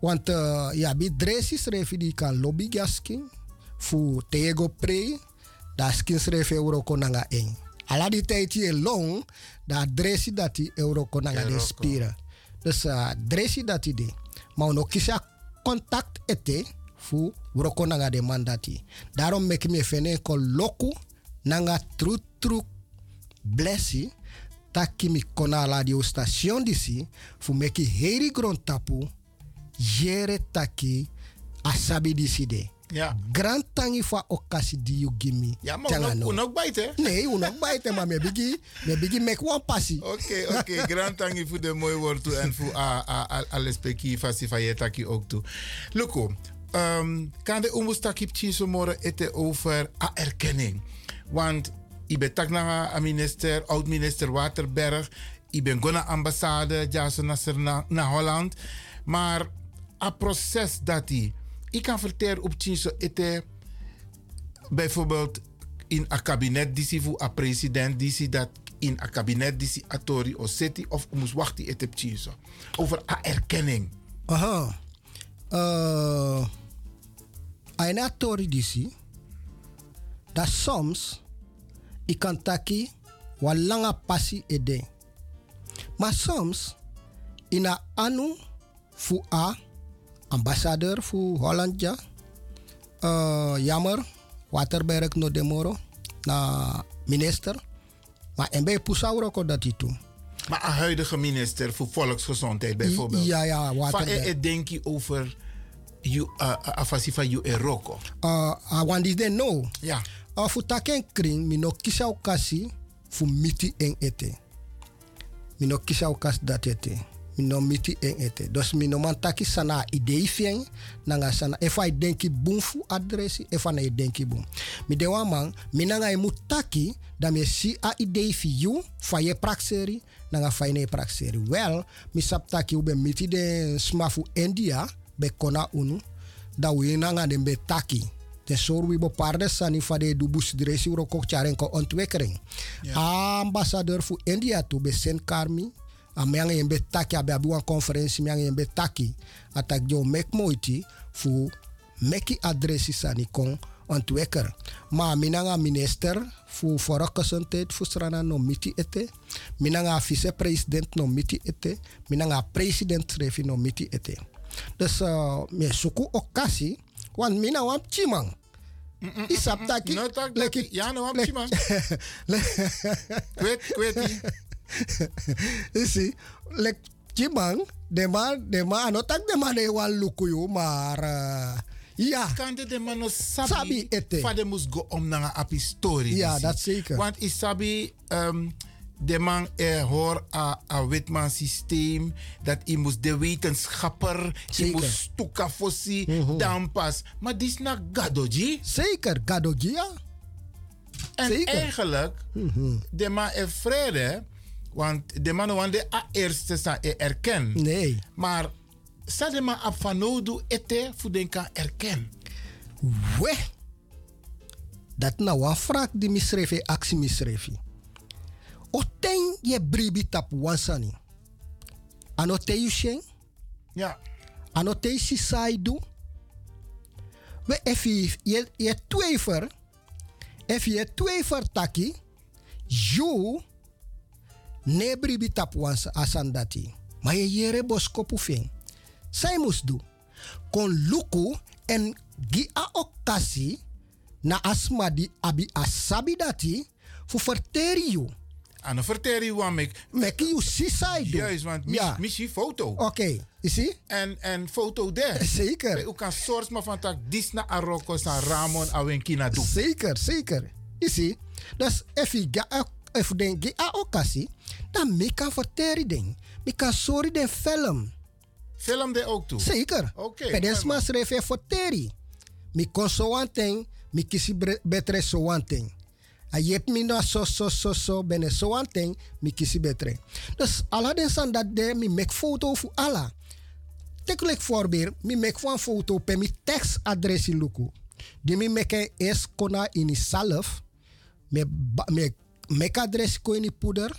Want uh, ja, bi dresis refi di kan lobby gaskin fu tego pre da skins refi euro konanga eng. Ala di tijdje e long da dresi dat hij euro konanga de spira. Dus uh, dat hij de. Maar kisa contact ete fu euro konanga de man dat hij. Daarom mek me fene ko loku nanga tru tru blessi taki mi kona radio station disi fu meki heri grond tapu jere taki asabi disi de. Ja. Grand tangi fa okasi di you give me. Ja, maar Tanga uno- no. uno bijten, hè? Nee, uno bijten, maar me bigi, me bigi make one passie. Oké, oké. Grand tangi voor de mooie woord toe en voor a- a- a- alle speki fasi je taki ook toe. Luko, um, kan de umus taki pchinso moro ete over a erkenning. Want ik ben tak naar a minister, oud-minister Waterberg. Ik ben gona ambassade, jaso nasser na, naar Holland. Maar a proces dat die, ik kan vertellen op pchinso ete bijvoorbeeld in een kabinet die voor een president die dat in een kabinet die atori of city of moest wachten heb zo over een erkenning. Aha. Uh, aina tori disi. Dat soms ik kan taki wa langa passie ede. Maar soms in a anu fu a ambassadeur fu Holland ja. Uh, jammer Waterberg no demoro na minister. Maar en bij Pusauro ko dat itu. Maar een huidige minister voor volksgezondheid bijvoorbeeld. Ja, ja, Van Waterberg. e denk je over you uh, afasi van you eroko. uh, I want this they know. Ja. Uh, fu taken kring, mi no kisa okasi fu miti en ete. Mi no kisa okas dat ete. Mi no miti en ete. Dus mi no man taki sana idei fieng, nanga sana. If I denki boom fu adresi, if I denki boom. Mi de wan man, mi nanga imu taki, da mi si a idei fi you, fa ye prakseri, nanga fa ye prakseri. Well, mi taki ube miti de smafu India, be kona unu, da we nanga den be taki. De soor we bepaalde sani van de dubus diresi roko charen ko ontwikkeling. Ambassadeur voor India to be sen karmi. A miang en be taki abe conferentie be taki. Atak jo mek moiti fu meki adresi sani kon ontwikkelen. Maar minanga minister voor vorige gezondheid voor strana no miti ete. Minanga vice-president no miti ete. Minanga president schreef no miti ete. Dus uh, me suku okasi, want mina wam chimang. Isap taki. No tak leki. Ja, no lek- chimang. [laughs] [laughs] Kwet, kweti. [laughs] Isi, lek chimang, de man, de man, no tak de man de wan lukuyu, maar uh, ja. Kan de de man no sabi, Sabi ete. Fade moest go om naar een story. Ja, dat zeker. Want is sabi, um, de man er hoor a, a witman systeem, dat hij moest de wetenschapper, hij moest stuka fossi, Mhm. dan pas. Maar dit is na gadoji. Zeker, gadoji ja. En Zeker. eigenlijk, de man is vrede, want de man want de a eerste sa e erken. Nee. Maar sa de man ap van nodu ete voor den kan erken. We. Dat nou een vraag die misrefi, actie misrefi. O ten je bribi tap wansani. Ano te you shen? Ja. Ano te si saidu? We efi je je twijfer. Efi je twijfer taki. You ne bribi tap wansa asandati. Maar je jere boskopu fin. Zij moest doen. Kon luku en gi a okasi na asma di abi asabi dati fu verteri you. Ano verteri wan mek. Mek you sisai do. Juist, want Ja. missie foto. Oké, is ie? En, en foto daar. [laughs] Zeker. U kan source maar van tak Disna Aroko san Ramon Awenkina doen. Zeker, zeker. Je ziet, dus je ga if den ge a okasi, dan me kan verteri ding. Me kan sorry den film. Film de ook toe? Zeker. Oké, Pedens mooi, mas refe verteri. Me kon so one thing, me kisi betre so one thing. A yep mi no so so so so bene so one me kisi betre. Dus ala den san dat de me make foto fu ala. Take like voorbeeld, mi make one foto pe mi text adressi luku. Die mi make es kona in zelf. Me me make adres ko in poeder.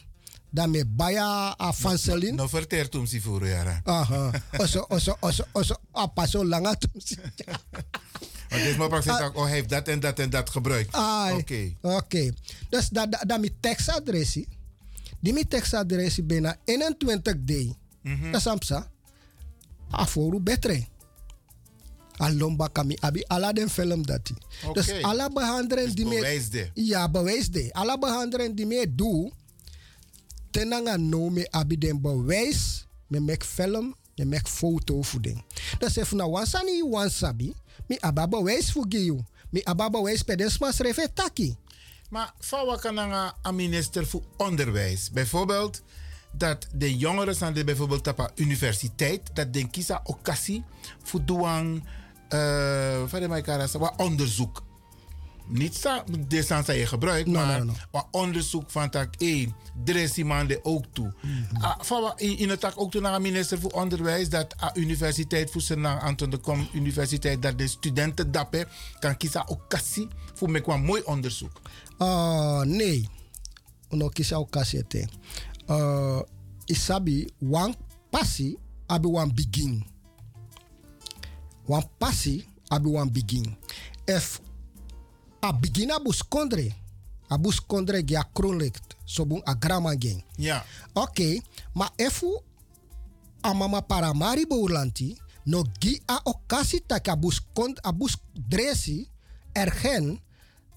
Dan me baya a fanselin. No verter tum si furu yara. Aha. Oso oso oso oso apa so langa tum si. [laughs] Want is maar praktisch tak, oh hij heeft dat en dat en dat gebruikt. Oké. Oké. Dus dat da, da mi tekstadressie. Die mi tekstadressie bijna 21 d. Mhm. Dat is amsa. Aforu betre. Alomba kami abi ala den film dati. Oké. Dus alla behandelen die me bewijs de. Ja, bewijs de. Alla behandelen die me doe. Tenanga no me abi den bewijs. Me mek film. Me mek foto den. Dus if na wansani wansabi. Mi aba bewijs voor you. Mi aba bewijs pedesma schreef taki. Maar kan een een minister voor onderwijs. Bijvoorbeeld dat de jongeren zijn die bijvoorbeeld op universiteit, dat den kiezen occasie voor doen uh, onderzoek. Niet de sans je gebruik, No, maar no, no. onderzoek van tak, hé, dressie man de ook toe. Ah, fawa in, in het tak ook toe naar een minister voor onderwijs, dat a universiteit voor zijn aan de kom universiteit, dat de studenten dappen kan kiezen occasie voor me kwam mooi onderzoek. Uh, nee. Uno kisa okasiete. Uh, isabi, wan pasi abi wan begin. Wan pasi abi wan begin. If a begin abus kondre, abus kondre gia kronlikt, sobun a grama gen. Ja. Oké, maar efu a mama paramari boulanti, no gi a okasi tak abus kont abus dresi ergen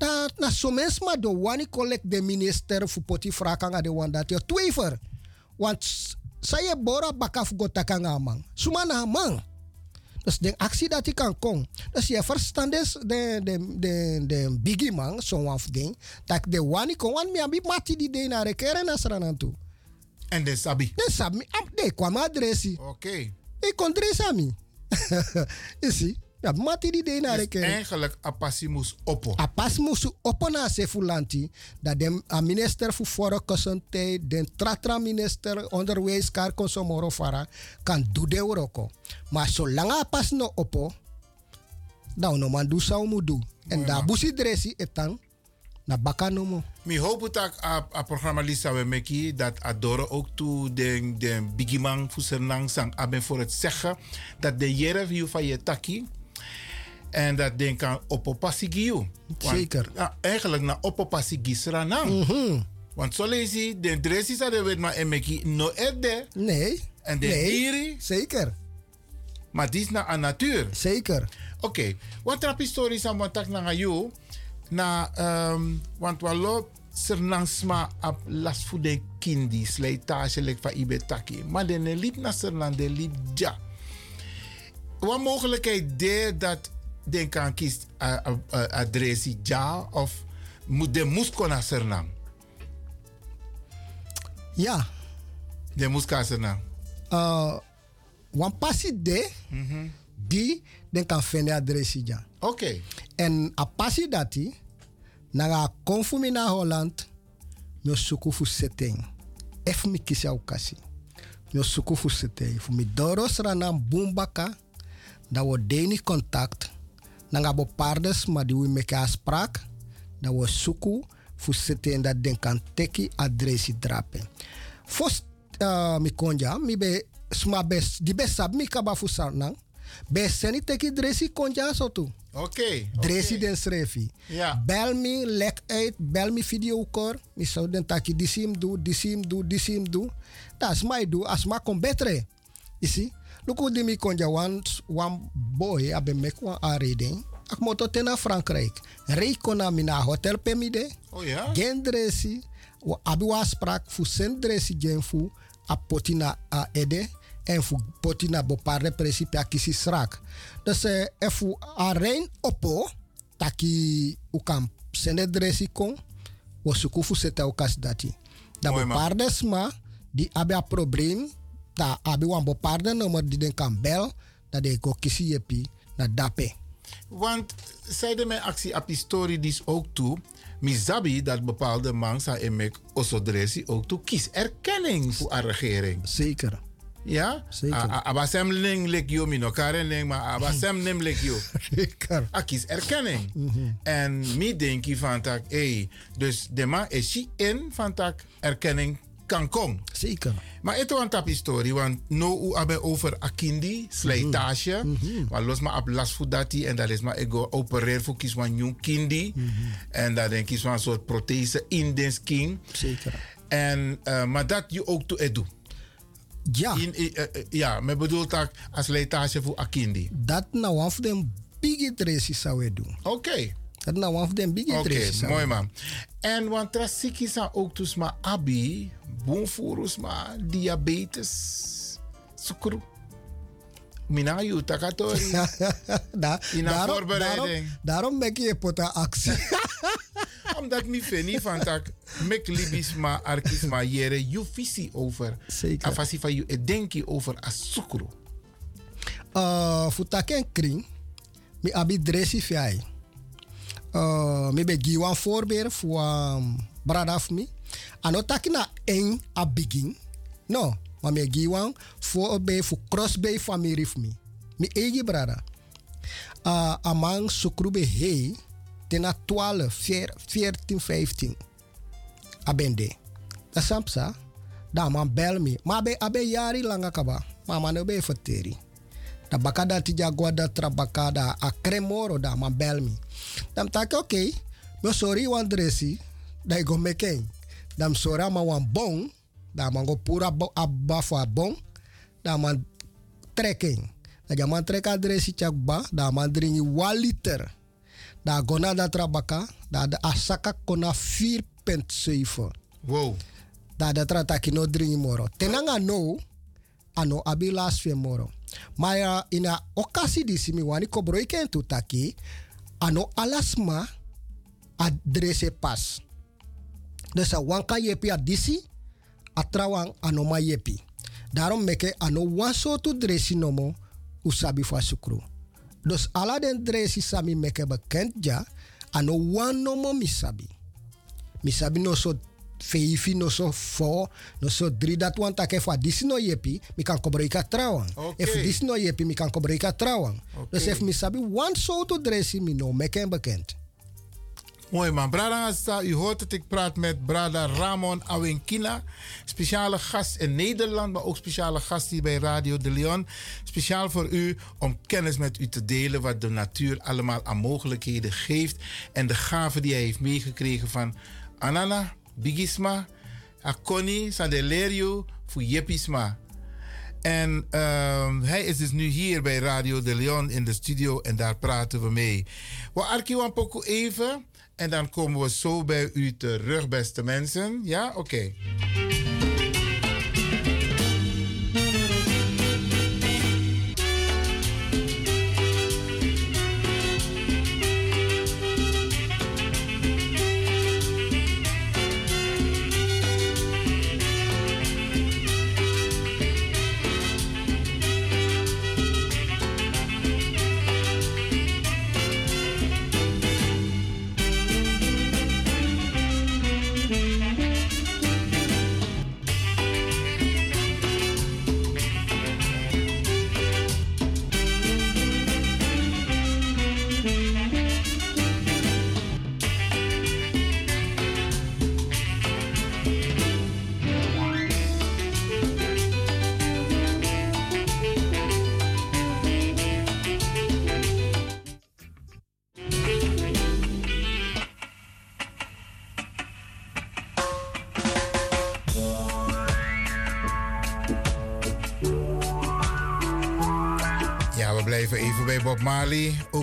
na na somens ma do wani collect de minister fu poti frakanga de wanda te twijfer. Want s- saya bora bakaf go takanga man. Sumana man. Dus de actie dat ik kan kom. Dus je verstand is de, de, de, de biggie man, zo'n ding. Dat de wani kon, want mi abi mati die de na rekeren na sranan toe. En de sabi. De sabi, de kwam adressi. Oké. Ik kon adresami. [laughs] Is zie? Ja, mati die de na Dus rekeren. eigenlijk apassi moest oppo. A pas musu opona se fulanti dat de a minister fu foro kosante den tratra minister onderwijs kar konsomoro fara kan do de oroko. Maar zolang a pas no opo, dan no man do sa mu do. En da busi dresi etan na baka no mo. Mi hoop dat a, a programma Lisa we meki dat Adoro ook toe de, de bigimang voor zijn sang aben voor het zeggen dat de jere hier van je taki En dat ding kan opopasigiu. Zeker. Ja, eigenlijk naar opopasigi sranang. Want zo lees je, de dressis hadden we maar emeki no ede. Nee. En de Nee. diri. Zeker. Maar die is naar een natuur. Zeker. Oké, wat trap historisch aan wat naar jou? Na, um, want walo sernang sma ap las fu de kindi slijtage lek van ibetaki. Maar de liep naar sernang, de liep ja. Wat mogelijkheid de dat den kan kies adressie ja of de naar sernang? Ja. De moest kan sernang. Uh, wan passie de, die den kan vinden adressie ja. Oké. En a passie dati, naga konfumi na Holland, myo suku fu setting. Ef mi kisi au kasi. Myo suku fu setting. Fu mi doros bumbaka, da wo deni contact, nanga bo pardes ma di wi meke afspraak, da wo suku fu setting dat den kan teki adressi drapen. Fos uh, mi konja, mi be sma bes, di be sab mi kaba fu sarnang, be seni teki adressi konja so tu. Oké. Dressi den schreef Ja. Bel me, lek uit, bel me video call. Mi zou den taki disim do, disim do, disim do. Dat is mij do, as ma kon betre. You see? Die mi konja one, one boy abe mek wan aanreding. Ak moto ten naar Frankrijk. Rei kona mi na hotel pe mi de. Oh ja? Gen dressi. Wa abi wa sprak fu sen gen fu a potina a ede. En fu potina bepaalde principe a kisi srak. Dus eh, e fu a rein oppo. Taki u kan sende kon. Wo suku fu seta u kas dati. Da Mooi, man. bepaalde sma. Die abi a probleem. Da abi wan bepaalde nummer die den kan bel. Dat de ko kisi yepi. Na dape. Want zeiden mijn actie op historie dus ook toe. Misabi dat bepaalde mensen en mek osodresi ook toe kies erkenning voor een regering. Zeker. Ja? Zeker. Abasem ling lek yo mino karen ling maar abasem nem lek yo. [laughs] Zeker. A kies erkenning. En mi denk je van tak, hey, dus de man is je in van tak erkenning kan. Zeker. Maar het is een historie, want no u hebben over akindi, slijtage. Maar los maar op last voor dat en dat is maar ik opereer voor kies van nieuw kindi. En dat denk ik van een soort prothese in den skin. Zeker. En, uh, maar dat je ook toe edu. Ja. In, uh, uh, ja, men bedoelt dat als slijtage voor akindi. Dat nou of them big dresses zou doen. Oké. Okay. Dat nou one of them big Oké, mooi man. En want trasiki sa ook dus maar abi, boomfurus maar diabetes, sukru. Mina yu takatori. [laughs] da, In daarom, voorbereiding. daarom, daarom je pota actie. [laughs] Omdat mi feni van tak mek libis ma arkis ma jere you visie over. Zeker. Afasi van you edenki over asukru. Uh, futaken kring, mi abi dressi fiai. Uh, mi be gi wan voorbeeld voor um, brada of mi. Ano taki na en a. No, maar mi gi wan voorbeeld voor crossbay familie of mi. Mi egi brada. Uh, amang sukrube hei tena 12, 14, 15. Abende. Dat sampsa. Da man bel me. Maar abe, abe jari langa kaba. Maar man no be verteri. Da baka da tija guada trabaka da a cremoro da man bel me. Dam tak oké. Okay. No sorry wan dresi. Da i go meken. Dam sora ma wan bon. Da man go pura bo, abba for a bon. Da man trekking. Da ja man trek adresi chak ba. Da man dringi 1 liter. Da gona da trabaka. Da de asaka kona 4.7. Wow. Da da tra taki no dringi moro. Tenanga no. Ano abi last fe moro. Maar uh, in a okasi di simi wani kobro tu taki. Ano alasma adrese pas. Dus a wanka yepi a disi. A trawang ano ma yepi. Daarom meke ano wan sotu dresi nomo. Usabi fa sukru. Dus ala den dresi sami meke bekend ja. Ano wan nomo misabi. Misabi no so feifi no so fo no so drie dat wan take fa disi no yepi mi kan kobreka trawang Oké. if disi no yepi mi kan dus if mi sabi wan so to dresi mi no meken bekend Mooi man. Brada Assa, u hoort het, ik praat met Brada Ramon Awinkina. Speciale gast in Nederland, maar ook speciale gast hier bij Radio de Leon. Speciaal voor u om kennis met u te delen wat de natuur allemaal aan mogelijkheden geeft. En de gaven die hij heeft meegekregen van Anana, Bigisma, Akoni, Sandelerio, Fuyepisma. En ehm, hij is dus nu hier bij Radio de Leon in de studio en daar praten we mee. We arkiwan poco even en dan komen we zo bij u terug, beste mensen. Ja, oké.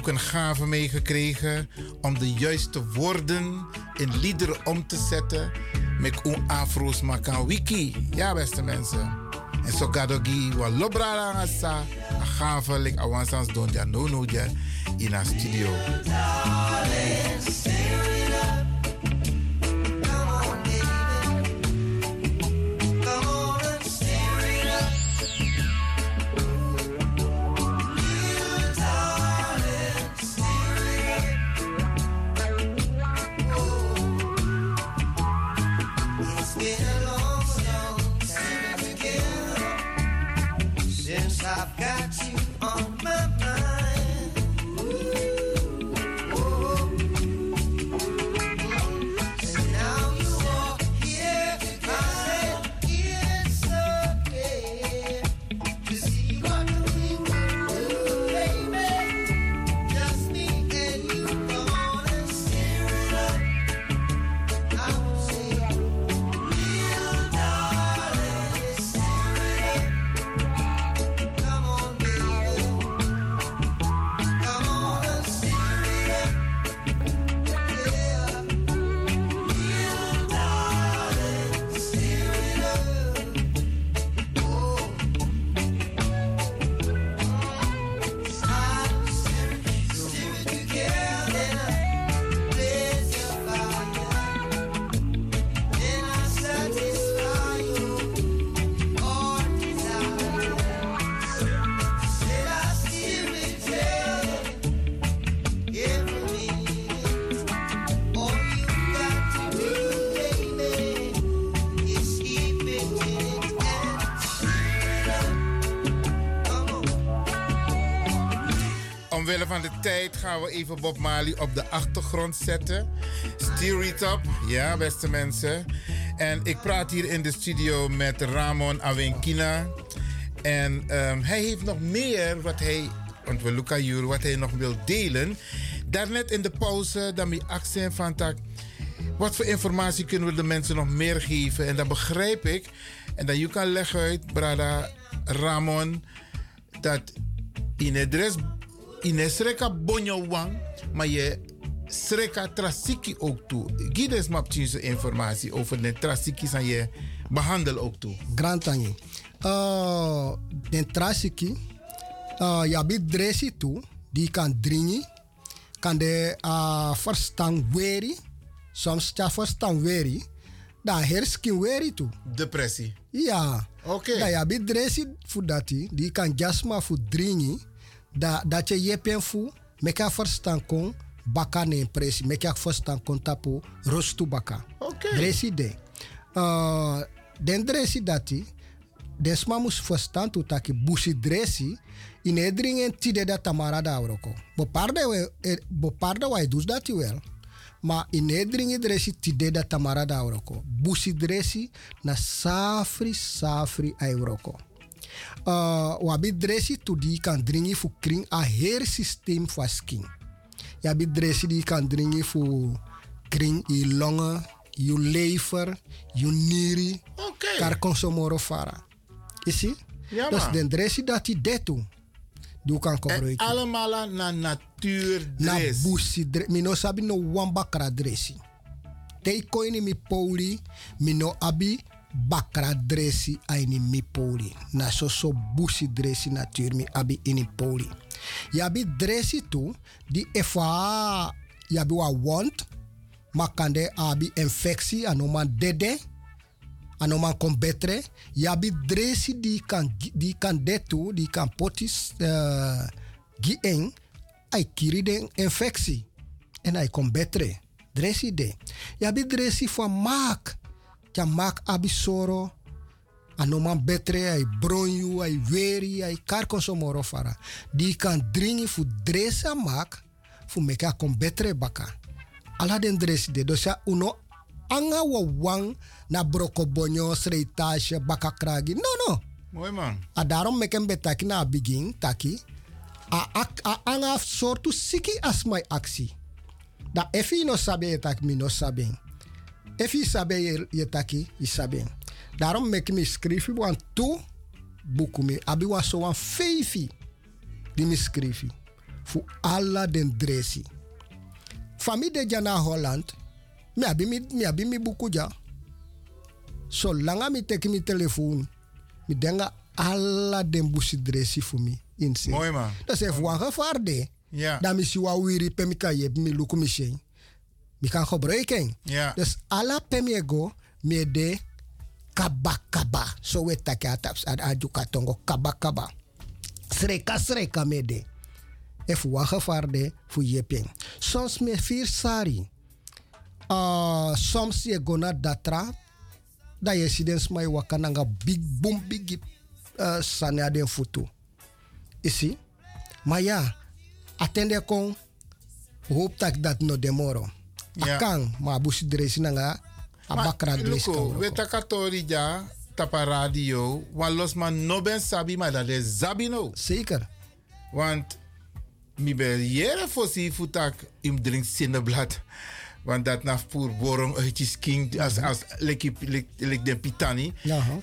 Een gave meegekregen om de juiste woorden in liederen om te zetten. Met een afro's makan wiki. Ja, beste mensen. En zo gadogi wa lobra asa. Een gave lik awansans don ja no no ja in een studio. Tijd gaan we even Bob Marley op de achtergrond zetten. Steer it up, ja beste mensen. En ik praat hier in de studio met Ramon Awenkina. En ehm, hij heeft nog meer wat hij, want we loeken hier, wat hij nog wil delen. Daarnet in de pauze, dan mijn accent van. Wat voor informatie kunnen we de mensen nog meer geven? En dat begrijp ik. En dat je kan leggen uit, Brada Ramon, dat in het dress in het sreka bonjo wang, maar je sreka trasiki ook toe. Eens maar informatie over de trasiki aan je behandel ook toe. Grand Tangi. Uh, den trasiki, uh, ja, bit dresi toe, die kan dringi, kan de uh, verstaan weri, soms ja verstaan weri, dan herskin weri toe. Depressie. Ja. Oké. Okay. Dan ja, bit dresi voor dat die kan jasma voor dringi, da dat je jepen fu meka verstaan kon baka ne presi meka verstaan kon tapu rostu baka okay. dresi de uh, den dresi dati desma mus verstaan tu taki busi dresi in edringen tide da tamara da auroko bo parde we e, bo parde wa dus dati wel Ma ine dringi dresi tide da tamara da euroko. Busi dresi na safri safri a euroko. Uh, wabi dresi tu di kan dringi fu kring a her systeem fa skin. Ja bi dresi di kan dringi fu kring i longen, je lever, je nieren. Oké. Kar consomoro fara. Isi? Ja, dus den dresi dat detu. Die kan En gebruiken. allemaal na natuur Na busi dre. Mi no sabi no wan bakra dresi. Tei koini mi poli, mi no abi bakra dresi aini mi poli. Na so so busi dresi natuur mi abi ini poli. Yabi dresi tu, di efa yabi wa want, makande abi infectie anoma dede, anoma kon betre. Yabi dresi di kan, di kan detu, di kan potis uh, gi en, ai kiri den infectie. En ai kon betre. Dresi de. Yabi dresi van maak. Ja maak abi soro. Anoma betre, ai bronju, ai weri, ai kar consomoro fara. Die kan dringi fu dresa maak, fu meke a kon betre baka. Ala den dresi de. Ja, uno anga wa wang na broko bonyo, sreitage, baka kragi. No, no. Mooi man. A daarom meken betaki na begin, taki. A, a, a anga sortu siki as my actie. Da efi no sabe je tak mi no sabe. Efi sabe je, je taki, je sabe. Daarom mek mi skrifi wan tu buku mi. Abi wan feifi. Die mi skrifi. Fu alla den dresi. Fami de jana Holland. Mi abi mi, mi abi mi buku ja. So langa mi teki mi telefoon. Mi denga alla den busi dresi fu mi. Inse. Mooi man. Dat is even wan gevaar de. Ja. Dan is wa wiri pe kan je mi shen. Mi kan gebruiken. Ja. Dus alla pe mi go mi de kaba kaba. So we take ataps ad ajuka tongo kaba kaba. Sreka sreka me de. Even wan gevaar de fu jeping. Soms me vier sari. Uh, soms je go na datra. Da je si den smai wakananga big boom big uh, sanya den futu. Isi? Maar ja, attende kon hoop tak dat no demoro. Akang, ma busi dresi nanga abakra dresi Luko, kan we takatori ja tapa radio, wan los man no ben sabi, maar dat is sabi no. Zeker. Want mi ben jere fosi futak im drink sinneblad. Want dat na voor borong uitjes king als als leki lek den pitani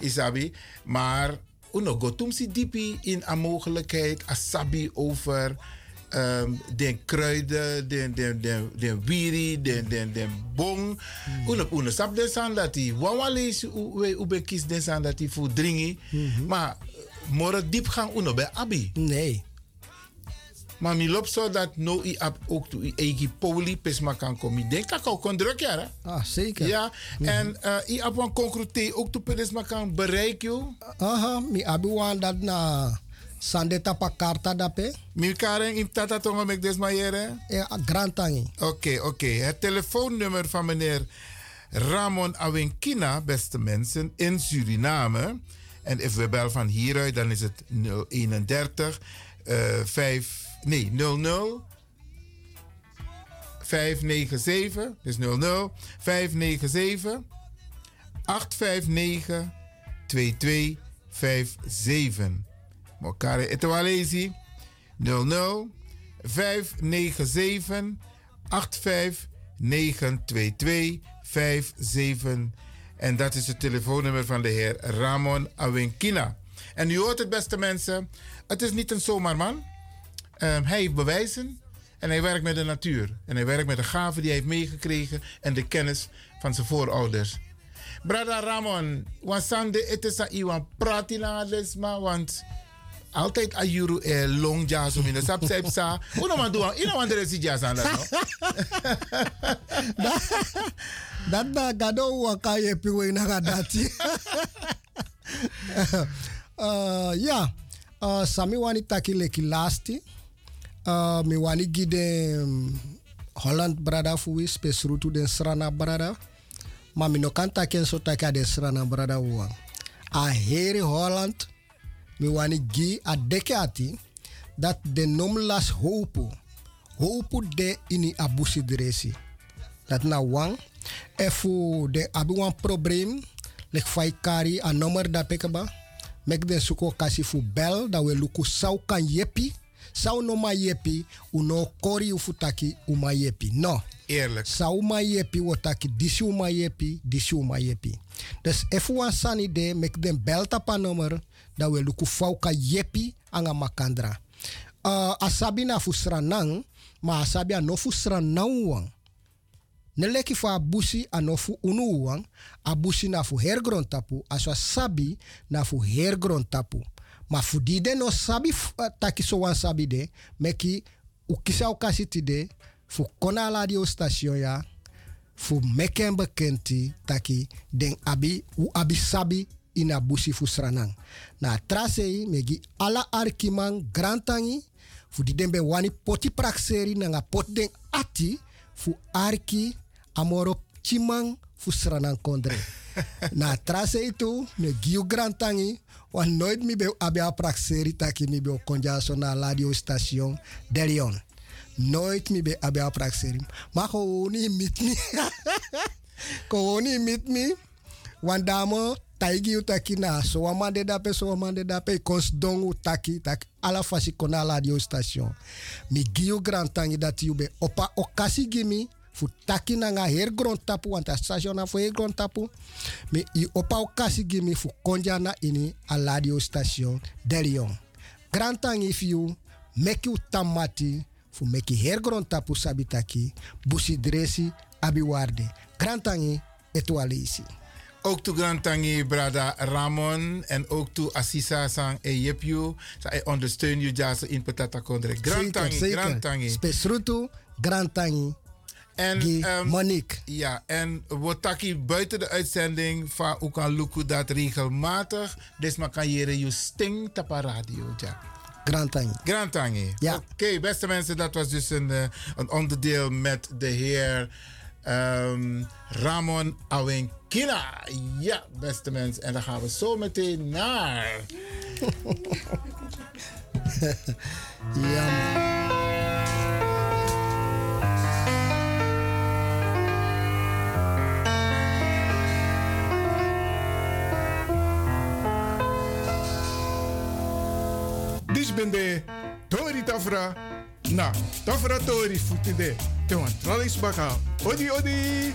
isabi. Maar uno go tum si dipi in a mogelijkheid asabi over um, den kruiden, den den den den wiri, den den den bong. Uno uno sap den san dat die wawale is we ube kies den san dat die voor dringi. Maar morgen diepgang uno bij abi. Nee. Maar mi loopt zo dat no i ap ook to i egi poli pesma kan komen. Ik denk dat ik kon druk ja. Ah, zeker. Ja, en uh, i ap wan concrete ook to pesma kan bereiken. Aha, mi abi wan dat na sande tapa karta dape. Mi karen in tata tonga mek desma jere? Ja, grantangi. Oké, oké. Het telefoonnummer van meneer Ramon Awenkina, beste mensen, in Suriname. En if we bel van hieruit, dan is het 031 eh 5, nee, 00 597, dus 00 597 859 2257. Mokare Etewalezi 00 597 8592257. En dat is het telefoonnummer van de heer Ramon Awenkina. En u hoort het, beste mensen. Het is niet een zomaar man. Ehm, hij heeft bewijzen. En hij werkt met de natuur. En hij werkt met de gaven die hij heeft meegekregen. En de kennis van zijn voorouders. Brada Ramon, is aan iwan pratina lesma, want altijd a juru e long jazz om in de sap sap sa. Uno man doa, ina man deresi jazz aan dat? Dat na gado waka ye piwe na gadati. ja, sami wani taki leki lasti. Uh, mi wani gide Holland brada fuwi spesrutu den srana brada. Maar mi no kan taken so taki a den srana brada uwa. A heri Holland mi wani gi a deke ati dat de nom las hopu. Hopu de ini abusi dresi. Dat na wang. Voor de abi wan probleem. Lek fai kari a nummer da pekaba. Mek den suko kasi fu bel. Da we luku sau kan yepi. Sau no ma yepi. Uno kori ufu taki uma yepi. No. Eerlijk. Sau ma yepi wotaki disi uma yepi. Disi uma yepi. Dus if wan sani de mek den bel tapa nummer. Da we luku fau ka yepi anga makandra. Uh, asabi na fu sranang. Ma asabi a no fu sranang wang. Ne leki unu wang, a busi na fu tapu, aswa sabi na fu hergrond tapu. Ma fu no sabi uh, taki wan sabi de, meki u kisa okasi ti de, fu kona radio station ya, fu meken bekenti taki den abi, u abi sabi ina busi fu sranang. Na trasei megi ala arkiman grantangi, fu di den be wani poti prakseri nanga pot den ati, fu arki amoro chimang fu sranang kondre. [laughs] Na trase itu me giu grantangi wan nooit mi be abe a prakseri taki mi be o konja so na radio station de Leon. Nooit mi be abe a prakseri. Maar gewoon niet mit me. gewoon [laughs] niet mit. Want damo taigi utaki na so wamande dape so wamande dape kons dongu taki taki ala fasi kona radio station. Mi giu grantangi dat you be opa okasi gimi fu taki na nga her grond tapu want a station na fu her grond tapu mi i opa okasi gimi fu konja na ini a radio station de Leon. Grantangi if you make you tamati fu make her grond tapu sabitaki busi dresi abi warde. Grantangi etualisi. Ook to Grantangi, brada Ramon. En ook to Assisa sang e Yepju. Sa e ondersteun je jasa in Patata Kondre. Grantangi. Grantangi. Spesrutu, Grantangi. En ehm, Monique. Ja, en Wotaki buiten de uitzending van Oekan Luku dat regelmatig. Dus maar kan je je sting tapa radio. Ja. Grantangi. Grantangi. Ja. Oké, beste mensen, dat was dus een, eh, een onderdeel met de heer ehm, Ramon Awenkina. Ja, beste mensen. En dan gaan we zo meteen naar. [laughs] ja, de Tori Tafra. Na, Tafra Tori futi de. Te wan tralis baka. Odi, odi.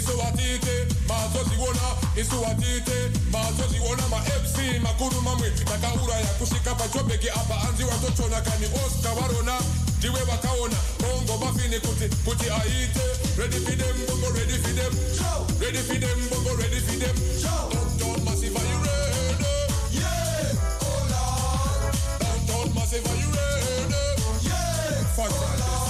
nisuwatite mazoziona nisuwatite mazoziona mafc makuru mamwe takauraya kusvika pachobheki apa anzi watochona kani oscar varona ndiwe vakaona bongo mafini kuti kuti aite. Ready for them bongo ready for them. Ready for them bongo ready for them. Downtown massive are you ready? Yeah oh lord downtown massive are you ready? Yeah oh, lord.